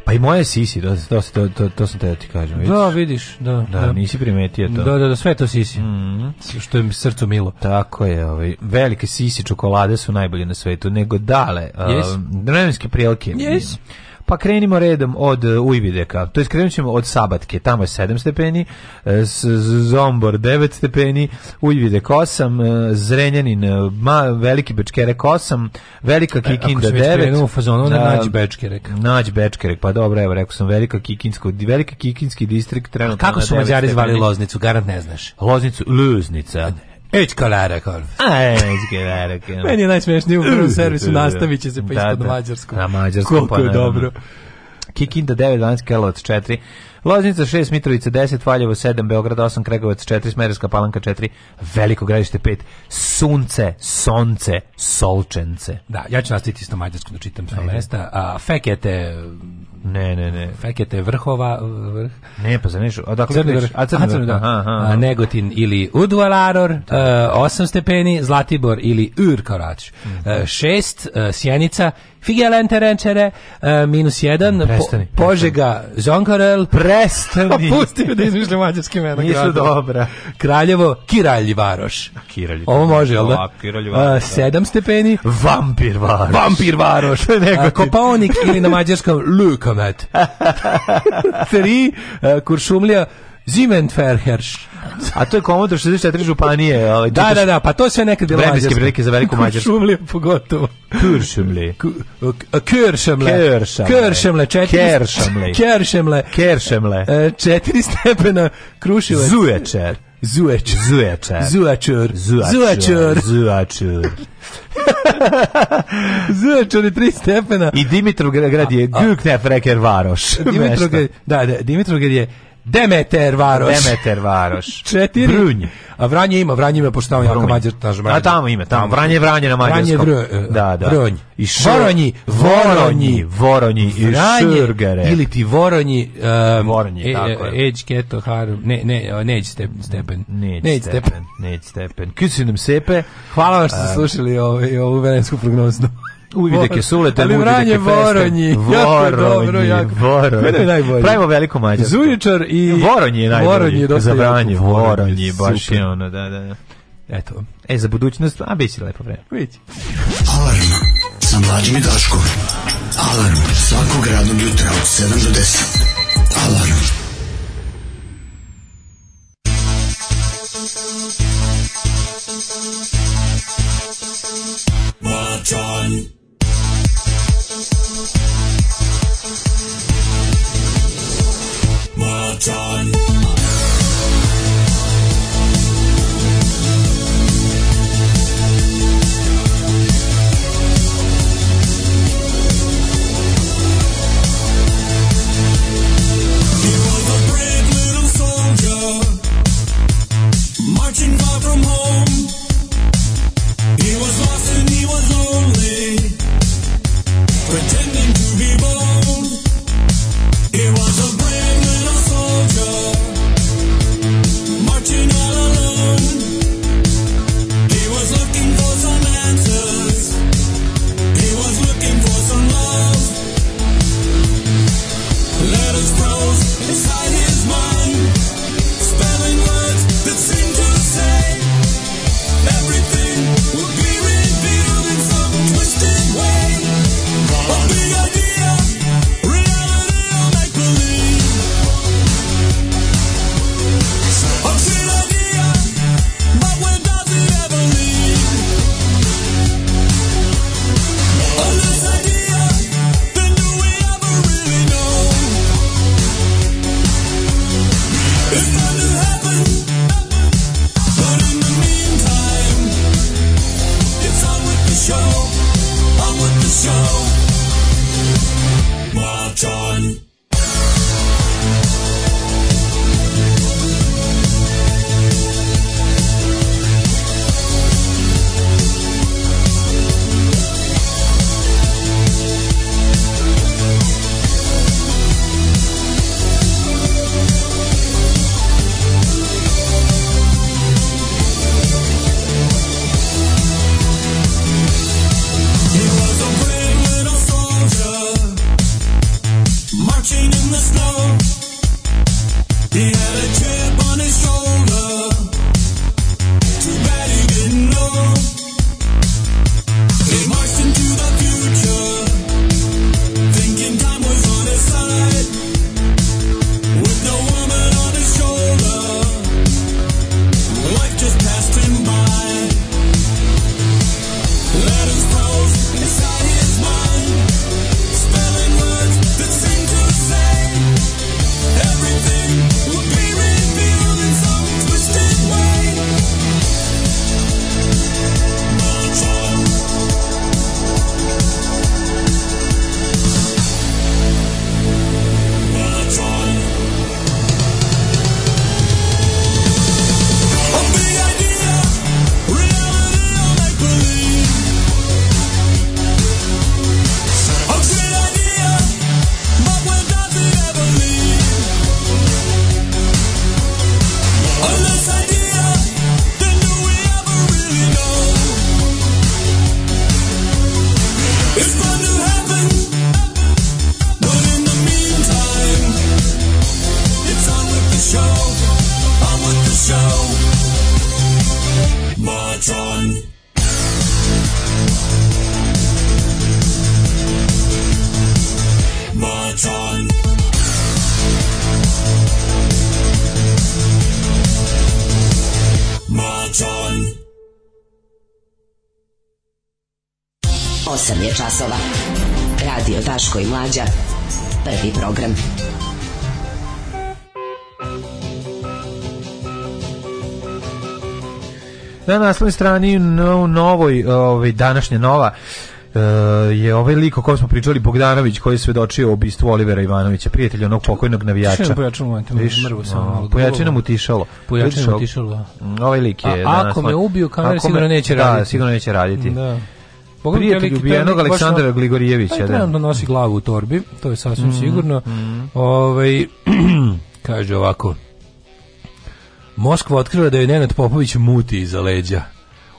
Pa i moje sisi, da, to, to, to, to sam te ti kažem. Vidiš? Da, vidiš, da, da. Da, nisi primetio to. Da, da, da, sve to sisi. Mm. Što je mi srcu milo. Tako je, ovaj, velike sisi čokolade su najbolje na svetu, nego dale, yes. um, vremenske prijelke. Yes. Pa krenimo redom od e, Ujvideka. To je krenut od Sabatke. Tamo je 7 stepeni, e, Zombor 9 stepeni, Ujvidek 8, e, Zrenjanin, ma, Veliki Bečkerek 8, Velika Kikinda 9. Ako u fazonu, onda da, Bečkerek. Nađ Bečkerek, pa dobro, evo, rekao sam Velika Kikinsko, Velika Kikinski distrikt trenutno Kako su Mađari zvali Loznicu, garant ne znaš. Loznicu, Luznica. Eć kolara, korf. A, eć kolara, korf. Meni je najsmešnije u prvom servisu, da, da, da. nastavit će se pa ispod da, da. Mađarsku. Na Mađarsku, Koliko pa, je dobro. Kikinda 9, 12 kW, 4, Loznica 6, Mitrovica 10, Valjevo 7, Beograd 8, Kregovac 4, Smerska palanka 4, Veliko gradište 5, Sunce, Sonce, Solčence. Da, ja ću nastaviti isto mađarsko da čitam sva e. mesta. A, fekete, ne, ne, ne. Fekete vrhova, vrh. Ne, pa znaš, odakle crni vrh, a crni vrh, da. Aha, aha. A, Negotin ili Udvalaror, uh, 8 e, stepeni, Zlatibor ili Ur Karač, 6, mm. uh, uh, Sjenica, Figelente Renčere, uh, minus 1, prestani, po, Požega, Zonkarel, prestani, pusti da izmišljam mađarski imena Nisu dobra. Kraljevo, Kiralj Varoš. Kiralj. Ovo može, jel da? da Kiralj Varoš. 7 e, da. stepeni. Vampir Varoš. Vampir Varoš. Nego e, Kopaonik ili na mađarskom Lukomet. 3, Kuršumlija, Zimen Ferherš. A to je komodor 64 županije. Ovaj, da, da, da, pa to je sve nekad bilo mađarsko. prilike za veliku mađarsku. Kuršumlije pogotovo. Kuršumlije. Kuršumle. Kuršumle. Kuršumle. Keršamle. Keršamle. Keršamle. E, četiri stepena krušile. Zuječer. Zuječer. Zuječer. Zuječer. Zuječer. Zuječer. Zuječar je tri stepena. I Dimitrov grad je Guknef Reker Varoš. Dimitrov grad, da, da, Dimitrov grad je Demeter Varoš. Demeter Varoš. Četiri. Vrunj. A Vranje ima, Vranje ima, pošto tamo jako mađar, tažu, mađar. A tamo ima, tamo. Vranje je Vranje na mađarskom. Vranje vr, da, da. Vrunj. Da. I šr... Voronji, Voronji. Voronji i Šurgere. Ili ti Voronji. Um, voronji, e, tako je. Eđ, Keto, Haru. Ne, ne, Neć Stepen. Stepen. Neć Stepen. Neć Stepen. Kucu nam sepe. Hvala vam što ste slušali ovaj, ovu, ovu verensku prognozu. Uvide kesule, te Ali Vranje Voronji, jako dobro, jako. Voronji, najbolje? Pravimo veliko mađarsko. Zuječar i... Voronji je najbolji. Voronji je dosta Zabranje, Voronji, baš je ono, da, da, da. Eto, e, za budućnost, a bit će lepo vreme. Vidite. Alarm sa mlađim i Daškom. Alarm svakog radnog jutra od 7 do 10. Alarm. More time. My time. Da, na naslovnoj strani u novoj, ovaj, današnje nova, e, je ovaj lik o kojem smo pričali Bogdanović koji je svedočio o ubistvu Olivera Ivanovića, prijatelja onog pokojnog navijača. Pojačino mu tišalo. Pojačino mu tišalo. Ovaj lik je... A, ako me ubio, kamer da, sigurno neće raditi. Da, sigurno neće raditi. Da. Prijatelj ubijenog Aleksandra Gligorijevića. Pa trebam da nosi glavu u torbi, to je sasvim mm, sigurno. Mm. Ovaj, kaže ovako, Moskva otkrila da je Nenad Popović muti iza leđa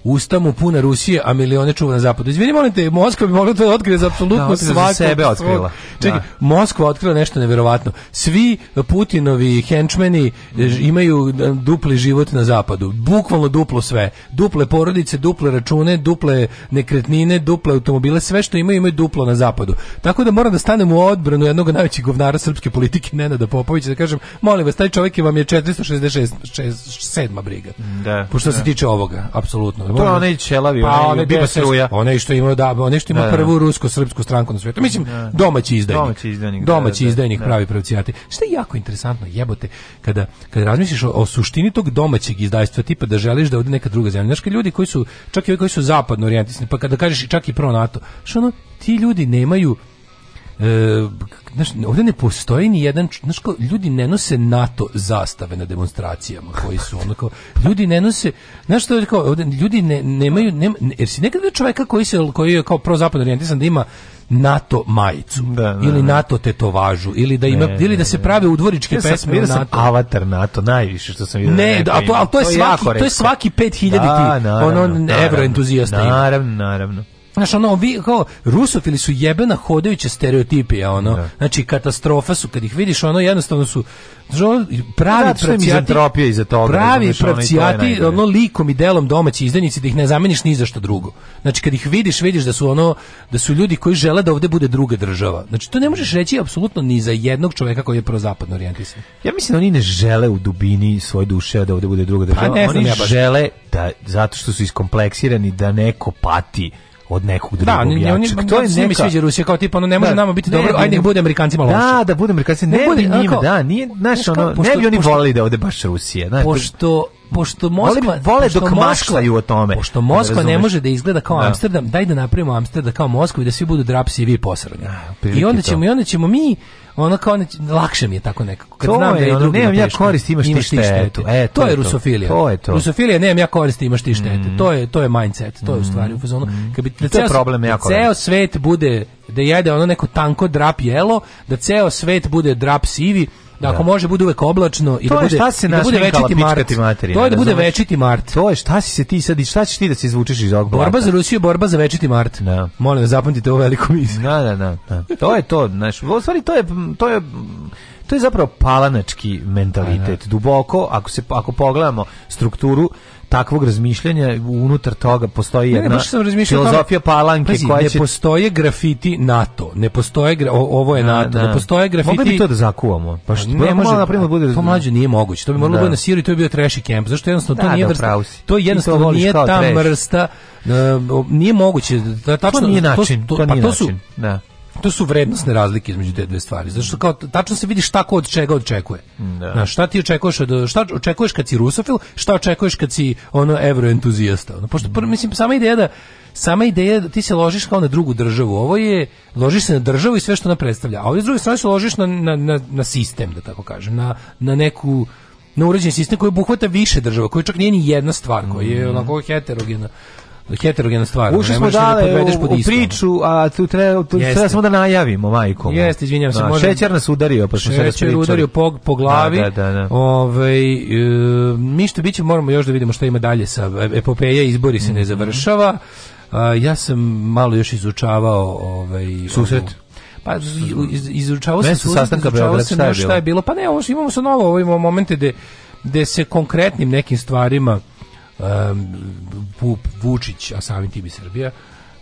usta mu puna Rusije, a milione čuva na zapadu. Izvini, molim te, Moskva bi mogla to da otkrije za apsolutno da, svakog. sebe otkrila. Čekaj, da. Moskva otkrila nešto neverovatno. Svi Putinovi henčmeni e, imaju e, dupli život na zapadu. Bukvalno duplo sve. Duple porodice, duple račune, duple nekretnine, duple automobile, sve što imaju imaju duplo na zapadu. Tako da moram da stanem u odbranu jednog najvećih govnara srpske politike Nenada Popovića da kažem, molim vas, taj čovjek vam je 466 7 briga. Da. Pošto da. se tiče ovoga, apsolutno to je onaj čelavi, pa, onaj, onaj biba struja. Onaj što ima, da, onaj što ima da, da. prvu rusko-srpsku stranku na svijetu. Mislim, da, da, domaći izdajnik. Domaći izdajnik, da, domaći da, izdajnik pravi pravcijati. Šta je jako interesantno, jebote, kada, kada razmišljaš o, o, suštini tog domaćeg izdajstva, tipa da želiš da ode neka druga zemlja. Znaš, ljudi koji su, čak i koji su zapadno orijentisni, pa kada kažeš čak i pro NATO, što ono, ti ljudi nemaju, E, znaš, ovde ne postoji ni jedan, znaš kao, ljudi ne nose NATO zastave na demonstracijama koji su ono kao, ljudi ne nose, znaš što je kao, ovde ljudi ne, nemaju, nema, jer si nekad vidio čoveka koji, se, koji je kao prozapadno orijentisan da ima NATO majicu da, da, ili da. NATO tetovažu ili da ima ne, ili da se prave udvoričke pesme u NATO. avatar NATO najviše što sam vidio. Da ne, da, to, ali to je svaki to je svaki 5000 ti da, ono evroentuzijasta. Naravno, naravno. Znaš, ono, vi, kao, rusofili su jebena hodajuće stereotipi, stereotipije, ono. Da. Znači, katastrofa su, kad ih vidiš, ono, jednostavno su, pravi da, da pracijati, iza toga, pravi pracijati, ono, ono, likom i delom domaći izdajnici, da ih ne zameniš ni za što drugo. Znači, kad ih vidiš, vidiš da su, ono, da su ljudi koji žele da ovde bude druga država. Znači, to ne možeš reći apsolutno ni za jednog čoveka koji je prozapadno orijentisan. Ja mislim da oni ne žele u dubini svoje duše da ovde bude druga pa država. Pa ne znam, oni ja žele da, zato što su iskompleksirani, da neko pati od nekog da, drugog da, jačeg. On je, to je neka... mi sviđa Rusija kao tipa, ono ne može da, nama biti ne, dobro, ajde nek bude Amerikancima loše. Da, da bude Amerikancima, ne, ne bude njima, da, nije, znaš, ono, pošto, ne bi oni pošto, volili da ode baš Rusije. Znaš, pošto, da- pošto Moskva vole, vole dok Moskva, o tome. Pošto Moskva ne, ne može da izgleda kao da. Amsterdam, daj da napravimo Amsterdam kao Moskvu i da svi budu drapsi i vi posrani. Da, I onda ćemo i onda ćemo mi ono kao ne, lakše mi je tako nekako. Kad to znam je, da je ono, nemam da ja korist, imaš, imaš ti štetu. E, to, to, je rusofilija. To je to. Rusofilija, nemam ja korist, imaš ti štete. Mm. To, je, to je mindset, to je u mm. stvari u fazonu. Mm. Kad bi, da to je problem jako. Ceo svet bude da jede ono neko tanko drap jelo, da ceo svet bude drap sivi, Da, ako da. može bude uvek oblačno i to da bude šta se da bude večiti mart. Materija, to je da bude znači, večiti mart. To je šta si se ti sad i šta ćeš ti da se izvučeš iz ovog Borba za Rusiju, borba za večiti mart. Da. Molim vas, zapamtite ovo veliko misli. Da, da, da, da. To je to, znaš. U stvari to je to je to je zapravo palanački mentalitet. Pa da. Duboko, ako se ako pogledamo strukturu takvog razmišljanja unutar toga postoji ne, jedna ne, filozofija tome, palanke pazi, koja ne će... postoje grafiti NATO, ne postoje gra... o, ovo je da, NATO, ne, ne da. postoje grafiti. Mogli bi to da zakuvamo. Pa što ne može na primer bude to mlađe nije moguće. To bi moralo da. na siru i to bi bio treši kamp. Zašto jednostavno da, to nije da, vrsta, to jednostavno nije ta mrsta, uh, nije moguće. Da, tačno, to nije način, to, to, to pa, nije način. Su, da to su vrednosne razlike između te dve stvari. Zato kao tačno se vidi šta ko od čega očekuje. Da. Znaš, šta ti očekuješ od šta očekuješ kad si rusofil, šta očekuješ kad si ono evroentuzijasta. Ono, pošto mm. mislim sama ideja da sama ideja da ti se ložiš kao na drugu državu. Ovo je ložiš se na državu i sve što ona predstavlja. A ovdje s druge strane se ložiš na, na, na, na sistem, da tako kažem, na, na neku na uređen sistem koji obuhvata više država, koji čak nije ni jedna stvar, koji je mhm. onako heterogena heterogena stvar. Ušli smo da dale u, pod u priču, a tu treba, tu treba smo da najavimo, majko. Jeste, izvinjam se. Da, možda... Šećer nas udario, pa smo se Šećer udario po, po glavi. Da, da, da, da. Ove, ovaj, e, mi što biće, moramo još da vidimo šta ima dalje sa e, epopeja, izbori se ne mhm. završava. A, ja sam malo još izučavao ovaj, susret. Ovu, pa mhm. iz, izučavao sam sastanka Beograd, šta je bilo? Pa ne, ovo, imamo sa novo, ovo imamo momente gde, gde se konkretnim nekim stvarima um, Vučić, a samim tim i Srbija,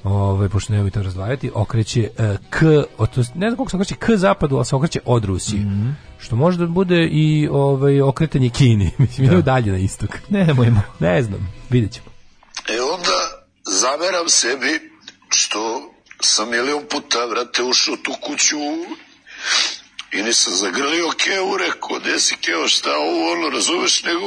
ovaj pošto nemojte to razdvajati, okreće eh, k od, ne znam koliko se okreće k zapadu, ali se okreće od Rusije. Mm -hmm. Što može da bude i ovaj okretanje Kini, mislim da. dalje na istok. Nemojmo. Ne znam, vidjet ćemo. E onda zameram sebi što sam milion puta vrate ušao tu kuću i nisam zagrlio Keu, rekao, gde si Keo, šta ovo, ono, razumeš, nego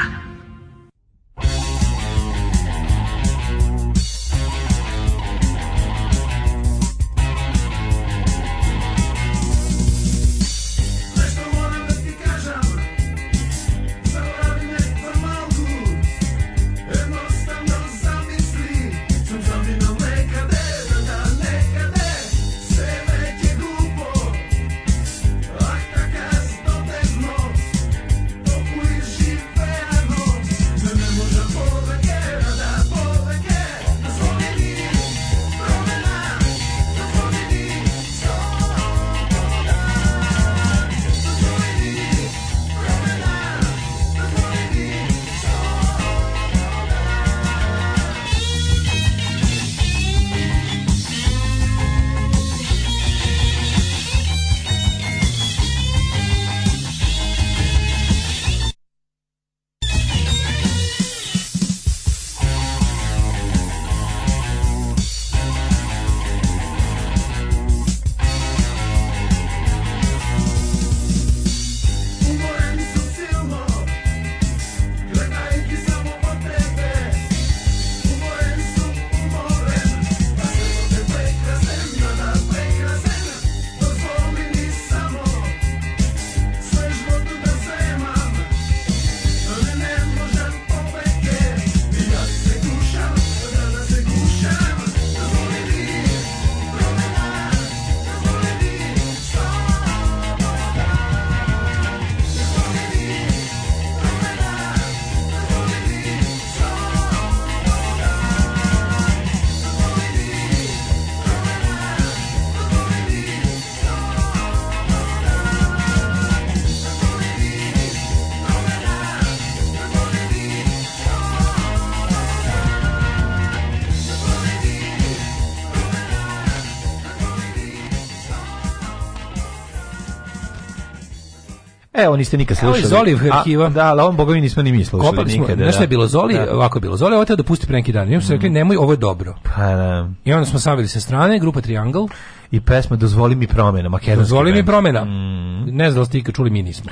E, oni ste nikad slušali. Evo iz Oliv arhiva. da, ali on bogovi nismo ni mi slušali Kopali smo, nikada. Znaš šta je da. bilo Zoli? Da. Ovako je bilo Zoli, ovo je da pusti pre neki dan. I onda su mhm. rekli, nemoj, ovo je dobro. Pa, da. I onda smo savili sa strane, grupa Triangle. I pesma Dozvoli mi promjena, makedonski. Dozvoli mi promjena. Mm. Ne znam da ste ikad čuli, mi nismo.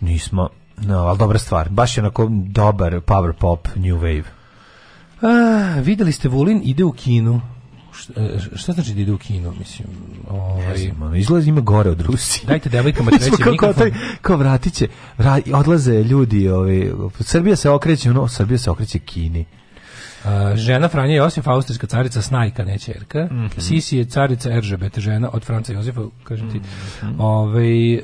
Nismo. No, ali dobra stvar. Baš je onako dobar power pop, new wave. A, ah, videli ste Vulin ide u kinu. Šta, šta znači da ide u kino, mislim? Ovaj ono, izlazi ima gore od Rusije. Dajte devojkama treći mikrofon. Kao, taj, kao vratit će, odlaze ljudi, ovaj, Srbija se okreće, ono, Srbija se okreće Kini žena Franja Josif, austrijska carica Snajka, ne čerka. Mm -hmm. Sisi je carica Eržebet, žena od Franca Jozefa, kažem ti. Mm -hmm. Ove, ovaj, uh,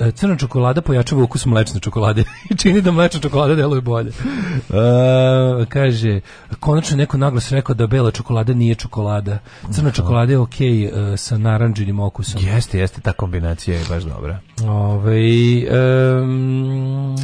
e, crna čokolada pojačava ukus mlečne čokolade. Čini da mlečna čokolada deluje bolje. Uh, kaže, konačno neko naglas rekao da bela čokolada nije čokolada. Crna čokolada je okej okay, e, sa naranđenim okusom. Jeste, jeste, ta kombinacija je baš dobra. Ove, ovaj, um,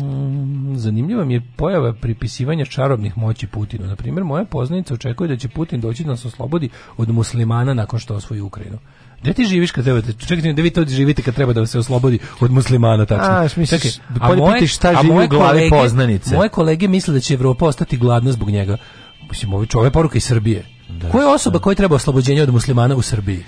zanimljiva mi je pojava pripisivanja čarobnih moći Putinu, na primjer primjer, moja poznanica očekuje da će Putin doći da nas oslobodi od muslimana nakon što osvoji Ukrajinu. Gde ti živiš kad treba da, čekajte, da vi to živite kad treba da se oslobodi od muslimana, tačno. A, misliš, Čekaj, da a moje, šta živi moje u glavi kolege, poznanice. Moje kolege misle da će Evropa ostati gladna zbog njega. Mislim, ovo je poruka iz Srbije. Da, Koja je da. osoba da. koja treba oslobođenje od muslimana u Srbiji?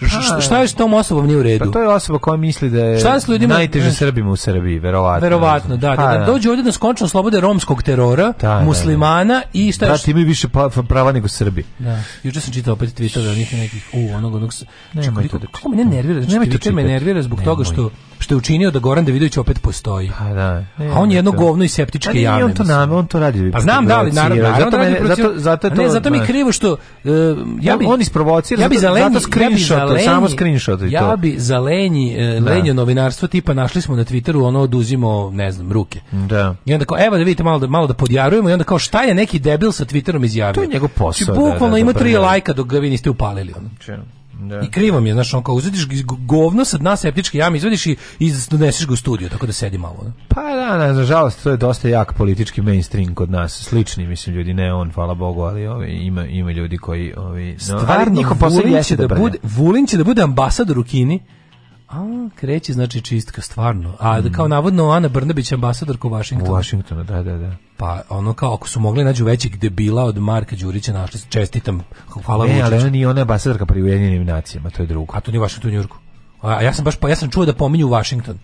Ha, šta je s tom osobom nije u redu? Pa to je osoba koja misli da je šta s ljudima, najteže Srbima u Srbiji, verovatno. Verovatno, da. Ha, da, pa da, da. Dođu ovdje da skončno slobode romskog terora, da, muslimana da, da. i šta je... Da, ti imaju više pa- prava nego Srbi. Da. Juče sam čitao opet Twitter da njih nekih... U, onog, onog... Nemoj to da ne Kako mene nervira? Znači, Twitter me nervira zbog toga što što je učinio da Goran Davidović opet postoji. Pa da. a on je jedno govno i septičke pa, jame. on to nam, on to radi. Pa znam da li naravno, naravno zato, da radi me, zato, zato je to. Ne, zato mi je krivo što uh, ja bi on, on isprovocira. Ja bi za Lenin, ja bi za lenji, samo screenshot Ja bi za lenji, e, da. lenje novinarstvo tipa našli smo na Twitteru ono oduzimo, ne znam, ruke. Da. I onda kao, evo da vidite malo da, malo da podjarujemo i onda kao šta je neki debil sa Twitterom izjavio. To je njegov posao. Či, znači, bukvalno da, da, ima tri lajka dok ga vi niste upalili. Ono. Da. I krivo mi je, znaš, on kao uzetiš govno sa dna septičke jame, izvadiš i, i doneseš ga u studiju, tako da sedi malo. Da? Pa da, na, nažalost, to je dosta jak politički mainstream kod nas. Slični, mislim, ljudi, ne on, hvala Bogu, ali ovi, ima, ima ljudi koji... Ovi, no, Stvarno, Vulin će da, da bude, Vulin će da bude ambasador u Kini, A, kreće znači čistka, stvarno. A mm. kao navodno Ana Brnabić, ambasadorka u Vašingtonu. U Vašingtonu, da, da, da. Pa ono kao, ako su mogli nađu većeg debila od Marka Đurića, našli su, čestitam, hvala Ne, ali ona nije ona ambasadorka pri Ujedinjenim nacijama, to je drugo. A to nije u Vašingtonu, Njurku. A ja sam baš, pa ja sam čuo da pominju Washington.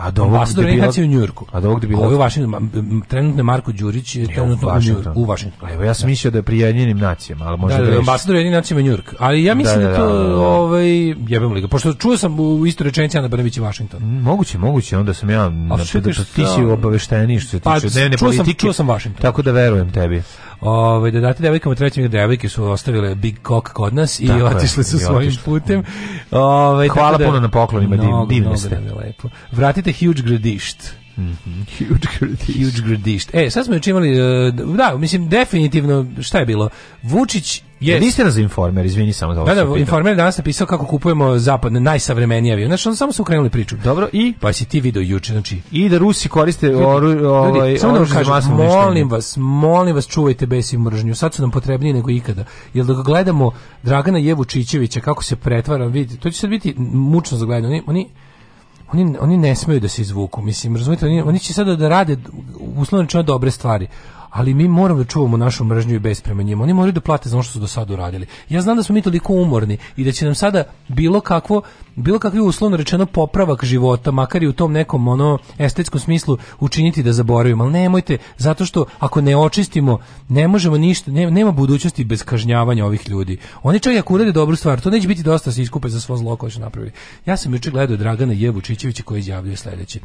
A do ovog gde bila... u Njujorku. A do ovog gde bila... Ovo je Washington, trenutno Marko Đurić je trenutno u, Washington. u Washingtonu. Evo, ja sam da, da. mislio da je pri Jedinim nacijama, ali možda da, da, da ambasador Jedinim nacijama Njujork. Ali ja da, mislim da, da, da, da to, da, ovaj, jebem li ga. Pošto čuo sam u istoj rečenici Ana Brnević i Washington. Mm, moguće, moguće, onda sam ja... A, na, da, ti si obavešteniji što se pa, tiče pa, dnevne politike. sam, čuo sam Washington. Tako da verujem tebi. Ovaj da date devojkama trećim jer devojke su ostavile Big Cock kod nas i tako otišle su svojim putem. Ovaj Hvala da, puno na poklonima, divni ste. Da lepo. Vratite Huge Gradišt. -hmm. Huge grdišt. Huge grdišt. E, sad smo još imali, e, da, mislim, definitivno, šta je bilo? Vučić Yes. Ja, niste nas informer, izvini samo za ovo. Da, da, informer danas napisao kako kupujemo zapadne najsavremenije avione. Znači, on samo su okrenuli priču. Dobro, i pa si ti video juče, znači. I da Rusi koriste oru, ovaj samo da kažem, molim vas, molim vas čuvajte bes i mržnju. Sad su nam potrebniji nego ikada. Jel da gledamo Dragana Jevučićevića kako se pretvara, vidite, to će sad biti mučno za gledanje. Oni, oni oni, oni ne smeju da se izvuku, mislim, razumete, oni, oni će sada da rade uslovno dobre stvari, ali mi moramo da čuvamo našu mržnju i bes prema njima. Oni moraju da plate za ono što su do sada uradili. Ja znam da smo mi toliko umorni i da će nam sada bilo kakvo bilo kakvi uslovno rečeno popravak života, makar i u tom nekom ono estetskom smislu učiniti da zaboravimo, ali nemojte zato što ako ne očistimo, ne možemo ništa, ne, nema budućnosti bez kažnjavanja ovih ljudi. Oni čak i ako urade dobru stvar, to neće biti dosta da se iskupe za svo zlo koje su napravili. Ja sam juče gledao Dragana Jevu Čičevića koji izjavljuje sledeće.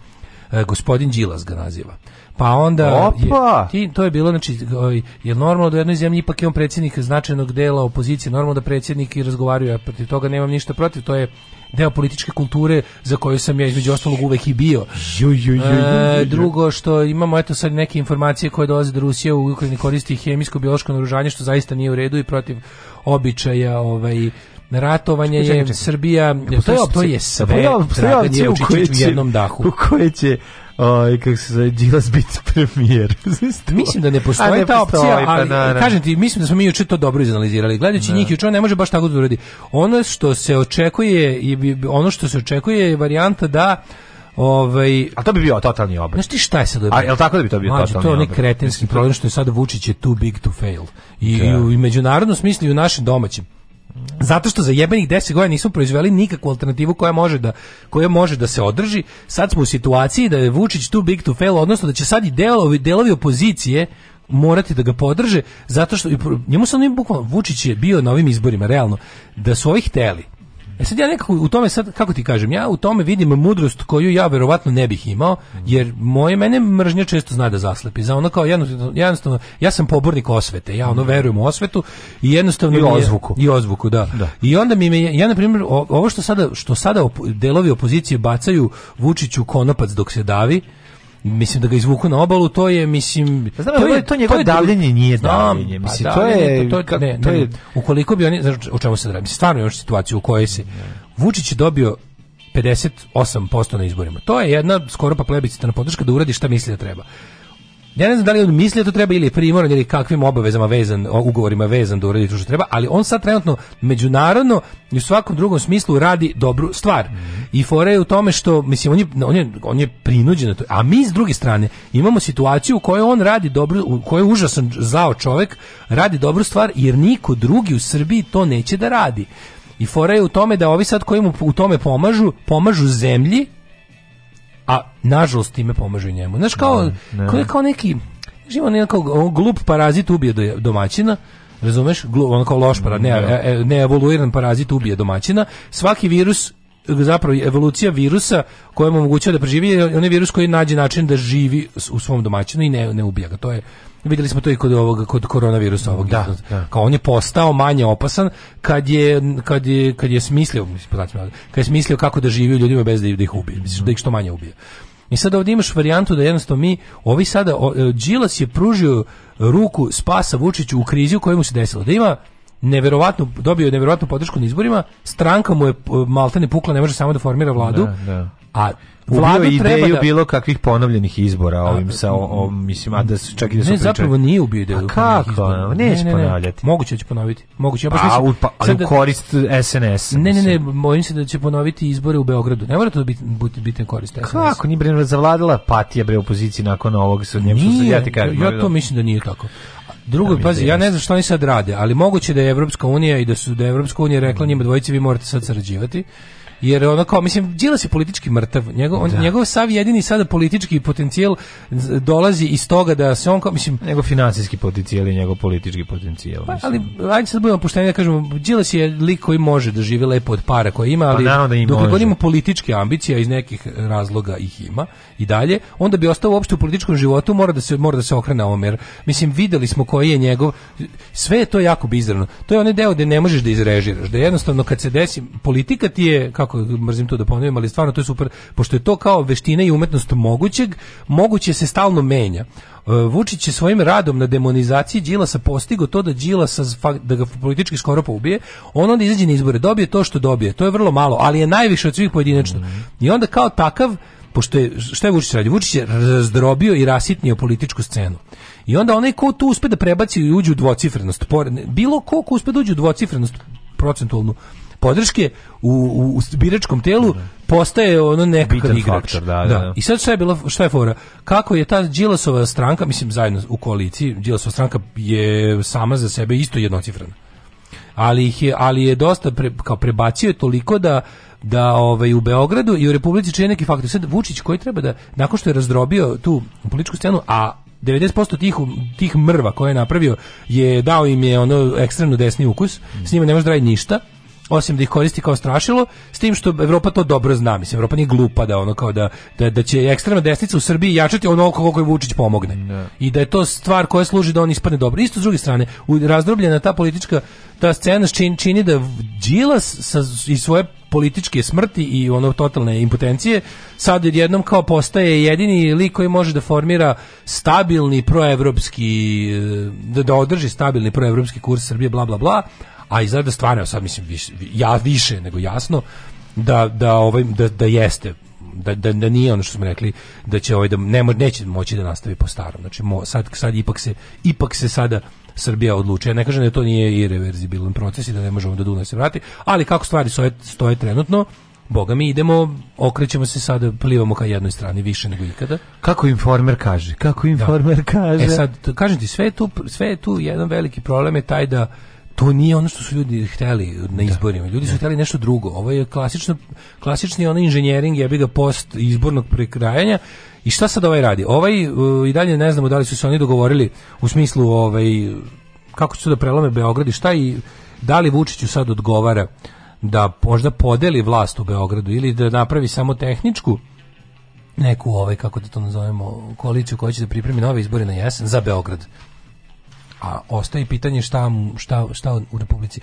E, gospodin Đilas ga naziva. Pa onda Je, ti, to je bilo znači ovaj, je normalno da u jednoj zemlji ipak je on predsjednik značajnog dela opozicije, normalno da predsjednik i razgovaraju, ja protiv toga nemam ništa protiv, to je deo političke kulture za koju sam ja između ostalog uvek i bio. E, drugo što imamo eto sad neke informacije koje dolaze do Rusije u Ukrajini koristi hemijsko biološko naoružanje što zaista nije u redu i protiv običaja ovaj ratovanje čekaj, čekaj, je Srbija, e, pa to je, to je pa sve traganje u, u jednom dahu. U koje će Oj, ovaj, kako se zove, Đilas biti premijer. mislim da ne postoji ne ta opcija, postoji, pa, ali na, na. kažem ti, mislim da smo mi juče to dobro izanalizirali. Gledajući njih da. juče, ne može baš tako da uradi. Ono što se očekuje, ono što se očekuje je varijanta da Ovaj, a to bi bio totalni obrat. Znaš ti šta je sad? Obrat? A jel tako da bi to bio Mađu, totalni to je kretenski problem što je sad Vučić je too big to fail. I, da. i u i međunarodnom smislu i u našem domaćem. Zato što za jebenih 10 godina nismo proizveli nikakvu alternativu koja može da koja može da se održi. Sad smo u situaciji da je Vučić too big to fail, odnosno da će sad i delovi delovi opozicije morati da ga podrže zato što njemu se onim bukvalno Vučić je bio na ovim izborima realno da su ovih hteli E sad ja nekako u tome sad kako ti kažem, ja u tome vidim mudrost koju ja verovatno ne bih imao, jer moje mene mržnja često zna da zaslepi. Za ono kao jednostavno, jednostavno ja sam pobornik osvete, ja ono verujem u osvetu i jednostavno i ozvuku. I ozvuku, da. da. I onda mi ja na primjer ovo što sada što sada delovi opozicije bacaju Vučiću konopac dok se davi, mislim da ga izvuku na obalu, to je mislim pa znam, to je to njegovo davljenje nije davljenje, pa mislim to je to je, ne, to je ukoliko bi oni znači o čemu se radi, stvarno je situaciju u kojoj se Vučić je dobio 58% na izborima. To je jedna skoro pa plebiscitarna podrška da uradi šta misli da treba. Ja ne znam da li on misli da to treba ili je primoran ili kakvim obavezama vezan, ugovorima vezan da uradi to što treba, ali on sad trenutno međunarodno i u svakom drugom smislu radi dobru stvar. I fora je u tome što, mislim, on je, on je, on je prinuđen na to. A mi s druge strane imamo situaciju u kojoj on radi dobru, u kojoj je užasan zao čovek, radi dobru stvar jer niko drugi u Srbiji to neće da radi. I fora je u tome da ovi sad koji mu u tome pomažu, pomažu zemlji a nažalost time pomažu i njemu. Znaš, kao, ne, ne. kao neki, živo nekako, glup parazit ubije domaćina, razumeš, glup, ono kao loš parazit, ne, ne. Da. E, neevoluiran parazit ubije domaćina, svaki virus zapravo evolucija virusa koja mu omogućava da preživi, on je virus koji nađe način da živi u svom domaćinu i ne, ne ubija ga. To je Videli smo to i kod ovog kod koronavirusa ovog da, da. kao on je postao manje opasan kad je kad je kad je smislio mislim kad je smislio kako da živi u ljudima bez da, da ih ubije mislim da ih što manje ubije i sad ovdje imaš varijantu da jednostavno mi, ovi sada, e, Đilas je pružio ruku spasa Vučiću u krizi u mu se desilo. Da ima neverovatno dobio je neverovatnu podršku na izborima, stranka mu je e, maltene pukla, ne može samo da formira vladu. Da, da. A Vlada ubio ideju da... bilo kakvih ponovljenih izbora ovim sa o, o mislim a da su čak i da su ne, zapravo nije ubio ideju. A kako? Neće ne, ne, ponavljati. Moguće da će ponoviti. Moguće ja baš mislim. Pa, ali u da- korist SNS. Ne, ne, ne, mojim se da će ponoviti izbore u Beogradu. Ne mora to biti da biti bitna korist SNS. Kako ni bre zavladala patija bre opoziciji nakon ovog sa njemu što se ja ti kažem. Ja to mislim da nije tako. Drugo, pazi, ja ne znam što oni sad rade, ali moguće da je Evropska unija i da su da je Evropska unija rekla mm. njima dvojice vi morate sad sarađivati jer ono kao mislim Đilas je politički mrtav njegov da. njegov sav jedini sada politički potencijal dolazi iz toga da se on kao mislim njegov financijski potencijal i njegov politički potencijal pa, ali ajde sad budemo pošteni da kažemo Đilas je lik koji može da živi lepo od para koje ima pa ali pa, da dok god ima političke ambicije iz nekih razloga ih ima i dalje onda bi ostao uopšte u političkom životu mora da se mora da se okrene ovom jer mislim videli smo koji je njegov sve je to jako bizarno to je onaj deo gde ne možeš da izrežiraš da jednostavno kad se desi politika ti je kako kako mrzim to da ponovim, ali stvarno to je super, pošto je to kao veština i umetnost mogućeg, moguće se stalno menja. E, Vučić je svojim radom na demonizaciji Đilasa postigo to da Đilasa da ga politički skoro poubije, on onda izađe na izbore, dobije to što dobije, to je vrlo malo, ali je najviše od svih pojedinačno. I onda kao takav, pošto je, šta je Vučić radio? Vučić je razdrobio i rasitnio političku scenu. I onda onaj ko tu uspe da prebaci i uđe u dvocifrenost, bilo ko ko uspe da uđe u dvocifrenost procentualnu, podrške u, u, u biračkom telu da, da. postaje ono nekakav igrač. Faktor, da, da, da. I sad šta je bilo, šta je fora? Kako je ta Đilasova stranka, mislim zajedno u koaliciji, Đilasova stranka je sama za sebe isto jednocifrena. Ali, ih je, ali je dosta pre, kao prebacio je toliko da da ovaj u Beogradu i u Republici čini neki faktor. Sad Vučić koji treba da nakon što je razdrobio tu političku scenu, a 90% tih, tih mrva koje je napravio je dao im je ono ekstremno desni ukus, s njima ne može da radi ništa osim da ih koristi kao strašilo, s tim što Evropa to dobro zna, mislim, Evropa nije glupa da ono kao da, da, da će ekstremna desnica u Srbiji jačati ono koliko je Vučić pomogne. Ne. Da. I da je to stvar koja služi da on ispadne dobro. Isto s druge strane, razdrobljena ta politička ta scena čini, čini da Đilas sa, i svoje političke smrti i ono totalne impotencije sad odjednom kao postaje jedini lik koji može da formira stabilni proevropski e, da, da održi stabilni proevropski kurs Srbije bla bla bla a izgleda stvarno, sad mislim, više, ja više nego jasno, da, da, ovaj, da, da jeste da, da, da, nije ono što smo rekli da će ovaj da ne neće moći da nastavi po starom. Znači mo, sad sad ipak se ipak se sada Srbija odlučuje. Ne kažem da to nije irreverzibilan proces i da ne možemo da Dunav se vrati, ali kako stvari stoje, stoje trenutno, Boga mi idemo, okrećemo se sada, plivamo ka jednoj strani više nego ikada. Kako informer kaže? Kako da. informer da. kaže? E sad, kažem ti, sve je tu, sve je tu jedan veliki problem je taj da to nije ono što su ljudi hteli na da. izborima. Ljudi su da. hteli nešto drugo. Ovo je klasično, klasični onaj inženjering, ja bih ga post izbornog prekrajanja. I šta sad ovaj radi? Ovaj, uh, i dalje ne znamo da li su se oni dogovorili u smislu ovaj, kako će da prelome Beograd i šta i da li Vučiću sad odgovara da možda podeli vlast u Beogradu ili da napravi samo tehničku neku ovaj kako da to nazovemo koaliciju koja će da pripremi nove izbore na jesen za Beograd a ostaje pitanje šta, šta, šta u Republici.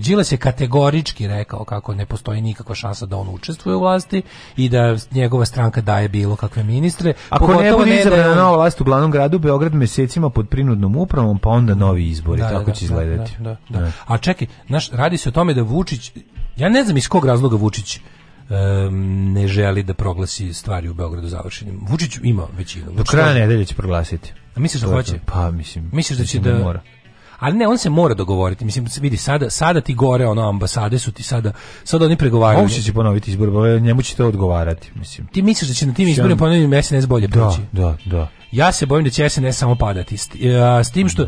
Đilas je kategorički rekao kako ne postoji nikakva šansa da on učestvuje u vlasti i da njegova stranka daje bilo kakve ministre. Ako ne bude da izabrana on... nova vlast u glavnom gradu, Beograd mesecima pod prinudnom upravom, pa onda novi izbori, da, da tako da, će da, izgledati. Da, da a čekaj, naš, radi se o tome da Vučić, ja ne znam iz kog razloga Vučić um, ne želi da proglasi stvari u Beogradu završenim. Vučić ima većinu. Do znači, kraja nedelje će proglasiti. A misliš da hoće? Pa mislim. Misliš da će da, da mora. Ali ne, on se mora dogovoriti. Mislim, vidi, sada, sada ti gore, ono, ambasade su ti sada, sada oni pregovaraju. Ovo će ponoviti izbor, pa njemu će to odgovarati, mislim. Ti misliš da će na tim izborima ponoviti SNS da bolje da, proći? Da, da, da. Ja se bojim da će SNS samo padati. E, s, tim što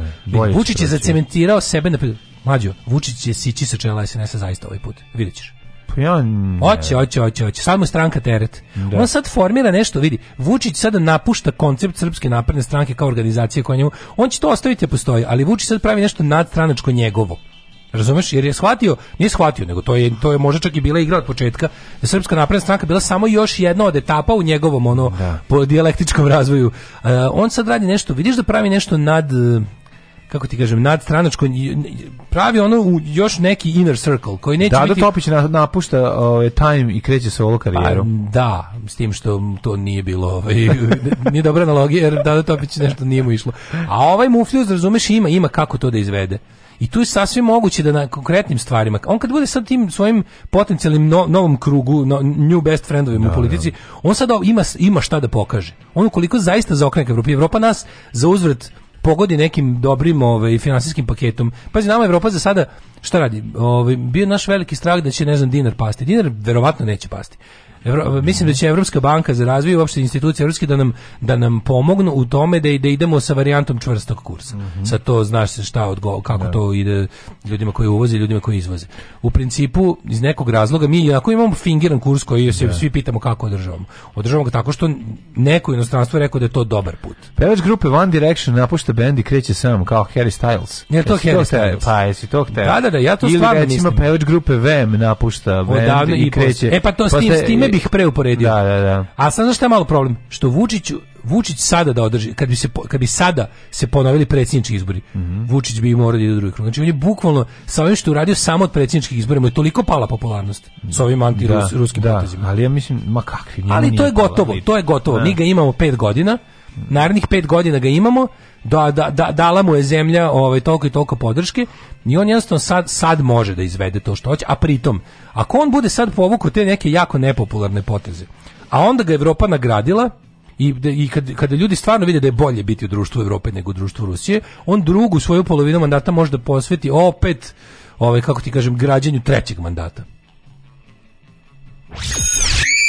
Vučić je zacementirao sebe na... Mlađo, Vučić će sići sa čela SNS-a zaista ovaj put. Vidjet ćeš. Ja, ne. Oće, hoće, hoće, hoće. Samo stranka teret. Da. On sad formira nešto, vidi. Vučić sada napušta koncept Srpske napredne stranke kao organizacije koja njemu... On će to ostaviti da postoji, ali Vučić sad pravi nešto nadstranačko njegovo. Razumeš? Jer je shvatio, nije shvatio, nego to je, to je možda čak i bila igra od početka, da Srpska napredna stranka bila samo još jedna od etapa u njegovom ono, da. po dijalektičkom razvoju. Uh, on sad radi nešto, vidiš da pravi nešto nad, kako ti kažem, nadstranačko pravi ono u još neki inner circle koji neće da, biti... Topić napušta ovaj, Time i kreće se u karijeru. Pa, da, s tim što to nije bilo ovaj, nije dobra analogija jer Dado Topić nešto nije mu išlo. A ovaj Mufljuz, razumeš, ima, ima kako to da izvede. I tu je sasvim moguće da na konkretnim stvarima, on kad bude sad tim svojim potencijalnim no, novom krugu, no, new best friendovima u da, politici, da. on sad ima, ima šta da pokaže. On ukoliko zaista zaokrene Evropi, Evropa nas za uzvrat pogodi nekim dobrim ovaj, finansijskim paketom. Pazi, nama Evropa za sada, šta radi? Ovaj, bio naš veliki strah da će, ne znam, dinar pasti. Dinar verovatno neće pasti Evro, mislim da će Evropska banka za razvoj i uopšte institucije evropske da nam, da nam pomognu u tome da, da idemo sa varijantom čvrstog kursa. Mm -hmm. Sad to znaš šta odgo, kako da. to ide ljudima koji uvoze i ljudima koji izvoze. U principu, iz nekog razloga, mi iako imamo fingiran kurs koji se da. svi pitamo kako održavamo. Održavamo ga tako što neko inostranstvo je rekao da je to dobar put. Pevač grupe One Direction napušta bend i kreće sam kao Harry Styles. Je to Harry Styles? Pa jesi to hteo. Da, da, da, ja to stvarno nisam. Ili recimo pevač grupe VM napušta bend i, i kreće. E pa to pa s time bi bih preuporedio. Da, da, da. A sad znaš šta je malo problem? Što Vučić, Vučić sada da održi, kad bi, se, kad bi sada se ponovili predsjednički izbori, mm -hmm. Vučić bi morao da ide u drugi krug. Znači on je bukvalno sa ovim što uradio samo od predsjedničkih izbora, mu je toliko pala popularnost sa ovim antiruskim da, da, ali ja mislim, ma kakvi. Ali to je gotovo, to je gotovo. Mi da. ga imamo pet godina, narednih pet godina ga imamo, da, da, da, dala mu je zemlja ovaj, toliko i toliko podrške i on jednostavno sad, sad može da izvede to što hoće, a pritom, ako on bude sad povukao te neke jako nepopularne poteze, a onda ga Evropa nagradila, i, i kad, kada ljudi stvarno vide da je bolje biti u društvu Evrope nego u društvu Rusije, on drugu svoju polovinu mandata može da posveti opet, ovaj, kako ti kažem, građenju trećeg mandata.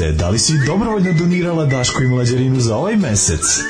se, da li si dobrovoljno donirala Daško i Mlađarinu za ovaj mesec?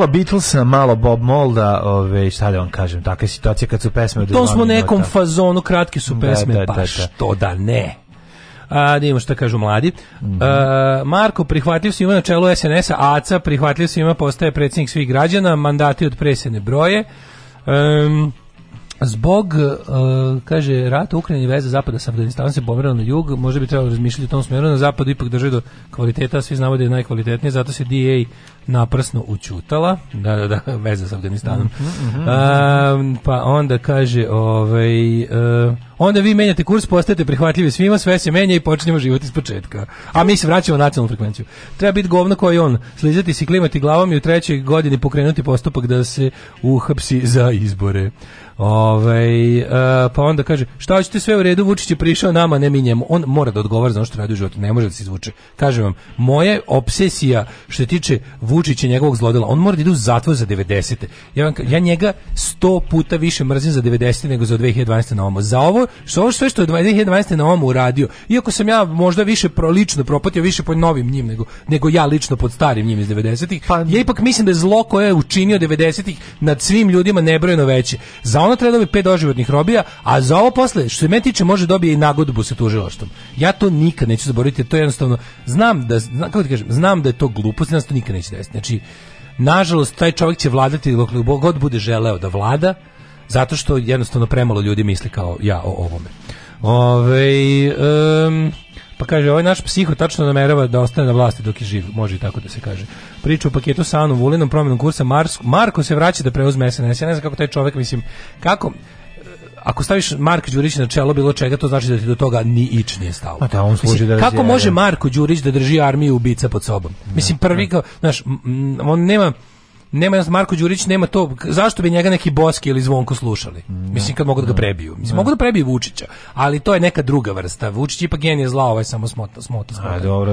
malo Beatlesa, malo Bob Molda, ove, šta da vam kažem, takve situacije kad su pesme... To smo nekom minuta. Da. fazonu, kratke su da, pesme, da, da, pa da. što da ne. A, da imamo šta kažu mladi. Mm -hmm. e, Marko prihvatljiv svima na čelu SNS-a, Aca prihvatljiv svima postaje predsjednik svih građana, mandati od presene broje. Um, Zbog, e, kaže, rata Ukrajine i veze zapada sa Afganistanom se bombardirao na jug, možda bi trebalo razmišljati u tom smjeru, na zapadu ipak drži do kvaliteta, svi znamo da je najkvalitetnije, zato se DA naprsno učutala, da, da, da, veze s Afganistanom. Mm -hmm. uh, pa onda kaže, ovaj, uh, onda vi menjate kurs, postajete prihvatljivi svima, sve se menja i počinjemo život iz početka. A mi se vraćamo na nacionalnu frekvenciju. Treba biti govno koji on, slizati se klimati glavom i u trećoj godini pokrenuti postupak da se uhapsi za izbore. Ove, ovaj, e, pa onda kaže, šta hoćete sve u redu, Vučić je prišao nama, ne mi njemu. On mora da odgovara za ono što radi u životu, ne može da se izvuče. Kažem vam, moja obsesija što se tiče Vučića njegovog zlodela, on mora da ide u zatvor za 90. Ja, vam, ja njega sto puta više mrzim za 90. nego za 2012. na ovom. Za ovo, što ovo sve što je 2012. na ovom uradio, iako sam ja možda više pro, lično propatio, više po novim njim nego, nego ja lično pod starim njim iz 90. Pa, ja ipak mislim da je zlo koje je učinio 90. nad svim ljudima nebrojeno veće. Za ona treba dobiti da pet doživotnih robija, a za ovo posle, što se me tiče, može da dobije i nagodbu sa tužilaštvom. Ja to nikad neću zaboraviti, to je jednostavno, znam da, zna, kako ti da kažem, znam da je to glupost, jednostavno nikad neće desiti. Znači, nažalost, taj čovjek će vladati dokle god bude želeo da vlada, zato što jednostavno premalo ljudi misli kao ja o ovome. Ove, um, Pa kaže, ovaj naš psiho tačno namerava da ostane na vlasti dok je živ, može i tako da se kaže. Priča u paketu sa Anom Vulinom, promjenom kursa, Marsko, Marko se vraća da preuzme SNS. Ja ne znam kako taj čovek, mislim, kako, e, ako staviš Marko Đurić na čelo bilo čega, to znači da ti do toga ni ič nije stalo. A pa da, on služi da Kako može Marko Đurić da drži armiju ubica pod sobom? Da, mislim, prvi, da. kao, znaš, on nema, nema nas Marko Đurić, nema to. Zašto bi njega neki Boski ili Zvonko slušali? Ne. Mislim kad mogu da ga prebiju. Mislim ne. mogu da prebiju Vučića, ali to je neka druga vrsta. Vučić ipak genije zla, ovaj samo smota, smota, smota. A dobro,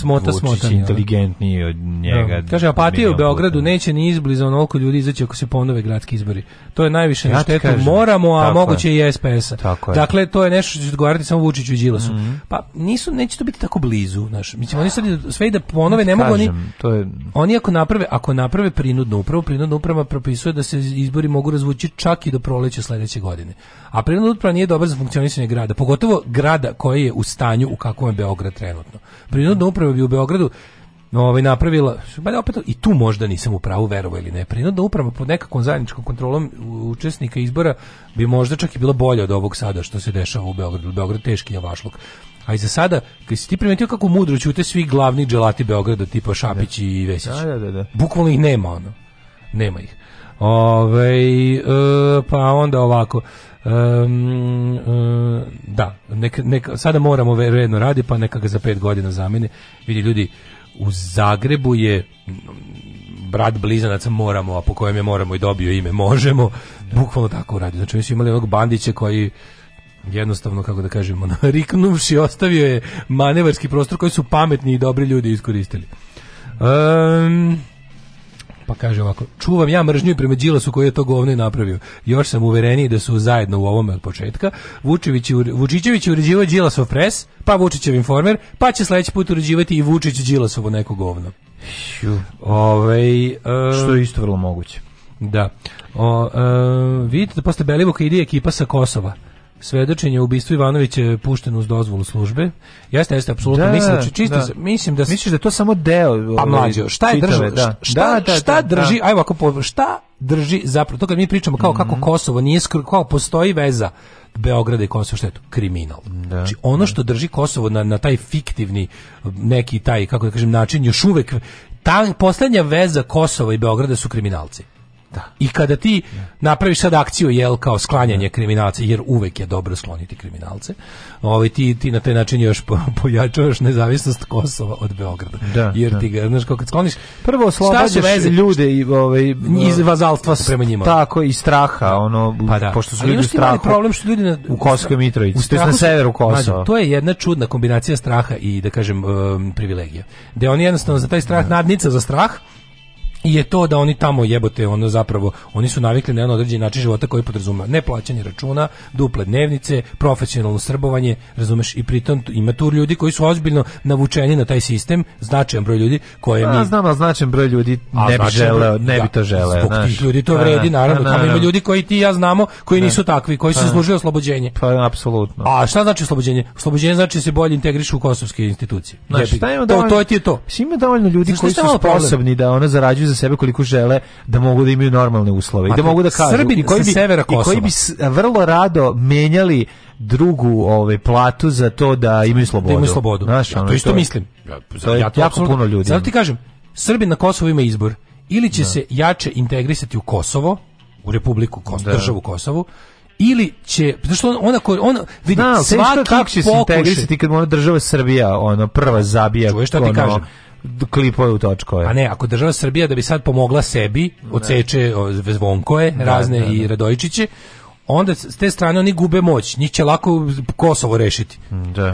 smota, Vučić smota, inteligentniji od njega. Da. Kaže apatija u Beogradu neće ni izbliza onoliko ljudi izaći ako se ponove gradski izbori. To je najviše na štetu moramo, a moguće je. i SPS-a. Dakle to je nešto što će odgovarati samo Vučiću i Đilasu. Mm. Pa nisu neće to biti tako blizu, znači. Mislim oni sad sve i da ponove ne mogu oni. To je... Oni ako naprave, ako naprave pri prinudnu upravu. Prinudna uprava propisuje da se izbori mogu razvući čak i do proleća sledeće godine. A prinudna uprava nije dobra za funkcionisanje grada, pogotovo grada koji je u stanju u kakvom je Beograd trenutno. Prinudna uprava bi u Beogradu ovaj napravila, pa opet i tu možda nisam u pravu verovao ili ne. Prinudna uprava pod nekakvom zajedničkom kontrolom učesnika izbora bi možda čak i bila bolja od ovog sada što se dešava u Beogradu. Beograd teški je javašluk. A i za sada, kad si ti primetio kako mudro ćute svi glavni dželati Beograda, tipa Šapić da. i Vesić. Da, da, da, da. Bukvalno ih nema, ono. Nema ih. Ove, e, pa onda ovako. Um, um, da, nek, nek, sada moramo redno radi, pa neka ga za pet godina zamene. Vidi ljudi, u Zagrebu je mm, brat blizanac moramo, a po kojem je moramo i dobio ime možemo, da. bukvalno tako radi. Znači, mi smo imali onog Bandića koji jednostavno, kako da kažemo, riknuvši ostavio je manevarski prostor koji su pametni i dobri ljudi iskoristili. Um, pa kaže ovako, čuvam ja mržnju prema Đilasu koji je to govno napravio. Još sam uvereniji da su zajedno u ovome od početka. Vučević, Vučićević je uređivao Đilasov pres, pa Vučićev informer, pa će sledeći put uređivati i Vučić Đilasovo neko govno. Ove, ovaj, um, Što je isto vrlo moguće. Da. O, um, vidite da posle Belivuka ide ekipa sa Kosova svedočenje ubistvu Ivanović je pušteno uz dozvolu službe. Jeste, jeste apsolutno da, mislim znači čisto da. mislim da misliš da to samo deo pa ovaj, mlađe, šta je država da. šta, da, da šta drži ajmo ako šta drži zapravo to kad mi pričamo kao mm -hmm. kako mhm. Kosovo nije kao postoji veza Beograda i Kosovo što je to kriminal. Da, znači ono što drži Kosovo na, na taj fiktivni neki taj kako da kažem način još uvek ta poslednja veza Kosova i Beograda su kriminalci. Da. I kada ti napraviš sad akciju jel kao sklanjanje da. kriminalca, jer uvek je dobro skloniti kriminalce, ovaj, ti, ti na taj način još po, pojačavaš nezavisnost Kosova od Beograda. Da, jer da. ti ga, znaš, kako kad skloniš, prvo oslobađaš ljude i, ovaj, iz vazalstva prema njima. Tako, i straha, da. ono, pa da. pošto su ljudi u strahu. problem što ljudi na, u Koskoj Mitrovici, to na severu Kosova. to je jedna čudna kombinacija straha i, da kažem, um, privilegija. Da oni jednostavno za taj strah, da. nadnica za strah, je to da oni tamo jebote ono zapravo oni su navikli na jedan određeni način života koji podrazumeva neplaćanje računa, duple dnevnice, profesionalno srbovanje, razumeš i pritom ima tu ljudi koji su ozbiljno navučeni na taj sistem, značajan broj ljudi koje mi a, znam, a značajan broj ljudi ne bi želeo, ne da, bi to želeo, zbog znaš. tih ljudi to da, vredi pa naravno, tamo ima ljudi koji ti i ja znamo, koji da. nisu takvi, koji su pa- zaslužili oslobođenje. Pa apsolutno. A šta znači oslobođenje? Oslobođenje znači se bolje integrišu u kosovske institucije. Znači, šta ima to, to, je ti je to. Ima dovoljno ljudi koji su sposobni da ona zarađuju za sebe koliko žele da mogu da imaju normalne uslove i da mogu da kažu i koji bi severa Kosova. i koji bi vrlo rado menjali drugu ovaj platu za to da imaju slobodu. Da imaju slobodu. Znaš, ja to isto to, mislim. Ja, to ja to jako puno ljudi. Zato ti kažem, Srbi na Kosovu ima izbor. Ili će da. se jače integrisati u Kosovo, u Republiku Kosovo, da. državu Kosovu, ili će zato što ona koji on vidi no, svaki kako će se integrisati kad ona država Srbija ona prva zabija Čuješ šta ti ono, kažem klipove u točkove. A ne, ako država Srbija da bi sad pomogla sebi, oceče zvonkoje, da, razne da, da, da. i Radojičiće, onda s te strane oni gube moć. Njih će lako Kosovo rešiti. Mm, da.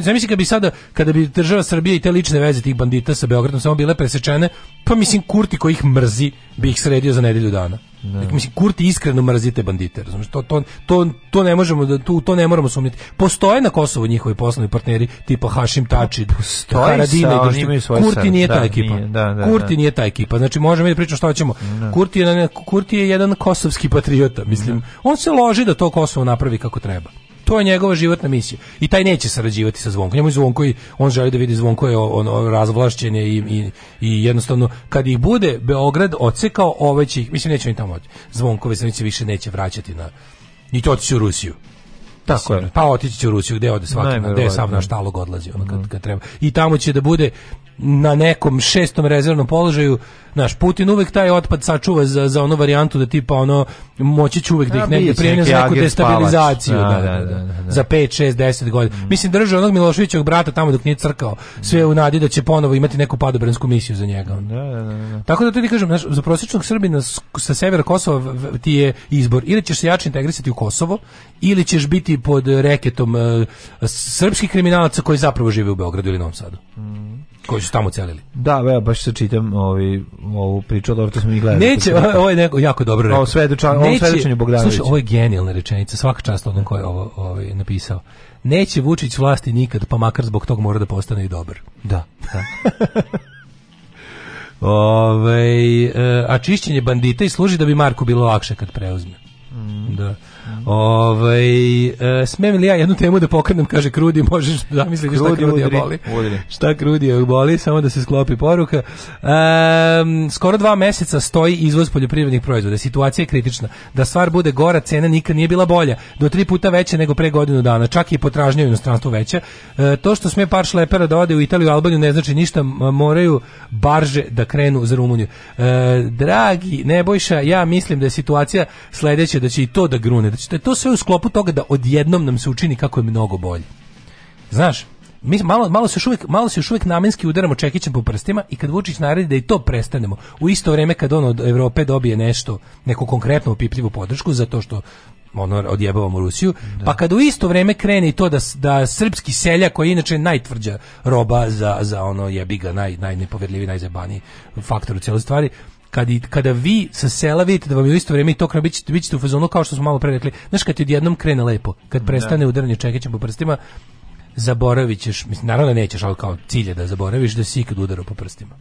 Zamisli kad bi sada, kada bi država Srbija i te lične veze tih bandita sa Beogradom samo bile presečene, pa mislim Kurti koji ih mrzi, bi ih sredio za nedelju dana. Da. Ne. Dakle, mislim, Kurti iskreno mrzite bandite, razumiješ? To, to, to, to, ne možemo, da, tu, to ne moramo sumnjati. Postoje na Kosovu njihovi poslovni partneri, tipa Hašim Tači, Haradine, Kurti nije da, ta ekipa. Nije, da, da, Kurti da. nije ta ekipa. Znači, možemo i da pričati što hoćemo. Ne. Kurti je, Kurti je jedan kosovski patriota, mislim. Ne. On se loži da to Kosovo napravi kako treba. To je njegova životna misija. I taj neće sarađivati sa Zvonkom. Njemu je Zvonko i on želi da vidi Zvonko je on razvlašćen je i, i, i, jednostavno kad ih bude Beograd odsekao, ove će ih, mislim neće oni tamo Zvonkove se neće više neće vraćati na niti otići u Rusiju. Tako je. Pa otići će u Rusiju, gde ode svaki, gde je sav naš talog odlazi, ono, kad, mhm. kad treba. I tamo će da bude na nekom šestom rezervnom položaju naš Putin uvek taj otpad sačuva za za onu varijantu da tipa ono moći će uvek da, da ih negde prene za neku da, destabilizaciju da, da, da, za 5 6 10 godina mm. mislim drži onog Miloševićog brata tamo dok nije crkao sve u nadi da će ponovo imati neku padobransku misiju za njega da, da, tako da ti kažem znaš, za prosječnog Srbina sa severa Kosova ti je izbor ili ćeš se jače integrisati u Kosovo ili ćeš biti pod reketom uh, srpskih kriminalaca koji zapravo žive u Beogradu ili Novom Sadu mm koji su tamo celili. Da, be, baš se čitam ovaj ovu priču, dobro, to smo i gledali. Neće, da- ovo je neko, jako dobro rekao. Ovo svedočan, ovo svedočenje Bogdanovića. Slušaj, ovo je genijalna rečenica, svaka čast onom ko je ovo ovaj, napisao. Neće Vučić vlasti nikad, pa makar zbog tog mora da postane i dobar. Da, da. Ove, e, a čišćenje bandita i služi da bi Marku bilo lakše kad preuzme. Mm. Da. Mhm. Ovaj e, smem li ja jednu temu da pokrenem, kaže Krudi, možeš da zamisliti krudi, šta Krudi udri, boli. Udri. Šta Krudi boli, samo da se sklopi poruka. E, skoro dva meseca stoji izvoz poljoprivrednih proizvoda. Situacija je kritična. Da stvar bude gora, cena nikad nije bila bolja. Do tri puta veća nego pre godinu dana. Čak i potražnja u inostranstvu veća. E, to što sme par šlepera da ode u Italiju, i Albaniju ne znači ništa, moraju barže da krenu za Rumuniju. E, dragi Nebojša, ja mislim da je situacija sledeća da će i to da grune, da će što je to sve u sklopu toga da odjednom nam se učini kako je mnogo bolje. Znaš, mi malo, malo, se još uvijek, malo se još uvijek namenski udaramo čekićem po prstima i kad Vučić naredi da i to prestanemo, u isto vrijeme kad on od Evrope dobije nešto, neku konkretnu opipljivu podršku za to što ono odjebavamo Rusiju, da. pa kad u isto vrijeme krene i to da, da srpski selja koji je inače najtvrđa roba za, za ono jebiga, naj, najnepovjerljiviji, najzabaniji faktor u cijeloj stvari, kad i, kada vi sa sela vidite da vam je u isto vrijeme i to kraj bićete, bićete u fazonu kao što smo malo pre rekli. Znaš kad ti odjednom krene lepo, kad da. prestane udaranje čekićem po prstima, zaboravit ćeš, mislim, naravno da nećeš, ali kao cilje da zaboraviš da si ikad udarao po prstima.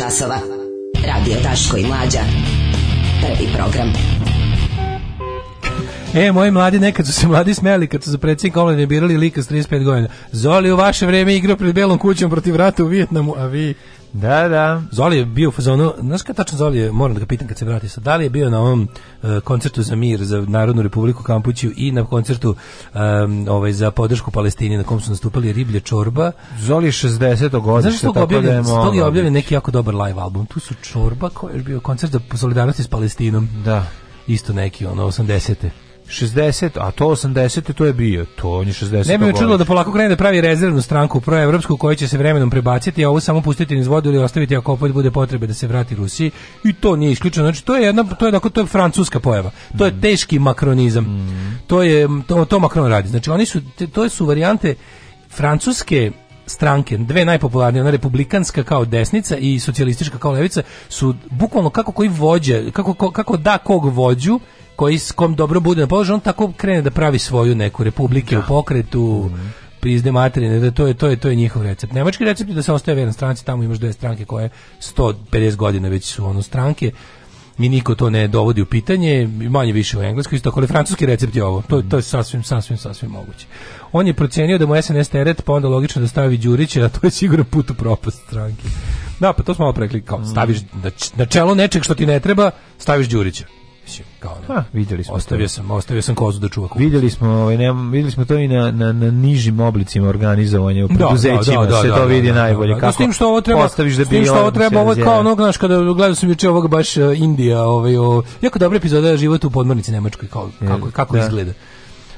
časova. Radio Daško i Mlađa. Prvi program. E, moji mladi, nekad su se mladi smeli kad su za predsjednika omladine birali lika s 35 godina. Zoli u vaše vreme igrao pred belom kućom protiv rata u Vijetnamu, a vi Da, da. Zoli je bio u fazonu, znaš kada tačno Zoli je, moram da ga pitam kad se vrati sad, da li je bio na ovom uh, koncertu za mir, za Narodnu republiku Kampućiju i na koncertu um, ovaj, za podršku Palestini na kom su nastupali Riblje Čorba. Zoli 60. godine. Znaš što ga objavljen, da je neki jako dobar live album. Tu su Čorba koji je bio koncert za solidarnost s Palestinom. Da. Isto neki, ono, 80. -te. 60, a to 80 to je bio. To on je 60. Ne bi me čudilo da polako krene da pravi rezervnu stranku proevropsku koja će se vremenom prebaciti, a ovo samo pustiti niz vodu ili ostaviti ako opet bude potrebe da se vrati Rusiji. I to nije isključeno. Znači to je jedna to je dakle, to je francuska pojava. To je mm. teški makronizam. Mm. To je to, to Macron radi. Znači oni su te, to su varijante francuske stranke, dve najpopularnije, ona republikanska kao desnica i socijalistička kao levica, su bukvalno kako koji vođe, kako, kako da kog vođu, koji s kom dobro bude na položaju, on tako krene da pravi svoju neku republike da. u pokretu, mm pizde materine, da to je to je to je njihov recept. Nemački recept je da se ostaje veran stranci, tamo imaš dve stranke koje 150 godina već su ono stranke mi niko to ne dovodi u pitanje, manje više u engleskoj, isto ali francuski recept je ovo. To, to je mhm. sasvim, sasvim, sasvim moguće. On je procenio da mu SNS teret, pa onda logično da stavi Đurića, a to je sigurno put u propast stranke. Da, pa to smo malo prekli, kao mhm. staviš na čelo nečeg što ti ne treba, staviš Đurića mislim, kao ne. Ha, videli smo. Ostavio to. sam, ostavio sam kozu da čuva kukac. Vidjeli smo, ovaj, ne, videli smo to i na, na, na nižim oblicima organizovanja u da, da, preduzećima, da, da, da, da, se to vidi najbolje. Kako s tim što ovo treba, ostaviš da bilo, što ovo treba, ovo kao onog, znaš, kada gledao sam juče ovog baš uh, Indija, ovaj, o, jako dobra epizoda života u podmornici Nemačkoj, kao, kako, kako izgleda.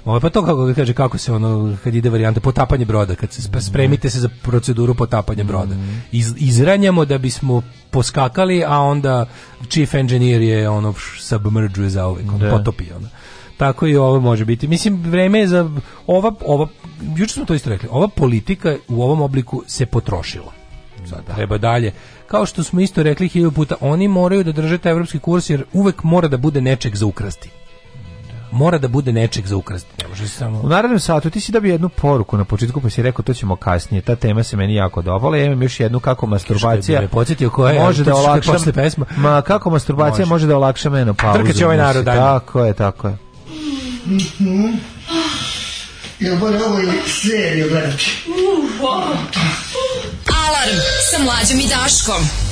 Ovo ovaj, pa to kako kaže kako se ono kad ide varijanta potapanje broda, kad se spremite se za proceduru potapanja broda. Mm. Iz, izranjamo da bismo poskakali, a onda chief engineer je ono submergeuje za uvek, on da. potopi ono. Tako i ovo može biti. Mislim, vreme je za... Ova, ova, juče smo to isto rekli, ova politika u ovom obliku se potrošila. Sad, da. treba dalje. Kao što smo isto rekli hiljadu puta, oni moraju da drže taj evropski kurs jer uvek mora da bude nečeg za ukrasti mora da bude nečeg za ukras. Ne može samo... U narednom satu ti si da bi jednu poruku na početku, pa si rekao to ćemo kasnije. Ta tema se meni jako dopala. Ja imam još jednu kako masturbacija me podsjetio koja je, može da olakša posle pesma. Ma kako masturbacija može, može da olakša menopauzu. Trkaće ovaj narod dalje. Tako je, tako je. Mm Ja moram ovo ovaj seriju gledati. Uh, wow. Alarm sa mlađom i Daškom.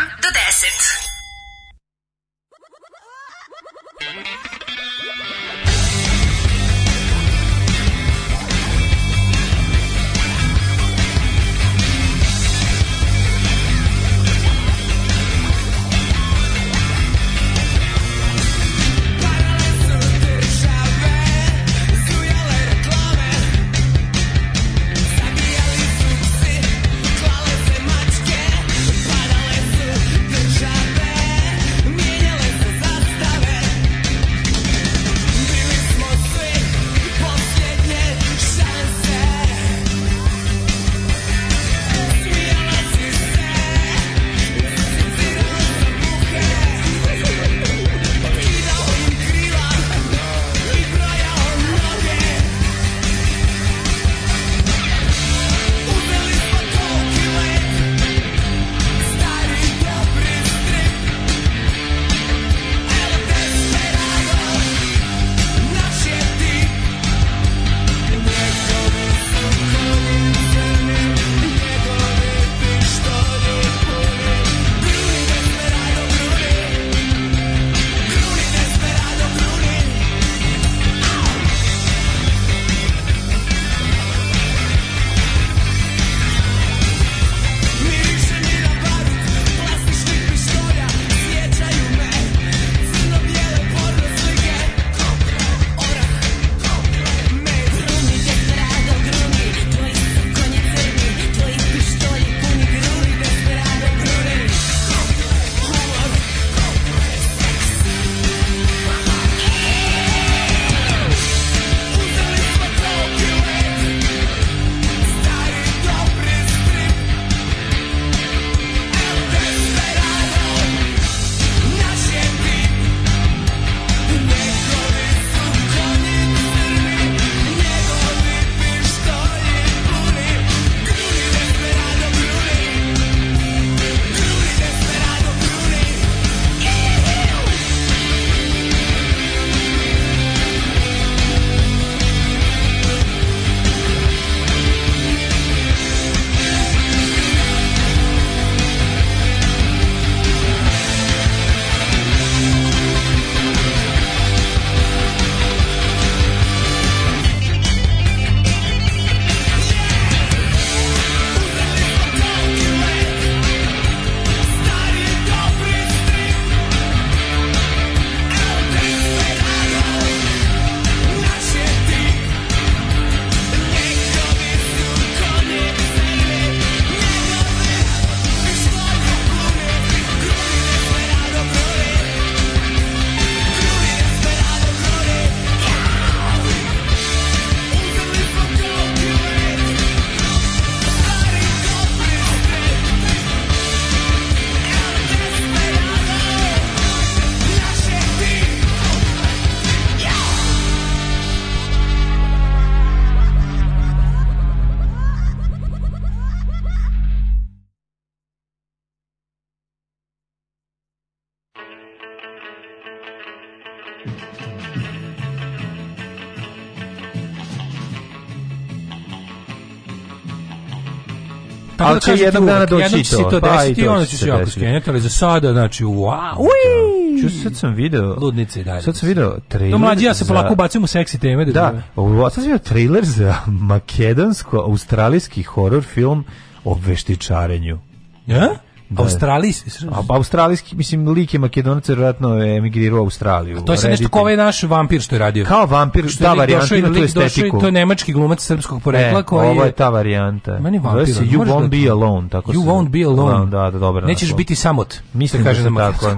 7 ali će jednog dana doći to. Jednog će to pa, desiti, pa, ono će se jako skenjati, ali za sada, znači, wow, ui! Ču, sad sam video... Ludnice i dalje. Sad sam video trailer... No, mlađi, ja se za... polako ubacim u seksi teme. Da, da ovo, sad sam video trailer za makedonsko-australijski horror film o veštičarenju. Ja? Da. Australijski? A, pa australijski, mislim, lik je makedonac, vjerojatno je emigrirao u Australiju. A to je sad nešto kao ovaj naš vampir što je radio. Kao vampir, što je ta varijanta, ima tu estetiku. To je nemački glumac srpskog porekla e, koji je... ovo je ta varijanta. Meni vampir. Zove you won't da... be alone. Tako you se... won't be alone. Da, da, dobro. Nećeš naslov. biti samot. Mislim da se tako.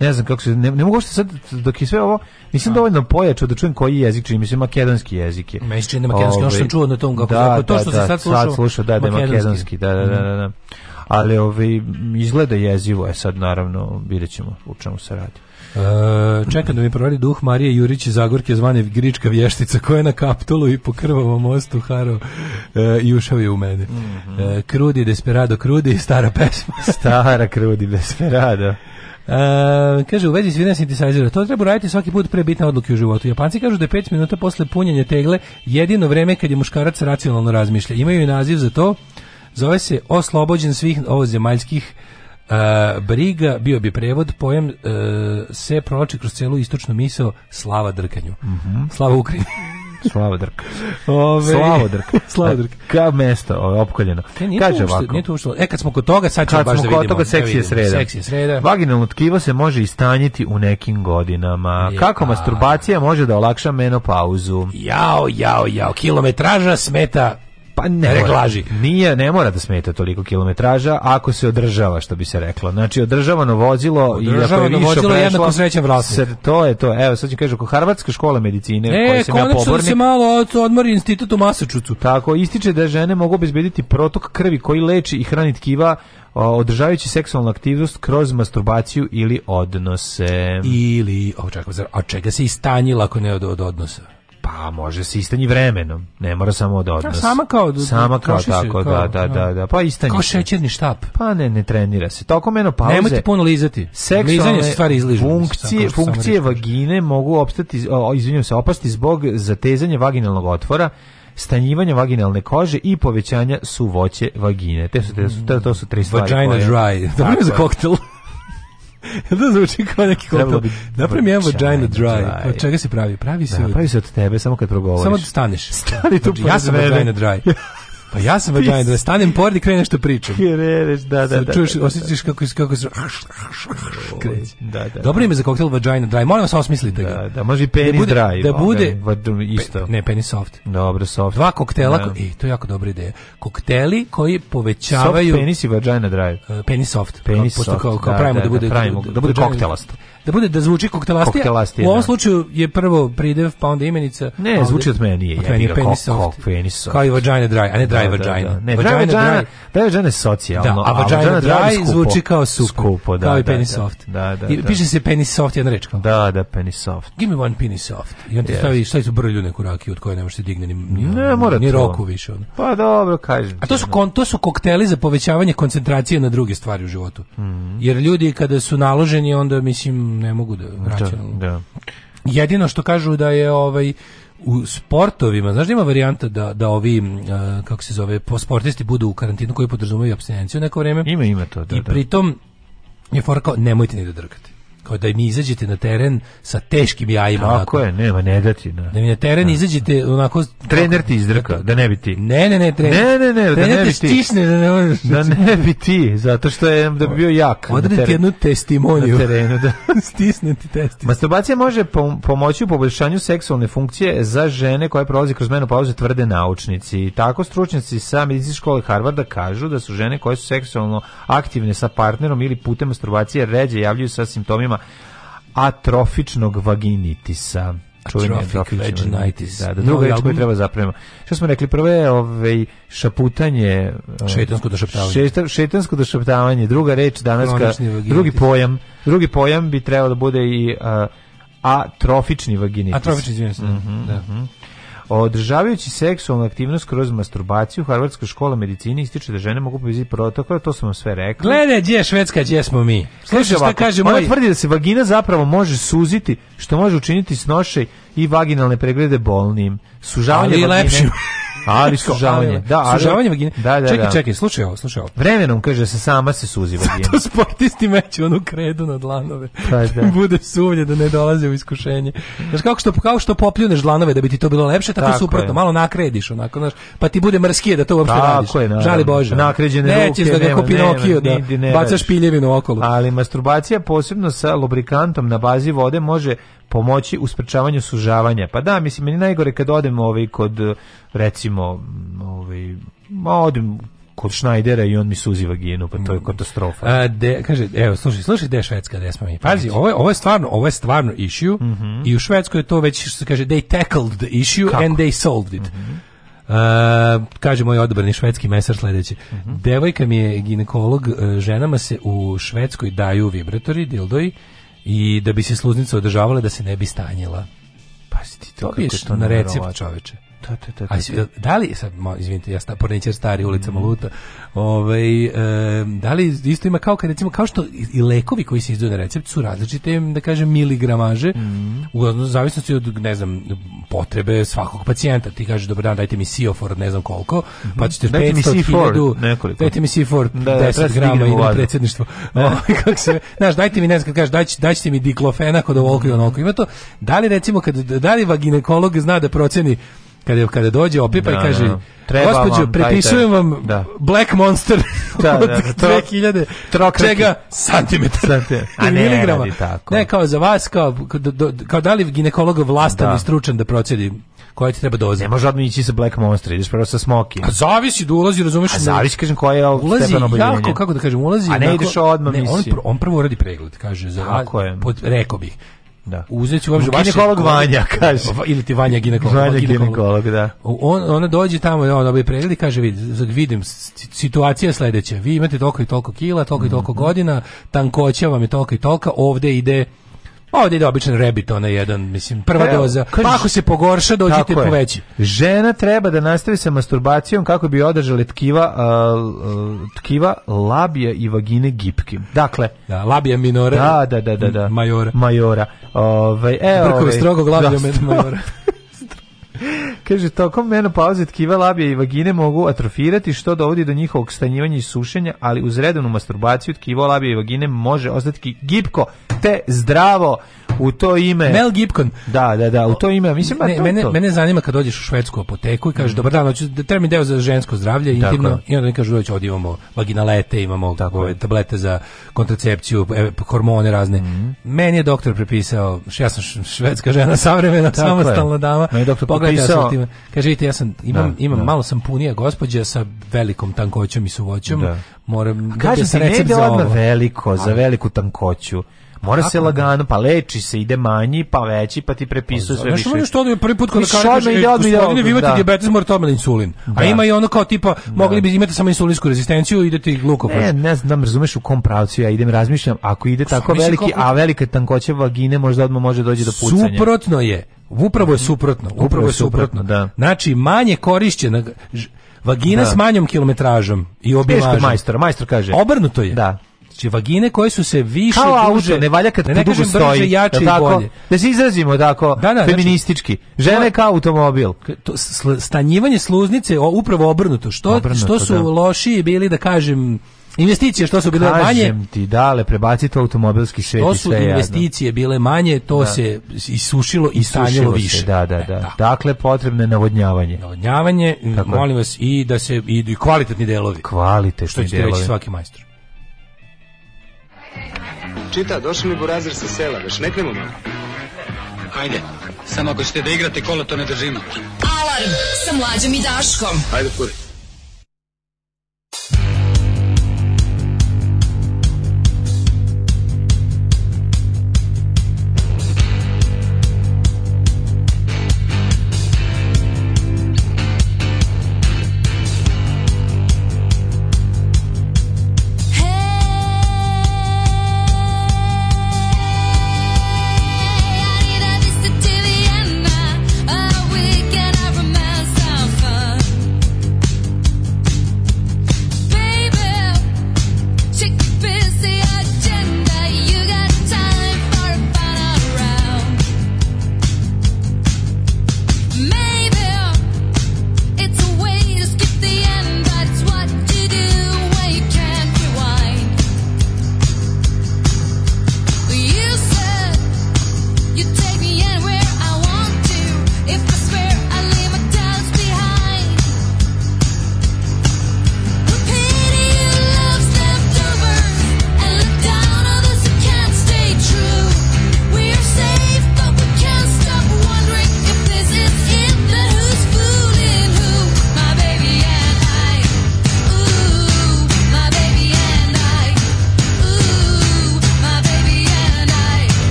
Ne znam kako se, ne, ne mogu što sad, dok je sve ovo, nisam dovoljno pojačao da čujem koji jezik čini, mislim makedonski jezik je. Meni se čini makedonski, ono što sam ovaj, čuo na tom, kako da, to što da, se da, sad slušao, sad slušao, da, da, makedonski, da, da, da, da. da. Mm ali ovaj, izgleda jezivo je sad naravno, vidjet ćemo u čemu se radi. E, čekam da mi proveri duh Marije Jurić iz Zagorke zvane Grička vještica koja je na kaptolu i po krvavom mostu Haro e, i ušao je u mene. Mm -hmm. e, krudi, Desperado, Krudi, stara pesma. stara Krudi, Desperado. Uh, kaže u vezi sviranja sintetizajzera, to treba raditi svaki put pre bitne odluke u životu. Japanci kažu da je 5 minuta posle punjenja tegle jedino vreme kad je muškarac racionalno razmišlja. Imaju i naziv za to. Zove se Oslobođen svih ovozemaljskih Uh, briga, bio bi prevod, pojem uh, se proči kroz celu istočnu misao slava drkanju. Mm -hmm. Slava Ukrajini. Slava Drk. Ove... Slava Drk. Slava Drk. Ka mesto, ove, opkoljeno. E, Kaže uopšte, ovako. Nije to uopšte. E, kad smo kod toga, sad ćemo baš da vidimo. Kad smo kod toga, da seksije sreda. Seksije sreda. Vaginalno tkivo se može istanjiti u nekim godinama. Je, Kako a... Pa. masturbacija može da olakša menopauzu? Jao, jao, jao. Kilometraža smeta Pa ne, ne Nije, ne mora da smeta toliko kilometraža ako se održava, što bi se reklo. Znači održavano vozilo održavano i ako je vozilo prešla, jednako srećan vlasnik. to je to. Evo sad ću kažem, Hrvatska škola medicine, e, koja sam ja da pobornik. se malo odmori institut u Masačucu. Tako, ističe da žene mogu obezbediti protok krvi koji leči i hrani tkiva održavajući seksualnu aktivnost kroz masturbaciju ili odnose. Ili, ovo čekaj, a čega se istanjila ako ne od, od odnosa? Pa može se istanji vremenom, ne mora samo od da, odnos. A sama kao, da- sama da kao tako, kao, da, da, da, da, pa istanji. Kao šećerni štap. Pa ne, ne trenira se. Tokom menopauze. Nemojte puno lizati. Seksualne se stvari izližu. Funkcije, funkcije vagine mogu opstati, izvinjam se, opasti zbog zatezanja vaginalnog otvora, stanjivanja vaginalne kože i povećanja suvoće vagine. Te su, te su, te, to su tri stvari. Vagina koje... dry. to je za koktel da zvuči kao neki konto. Napravim jedan vagina dry. dry. Od čega se pravi? Pravi se, da, od... pravi se od tebe samo kad progovoriš. Samo da staneš. Stani tu pa ja sam vagina dry. Pa ja sam Brian, da stanem pored i krene nešto pričam. Kreneš, da, da, da. Čuješ, da, da, da. osjećaš kako kako se kreće. Da, da. Dobro ime za koktel vagina dry. Molim vas osmislite ga. Da, da, može i penis dry. Da ovaj, bude isto. Ne, penis soft. Dobro, soft. Dva koktela, i e, to je jako dobra ideja. Kokteli koji povećavaju Soft penis i vagina dry. E, penis soft. Penis soft. Kao pravimo da bude da bude koktelasto da bude da zvuči koktelastija. koktelastija u ovom da. slučaju je prvo pridev, pa onda imenica. Ne, pa zvuči od meni je. Od meni je penis soft. Penis soft. Kao i vagina dry, a ne da, da, dry da, vagina. Da, da. Ne, dry vagina, dry vagina je socijalno, da, a, a vagina, vagina dry, zvuči kao skupo. skupo da, kao i penis soft. Da, da, I, piše se penis soft jedna reč. Kao. Da, da, penis soft. Give me one penis soft. I onda yes. stavi, stavi su brlju neku rakiju od koje ne možete digne ni, ne, mora ni roku više. Onda. Pa dobro, kažem. A to su, kon, to su kokteli za povećavanje koncentracije na druge stvari u životu. Mhm. Jer ljudi kada su naloženi, onda mislim ne mogu da vraćam. Da, da. Jedino što kažu da je ovaj u sportovima, znaš da ima varijanta da, da ovi, uh, kako se zove, sportisti budu u karantinu koji podrazumaju abstinenciju neko vreme. Ima, ima to, da, I da. pritom je fora kao, nemojte ni da drgate kao da mi izađete na teren sa teškim jajima. Tako onako. je, nema, ne dati. Da. da mi na teren da. izađete onako... Trener ti izdrka, da ne bi ti. Ne, ne, ne, trener. Ne, ne, ne, da ne bi ti. Stisne, da, ne možeš, da ne bi ti, zato što je da bi bio jak. Odredi ti jednu testimoniju. Na terenu, da. Stisne ti testi. Masturbacija može pomoći u poboljšanju seksualne funkcije za žene koje prolaze kroz menopauzu tvrde naučnici. tako stručnjaci sa medicinske škole Harvarda kažu da su žene koje su seksualno aktivne sa partnerom ili putem masturbacije ređe javljaju sa simptomima atrofičnog vaginitisa. Čuveni atrofičnog Da, da, druga reč koju treba da zaprema. Što smo rekli, prvo je ovaj, šaputanje, eh, šetansko došaptavanje. Šeta, šetansko došaptavanje, druga reč danas, drugi pojam, drugi pojam bi trebao da bude i a, eh, atrofični vaginitis. Atrofični, izvijem se, mm -hmm, da. Mhm, da. Mhm. Održavajući seksualnu aktivnost kroz masturbaciju, Harvardska škola medicine ističe da žene mogu poviziti protokol, to sam vam sve rekao. Glede, gdje je Švedska, gdje smo mi? Slušaj, šta kaže moj... Ona tvrdi da se vagina zapravo može suziti, što može učiniti snošaj i vaginalne preglede bolnim. Sužavanje Ali vagine... lepšim. Da, ali sužavanje. Da, ali, sužavanje vagine. Da, da, čekaj, da. čekaj, slušaj ovo, slušaj ovo. Vremenom kaže se sama se suzi vagina. Zato sportisti meću onu kredu na dlanove. Pa da, da. Bude sumnje da ne dolaze u iskušenje. Znaš kako što kao što popljuneš dlanove da bi ti to bilo lepše, tako, tako suprotno, je. malo nakrediš onako, znaš, pa ti bude mrskije da to uopšte tako radiš. Je, naravno. Žali Bože. Nakređene Nećeš ruke, Nećeš da ga kupi Pinokio da ne bacaš piljevinu okolo. Ali masturbacija posebno sa lubrikantom na bazi vode može pomoći u sprečavanju sužavanja. Pa da, mislim, meni najgore kad odem ovaj, kod, recimo, ovaj, odem kod Schneidera i on mi suzi vaginu, pa to je mm. katastrofa. A, de, kaže, evo, slušaj, slušaj, gde Švedska, gde smo mi. Pazi, ovo je, ovo je stvarno, ovo je stvarno issue mm -hmm. i u Švedskoj je to već, što se kaže, they tackled the issue Kako? and they solved it. Mm -hmm. Uh, kaže moj odobrani švedski mesar sledeći. Mm -hmm. Devojka mi je ginekolog, e, ženama se u Švedskoj daju vibratori, dildoji, i da bi se sluznica održavala da se ne bi stanjila. ti to je na recept čoveče. Da, da, da. da. da li, sad, mo, izvinite, ja sta, porničar stari ulicama mm. ovaj, e, da li isto ima kao kad recimo, kao što i lekovi koji se izdaju na recept su različite, da kažem, miligramaže, mm. u zavisnosti od, ne znam, potrebe svakog pacijenta. Ti kažeš, dobro dan, dajte mi Siofor, ne znam koliko, mm -hmm. pa ćete dajte mi c nekoliko. Dajte mi Siofor, da, 10 da, da grama i na predsjedništvo. Da. Ovaj, kako se, znaš, dajte mi, ne znam, kad kažeš, daj, dajte mi diklofenak od ovoliko i onoliko. Ima to, da li recimo, kad, da li vaginekolog zna da proceni kada, kada dođe opipa da, i kaže da, da. treba gospođo, vam, prepisujem vam da. Black Monster da, da od da, to, 2000 trok, čega santimetar, a ne miligrama. tako. ne kao za vas kao, do, kao da li ginekolog vlastan da. i stručan da procedi koja ti treba doza. Ne može odmah ići sa Black Monster, ideš prvo sa Smoky. A zavisi da ulazi, razumeš? A zavisi, kažem, koja je ulazi jako, kako da kažem, ulazi. A ne onako, ideš odmah, ne, on, pr on prvo uradi pregled, kaže, za, Tako je. Pod, rekao bih. Da. Uzeću vam vaš ginekolog Vanja, kaže. Ili ti Vanja ginekolog. Vanja ginekolog, da. On, ona dođe tamo, i on dobije pregled i kaže, vidi, vidim, situacija je sledeća. Vi imate toliko i toliko kila, toliko mm -hmm. i toliko mhm. godina, tankoća vam je toliko i toliko, ovde ide Pa ovdje ide običan rebit, ona jedan, mislim, prva Evo, doza. pa ako se pogorša, dođite po veći. Žena treba da nastavi sa masturbacijom kako bi održale tkiva, uh, tkiva labija i vagine gipkim. Dakle, da, labija minora. Da, da, da, da, da. Majora. Majora. Ove, ovaj, e, Brkovi ovaj, strogog labija da, majora. Kaže, tokom menopauze tkiva labije i vagine mogu atrofirati, što dovodi do njihovog stanjivanja i sušenja, ali uz redovnu masturbaciju tkivo labije i vagine može ostati gipko, te zdravo u to ime. Mel Gibkon. Da, da, da, u to ime. Mislim, ne, to, mene, to. mene zanima kad dođeš u švedsku apoteku i kažeš, mm. dobar dan, hoću, treba mi deo za žensko zdravlje, intimno, i onda mi kažu, već ovdje imamo vaginalete, imamo Tako. ove tablete za kontracepciju, e, hormone razne. Mm. Meni je doktor prepisao, ja sam švedska žena, savremena, Tako samostalna dama. Meni je doktor prepisao ima, kaže, vidite, ja sam, imam, da, imam da. malo sam punija gospođa sa velikom tankoćom i suvoćom, da. moram, kaže da se, ne ide odmah veliko, za veliku tankoću. Mora Tako se lagano, pa leči se, ide manji, pa veći, pa ti prepisuje pa sve više. Znaš što ono je prvi put kada kaže, ide vi imate dijabetes, morate odmah da. Da insulin. Da. A ima i ono kao tipa, da. mogli bi imati samo insulinsku rezistenciju, idete i glukofaž. Ne, ne znam, razumeš u kom pravcu ja idem, razmišljam, ako ide pa tako Sam veliki, a velika tankoća vagine, možda odmah može doći do pucanja. Suprotno je. Upravo je suprotno, upravo je suprotno. Da. Znači, manje korišćena vagina da. s manjom kilometražom i obilažom. Majstor, majstor kaže. Obrnuto je. Da učešće znači, vagine koje su se više Kao auto, ne valja kad ne, dugo kažem stoji, brže, jače i bolje. Da se izrazimo tako, da, da, da, znači, feministički. Žene kao automobil. To, sl, stanjivanje sluznice o, upravo obrnuto. Što, obrnuto, što su da. lošiji bili, da kažem, Investicije što su bile Kažem manje. Kažem ti, dale, prebaciti automobilski svet To su investicije bile manje, to da. se isušilo i sanjalo više. Da, da, e, da, da. Dakle, potrebno je navodnjavanje. Navodnjavanje, Tako. molim vas, i da se idu i kvalitetni delovi. Kvalitetni što delovi. Što će reći svaki majstor. Čita, došli mi burazir sa sela, već ne malo. Hajde, samo ako ćete da igrate kola, to ne držimo. Alarm sa mlađom i Daškom. Hajde, kuri.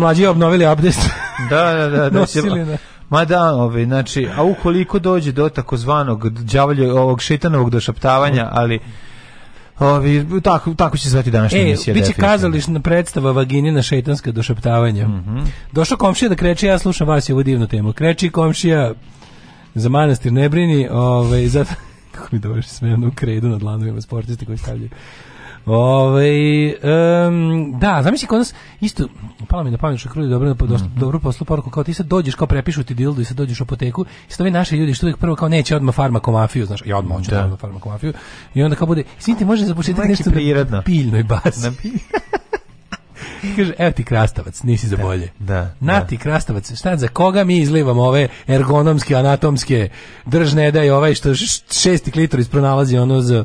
mlađi obnovili abdest. da, da, da. da, da Nosili, da. da. Ma da, ovaj, znači, a ukoliko dođe do takozvanog đavolje ovog šetanovog došaptavanja, ali ovaj tako, tako će zvati današnja e, emisija. Biće na predstava vaginina šejtanska došaptavanja. Mm Došao komšija da kreće, ja slušam vas i ovu divnu temu. Kreći komšija za manastir ne brini, ovaj, za... kako mi dođe smijenu kredu na dlanovima sportisti koji stavljaju Ove, um, da, zamisli kod nas isto, pala mi na pamet što krudi dobro, dobro, mm -hmm. dobro poslu poruku, kao ti sad dođeš, kao prepišu ti dildu i sad dođeš u apoteku, i sad ovi naši ljudi što uvijek prvo kao neće odmah farmakomafiju, znaš, ja odmah hoću da. da odmah farmakomafiju, i onda kao bude, svi ti može započeti nešto prirodno. na piljnoj bazi. Na pi... Kaže, evo ti krastavac, nisi za da. bolje. Da, da, Na ti krastavac, šta za koga mi izlivamo ove ergonomske, anatomske, držne, ne daj ovaj što šesti klitoris pronalazi ono za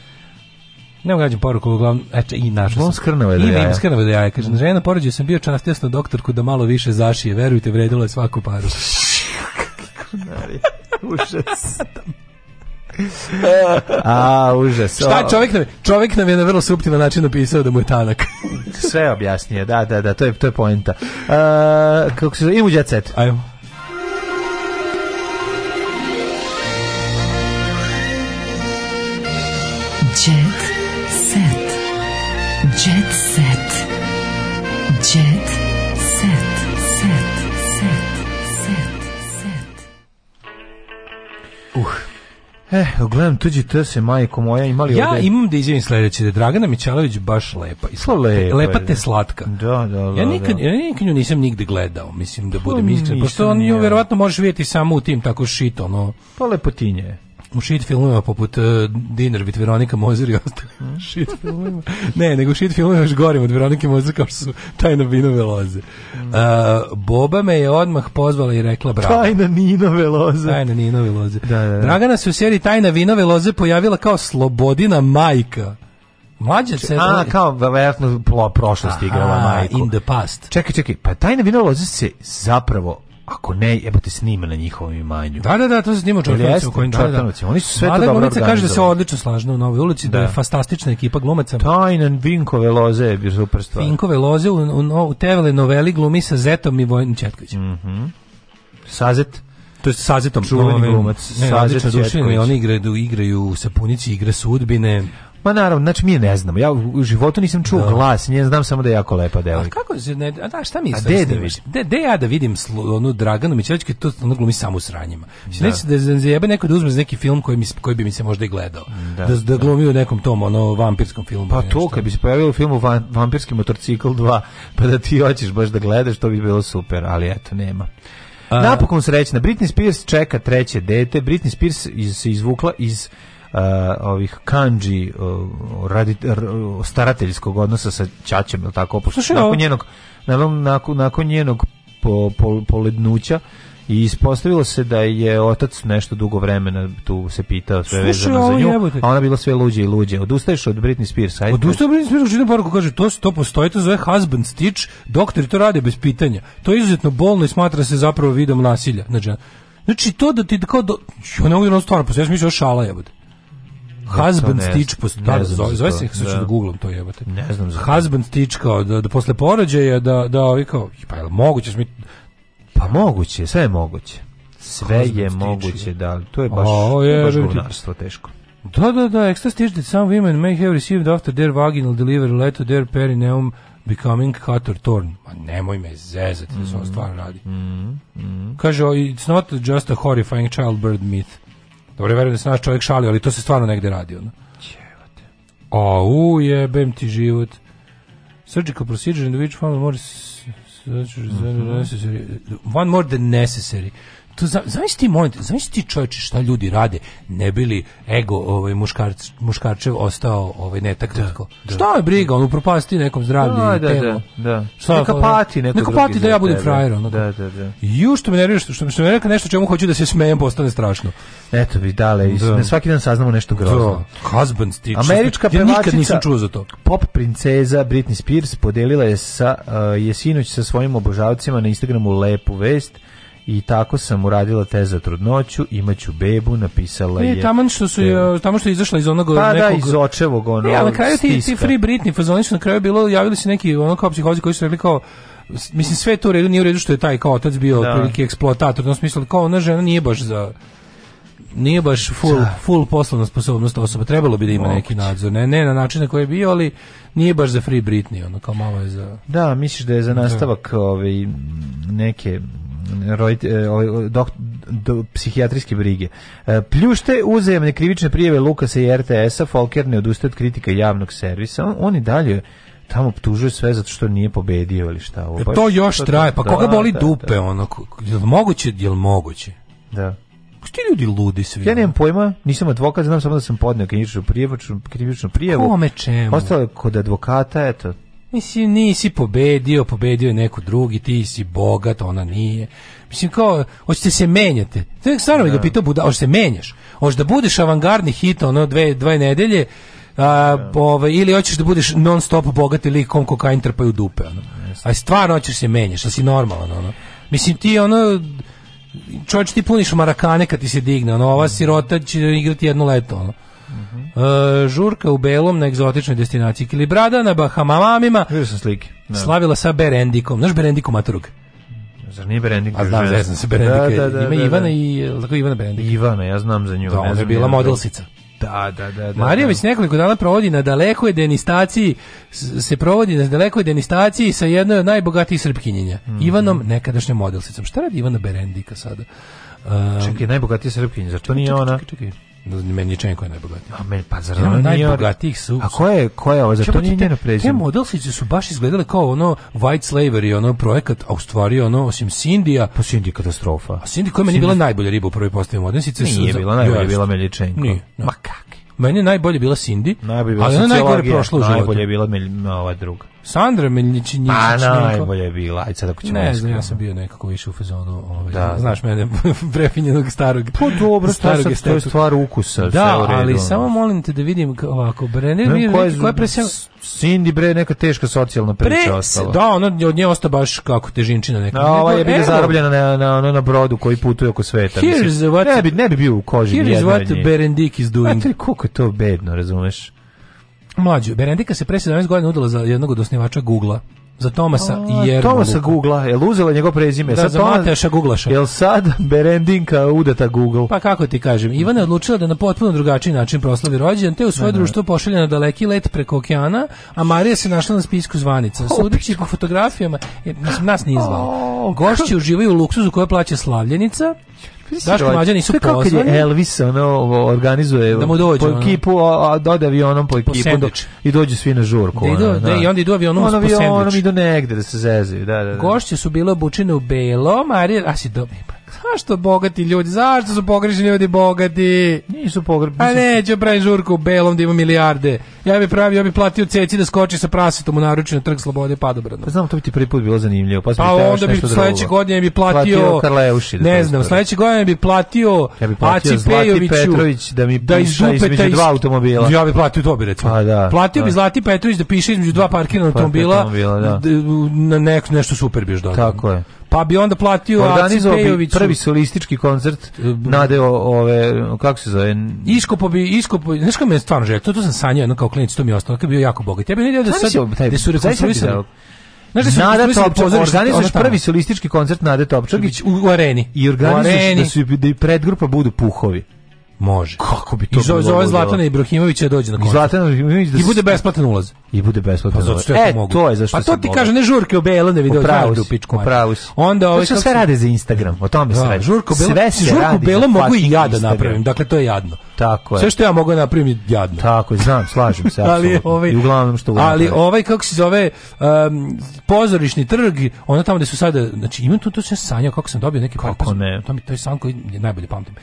Ne mogu da poruku, uglavnom, eto, i našo sam. Skrnave da jaja. Imam skrnave da jaja. Kaže, žena porođaju sam bio čanastesno doktorku da malo više zašije. Verujte, vredilo je svaku paru. Kunari, užas. A, užas. Šta čovjek nam, čovjek nam je na vrlo suptilan način napisao da mu je tanak. Sve objasnije, da, da, da, to je, to je poenta. Uh, kako se zove, idemo u Ajmo. Eh, gledam tuđi te se majko moja imali ja ovdje... imam da izjavim sledeće da je Dragana Mićalović baš lepa. I lepa, lepa te slatka. Da, da, da. Ja da. nikad, da. ja nikad nju nisam nigde gledao, mislim da pa budem iskren. Pošto on nju verovatno možeš vidjeti samo u tim tako shit, ono. Pa lepotinje u shit filmovima poput uh, Dinner with Veronika Mozer i ostalim hmm? shit filmovima. Ne, nego shit filmovima još gorim od Veronike Mozer kao što su Tajna vinove loze. Uh, Boba me je odmah pozvala i rekla bravo. Tajna ninove loze. Tajna ninove loze. Da, da, da. Dragana se u seriji Tajna vinove loze pojavila kao Slobodina majka. Mlađa se... A, kao verovatno prošlost igrala majku. In the past. Čekaj, čekaj, pa Tajna vinove loze se zapravo Ako ne, jebote snima na njihovom imanju. Da, da, da, to se snima u Čortanovcu. U kojim da, da. Čortanovcu. Oni su sve Mlada to dobro kaže da se odlično slažno u Novoj ulici, da, da je fantastična ekipa glumaca. Tajnan Vinkove loze je super stvar. Vinkove loze u, u, u tevele noveli glumi sa Zetom i Vojnim Četkovićem. Mm -hmm. Sazet to je sazetom čuveni ovaj, glumac Sazet Dušin i oni igraju igraju sapunici igra sudbine Ma naravno, znači mi ne znamo. Ja u životu nisam čuo da. glas, nje znam samo da je jako lepa devojka. A kako se ne, a da šta mi se de, de, de ja da vidim slu, onu Draganu Mićelić kad to ono glumi samo u sranjima. Da. Neće da zajebe neko da uzme neki film koji mi koji bi mi se možda i gledao. Da, da, da, da glumi u nekom tom ono vampirskom filmu. Pa to kad bi se pojavio film filmu van, Vampirski motorcikl 2, pa da ti hoćeš baš da gledaš, to bi bilo super, ali eto nema. Napokon srećna Britney Spears čeka treće dete. Britney Spears se izvukla iz ovih kanđi radi, starateljskog odnosa sa Čačem, ili tako, pošto nakon njenog, nakon, nakon njenog po, po, polednuća i ispostavilo se da je otac nešto dugo vremena tu se pitao sve vezano za nju, a ona bila sve luđe i luđe. Odustaješ od Britney Spears? Ajde. Odustao Britney Spears, Žina Baruko kaže, to, to postoji, to zove husband stitch, doktori to rade bez pitanja. To je izuzetno bolno i smatra se zapravo vidom nasilja. Znači, znači to da ti kao, do, ona da stvarno, pa sve ja sam mislio šala jebote. Husband Stitch postoji, da, da, zove se, sad ću da googlam to jebate. Ne znam za Husband Stitch kao da, da posle porođaja da, da ovi kao, pa je moguće? Mi... Pa moguće, sve je moguće. Sve Husband je stiči. moguće, da, to je baš, oh, je, baš govnarstvo teško. Da, da, da, ekstra stitch that some women may have received after their vaginal delivery led to their perineum becoming cut or torn. Ma nemoj me zezati mm -hmm. da se on mm. stvarno radi. Mm -hmm. Kaže, oh, it's not just a horrifying childbirth myth. Dobro, verujem da se naš čovjek šalio, ali to se stvarno negde radi. Ono. A u jebem ti život. Surgical procedure in which one more, one more than necessary to zamisli ti moment, zamisli ti čoveče šta ljudi rade, ne bili ego ovaj muškarč, muškarčev ostao ovaj netaknutko. Da, da. Šta je briga, on upropasti nekom zdravlju da, i da, telo. Da, da, šta, neka pati neko neka pati da ja budem frajer. Ono, da, da, da. Ju što mi nervira, što, što, što mi reka nešto čemu hoću da se smejem, postane strašno. Eto bi, dale, da. ne svaki dan saznamo nešto grozno. Da. Husband stič. Američka ja nikad nisam čuo za to. Pop princeza Britney Spears podelila je sa, uh, je sinoć sa svojim obožavcima na Instagramu lepu vest i tako sam uradila test za trudnoću, imaću bebu, napisala ne, je. Ne, taman što su je, tamo što je izašla iz onog pa, nekog da, iz očevog ono. Ne, na kraju ti, ti Free Britney fazoni na kraju bilo javili se neki ono kao psihozi koji su rekli kao mislim sve to u redu, nije u redu što je taj kao otac bio da. prilike eksploatator, u tom smislu kao ona žena nije baš za nije baš full, da. full poslovna sposobnost osoba, trebalo bi da ima neki nadzor, ne, ne na način na koji je bio, ali nije baš za Free Britney, ono kao malo je za... Da, misliš da je za da. nastavak ovaj, neke rodit, e, ovaj, dok, do, psihijatrijske brige. E, pljušte uzajemne krivične prijeve Lukasa i RTS-a, Folker ne odustaje od kritika javnog servisa, on, on i dalje tamo optužuje sve zato što nije pobedio ili šta. Ovo, e, to još traje, pa da, koga boli da, dupe da. ono, jel moguće, jel moguće? Da ti ljudi ludi svi? Ja nemam pojma, nisam advokat, znam samo da sam podneo krivičnu prijavu, krivičnu prijavu. Kome čemu? Ostalo je kod advokata, eto. Mislim, nisi pobedio, pobedio je neko drugi, ti si bogat, ona nije. Mislim, kao, hoćete se menjate. To je stvarno ja. ga da. pitao Buda, hoćeš se menjaš? Hoćeš da budeš avangardni hit, ono, dve, dve nedelje, a, ja. Da. ove, ovaj, ili hoćeš da budeš non stop bogat ili kom kokain trpaju dupe, ono. A stvarno hoćeš se menjaš, da si normalan, ono. Mislim, ti, ono, čovječ ti puniš marakane kad ti se digne, ono, ova sirota će igrati jedno leto, ono. Uh mhm. -huh. E, žurka u belom na egzotičnoj destinaciji Kilibrada na Bahamamamima sam slike. Ne. Da. Slavila sa Berendikom Znaš Berendiku Maturug? Zar nije Berendik? A znam, znam se Berendike da, da, da, Ima da, Ivana da. i, tako Ivana Berendik Ivana, ja znam za nju Da, ona je bila modelsica Da, da, da. da Marija da. već nekoliko dana provodi na dalekoj denistaciji, se provodi na dalekoj denistaciji sa jednoj od najbogatijih srpkinjenja, mm -hmm. Ivanom, nekadašnjom modelsicom. Šta radi Ivana Berendika sada? Um, čekaj, najbogatija srpkinja, zašto to nije ona? Čekaj, čekaj meni je Čenko je najbogatiji. A meni pa zar Jedan od najbogatijih su. A ko je ko je ovo za to nije njeno prezime? Te modelsice su baš izgledale kao ono white slavery, ono projekat, a u stvari ono osim Sindija, pa Sindi katastrofa. A Sindi koja meni bila najbolja riba u prvoj postavi modelsice su. Nije bila najbolja, bila meni Čenko. Nije. No. Da. Ma kak? Meni je najbolje bila Cindy, najbolje ali ona najgore prošla u životu. Najbolje je bila ova druga. Sandra Miljičinjić. Pa najbolje je bila. Ajde sad ako ćemo. Ne znam, ja sam bio nekako više u fazonu, ovaj, da. znaš mene prefinjenog starog. Pa dobro, starog je to je stvar ukusa, da, u redu, ali samo molim te da vidim ovako Brenner Mir, koja je presjel Cindy bre neka teška socijalna priča ostala. Da, ona od nje osta baš kako težinčina neka. No, ova je bila zarobljena na, na, na, na brodu koji putuje oko sveta. Here's what, ne, bi, ne bi bio u koži. Here's what Berendik is doing. Znate koliko je to bedno, razumeš? Mlađu, Berendika se pre 17 godina udala za jednog od osnivača google za Tomasa i Jerma Tomasa Gugla, je uzela njegov prezime? Da, sad za Tomas, Mateša Guglaša. Jel sad Berendinka udata Google? Pa kako ti kažem, Ivana je odlučila da na potpuno drugačiji način proslavi rođendan, te u svoje ne, da, da. društvo pošalje na daleki let preko okeana, a Marija se našla na spisku zvanica. Sudeći po fotografijama, je, nas nije izvala. Gošći uživaju u luksuzu koje plaća slavljenica, Daško ovaj, Mađani su pozvani. Kako je Elvis ono, organizuje da mu dođu, po ekipu, a, a doda avionom po ekipu po do, i dođu svi na žurku. Da, idu, ono, da. i da. onda idu avionom ono, po sandvič. Ono idu negde da se zezaju. Da, da, da. Gošće su bile obučene u belo, Marija, a si dobi, Zašto bogati ljudi? Zašto su pogrešni ljudi bogati? Nisu pogrešni. A neću pravi žurku u belom da ima milijarde. Ja bi pravio, ja bi platio ceci da skoči sa prasvetom u naručju na trg slobode padobrano. Pa znam, to bi ti prvi put bilo zanimljivo. Pa, pa onda bi sledeće godine bi platio, platio Karleuši, da ne znam, sledeće godine bi platio, ja bi platio Aci Pejoviću Petrović da mi da piše između iz... dva automobila. Ja bi platio to bi recimo. Pa, da, platio da. bi Zlati Petrović da piše između dva pa parkirana automobila. automobila da. na nek, nešto super bi još Tako je. Pa bi onda platio Organizovao bi prvi solistički koncert Nade ove kako se zove? Iskopo bi iskopo, znaš kako me stvarno želje, to, to sam sanjao jedno kao klinac, to mi ostalo, kad bio jako bogat. Ja bih vidio da sad taj, da su rekonstruisali. Znaš da su Nada Topčagić organizuješ prvi solistički koncert Nade Topčagić u, u areni. I organizuješ da su da i predgrupa budu puhovi. Može. Kako bi to I zove, zove Zlatana Ibrahimovića dođe na koncert. Zlatana Ibrahimović da I bude besplatan ulaz. I bude besplatan pa ulaz. Pa e, mogu. to je zašto Pa to ti kaže, ne žurke u Bela ne video u pičku. Pravu si. Onda ove to sve rade za Instagram, o tome se da, radi. Žurko Bela, sve se žurko radi Bela mogu i ja da napravim, dakle to je jadno. Tako je. Sve što ja mogu da napravim je jadno. Tako je, znam, slažem se. ali ovaj, I uglavnom što uglavnom Ali da ovaj, kako se zove, um, pozorišni trg, onda tamo gde su sada, znači imam tu, to se sanja kako sam dobio neki Kako pa- ne? To, mi, to je san koji najbolje pamtim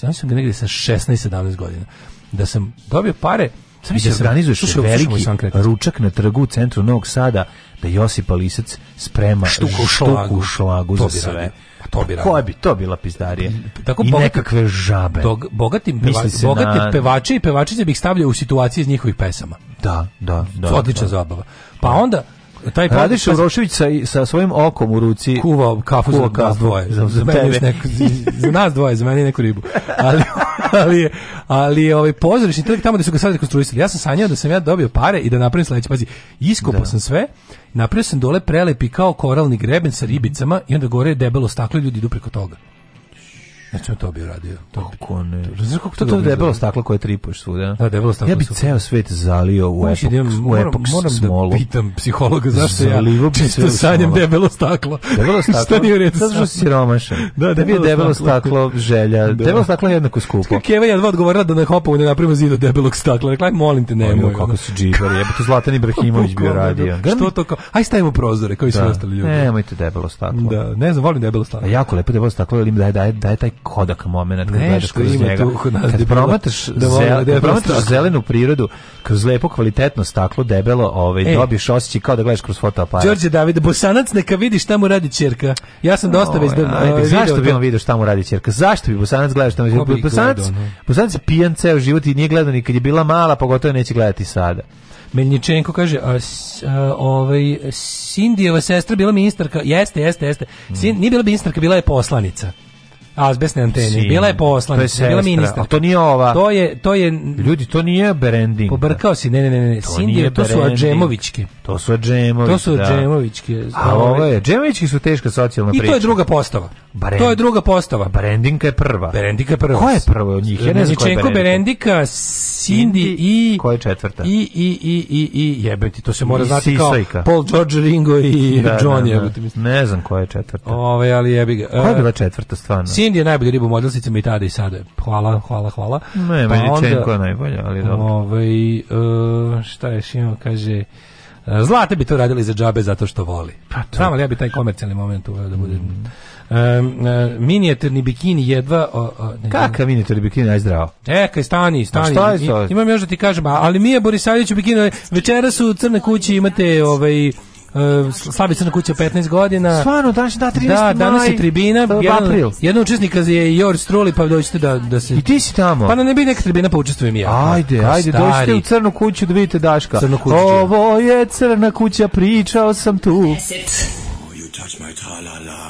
znači sam ga negdje sa 16-17 godina. Da sam dobio pare da Sam se organizuješ slušaj, veliki ručak na trgu u centru Novog Sada da Josip Alisac sprema štuku, štuku šlagu, šlagu za sve. To bi pa pa Koja bi to bila pizdarija? Tako I bogati, nekakve žabe. Dog, bogatim peva, bogatim na... pevači i pevačice bih stavljao u situacije iz njihovih pesama. Da, da, da. Odlična da. zabava. Pa onda taj Radiš Urošević sa, sa svojim okom u ruci. Kuva kafu kuva za kafu. dvoje. Za, za, mene još neko, za nas dvoje, za mene neku ribu. Ali, ali, je, ali je ovaj pozorišni trg tamo gde su ga sad rekonstruisali. Ja sam sanjao da sam ja dobio pare i da napravim sledeće. Pazi, iskopao da. sam sve, napravio sam dole prelepi kao koralni greben sa ribicama i onda gore je debelo staklo i ljudi idu preko toga. Ja on to bi uradio. To kako ne? Znaš kako to, to, to debelo staklo koje tripuješ svuda? Da, debelo staklo. Ja bi ceo svet zalio u epoks, idem, u epoks moram, moram da pitam psihologa zašto ja čisto sanjam debelo staklo. Debelo staklo? Šta nije u redu? što si siromašan. Da, da debelo, da debelo staklo želja. Da. Debelo staklo je jednako skupo. Keva je dva odgovorila da ne hopovu ne da napravimo zid debelog stakla. Rekla, aj molim te, nemoj. Kako si džibar, jebate, Zlatan Ibrahimović bio radio. Da što to kao? Aj stavimo prozore, kao i svi ostali ljudi. Nemojte debelo staklo. Da, ne znam, volim debelo staklo. Jako lepo debelo staklo, ali im daje, daje, daje taj Kodak moment kad gledaš kroz njega. Tu, kad promataš, da zel, da promataš zelenu prirodu kroz lepo kvalitetno staklo, debelo, ovaj, e. dobiš osjećaj kao da gledaš kroz fotoaparat. Đorđe David, Bosanac neka vidi šta mu radi čerka. Ja sam dosta već da, ovaj, Zašto bi on vidio šta mu radi čerka? Zašto bi Bosanac gledao šta mu radi? Bosanac, Bosanac je pijan ceo život i nije gledao ni kad je bila mala, pogotovo neće gledati sada. Melničenko kaže, a, a, ovaj, Sindijeva sestra bila ministarka, jeste, jeste, jeste, Sin, mm. nije bila ministarka, bila je poslanica azbestne antene. Sine. Bila je poslana, to je bila ministar. to nije ova. To je to je ljudi, to nije branding. Pobrkao si. Ne, ne, ne, ne. To, Sindija, to su Adžemovićke. To su Adžemovićke. To su da. Adžemovićke. A ovo je ovaj- Adžemovićki su teška socijalna priča. I to je druga postava. Brand. To je druga postava. Berendinka je prva. Berendinka je prva. Ko je prva od njih? Ja ne znam ko je Berendinka. Berendinka, Cindy i... Ko je četvrta? I, i, i, i, i jebeti, to se mora I znati sisajka. kao Paul George Ringo i da, da Johnny. Ne, da. ne, ne znam ko je četvrta. Ove, ovaj, ali jebi ga. Ko je e, bila četvrta stvarno? Cindy je najbolji ribu modelsicama i tada i sada. Hvala, hvala, hvala. Ne, pa meni onda, je najbolja, ali dobro. Ovaj, uh, šta je Šimo, kaže... E, Zlate bi to radili za džabe zato što voli. Pa to. Samo da ja bi taj komercijalni moment uveo da bude. Mm. Um, e, uh, minijaturni bikini jedva... Uh, uh, Kakav minijaturni bikini najzdravo? E, kaj stani, stani. Pa šta je I, imam još da ti kažem, ali mi je Borisavljević u bikini. Večera su u Crne kući imate ovaj Uh, Slavi Crna kuća 15 godina. Stvarno, danas da 13. Da, danas je tribina. Jedan, jedan učesnik je Jor Struli, pa dođite da, da se... I ti si tamo. Pa na ne bi neka tribina, pa učestvujem ja. Ajde, Kao ajde, stari. dođite u Crnu kuću da vidite Daška. Crnu kuću. Ovo je Crna kuća, pričao sam tu. Yes,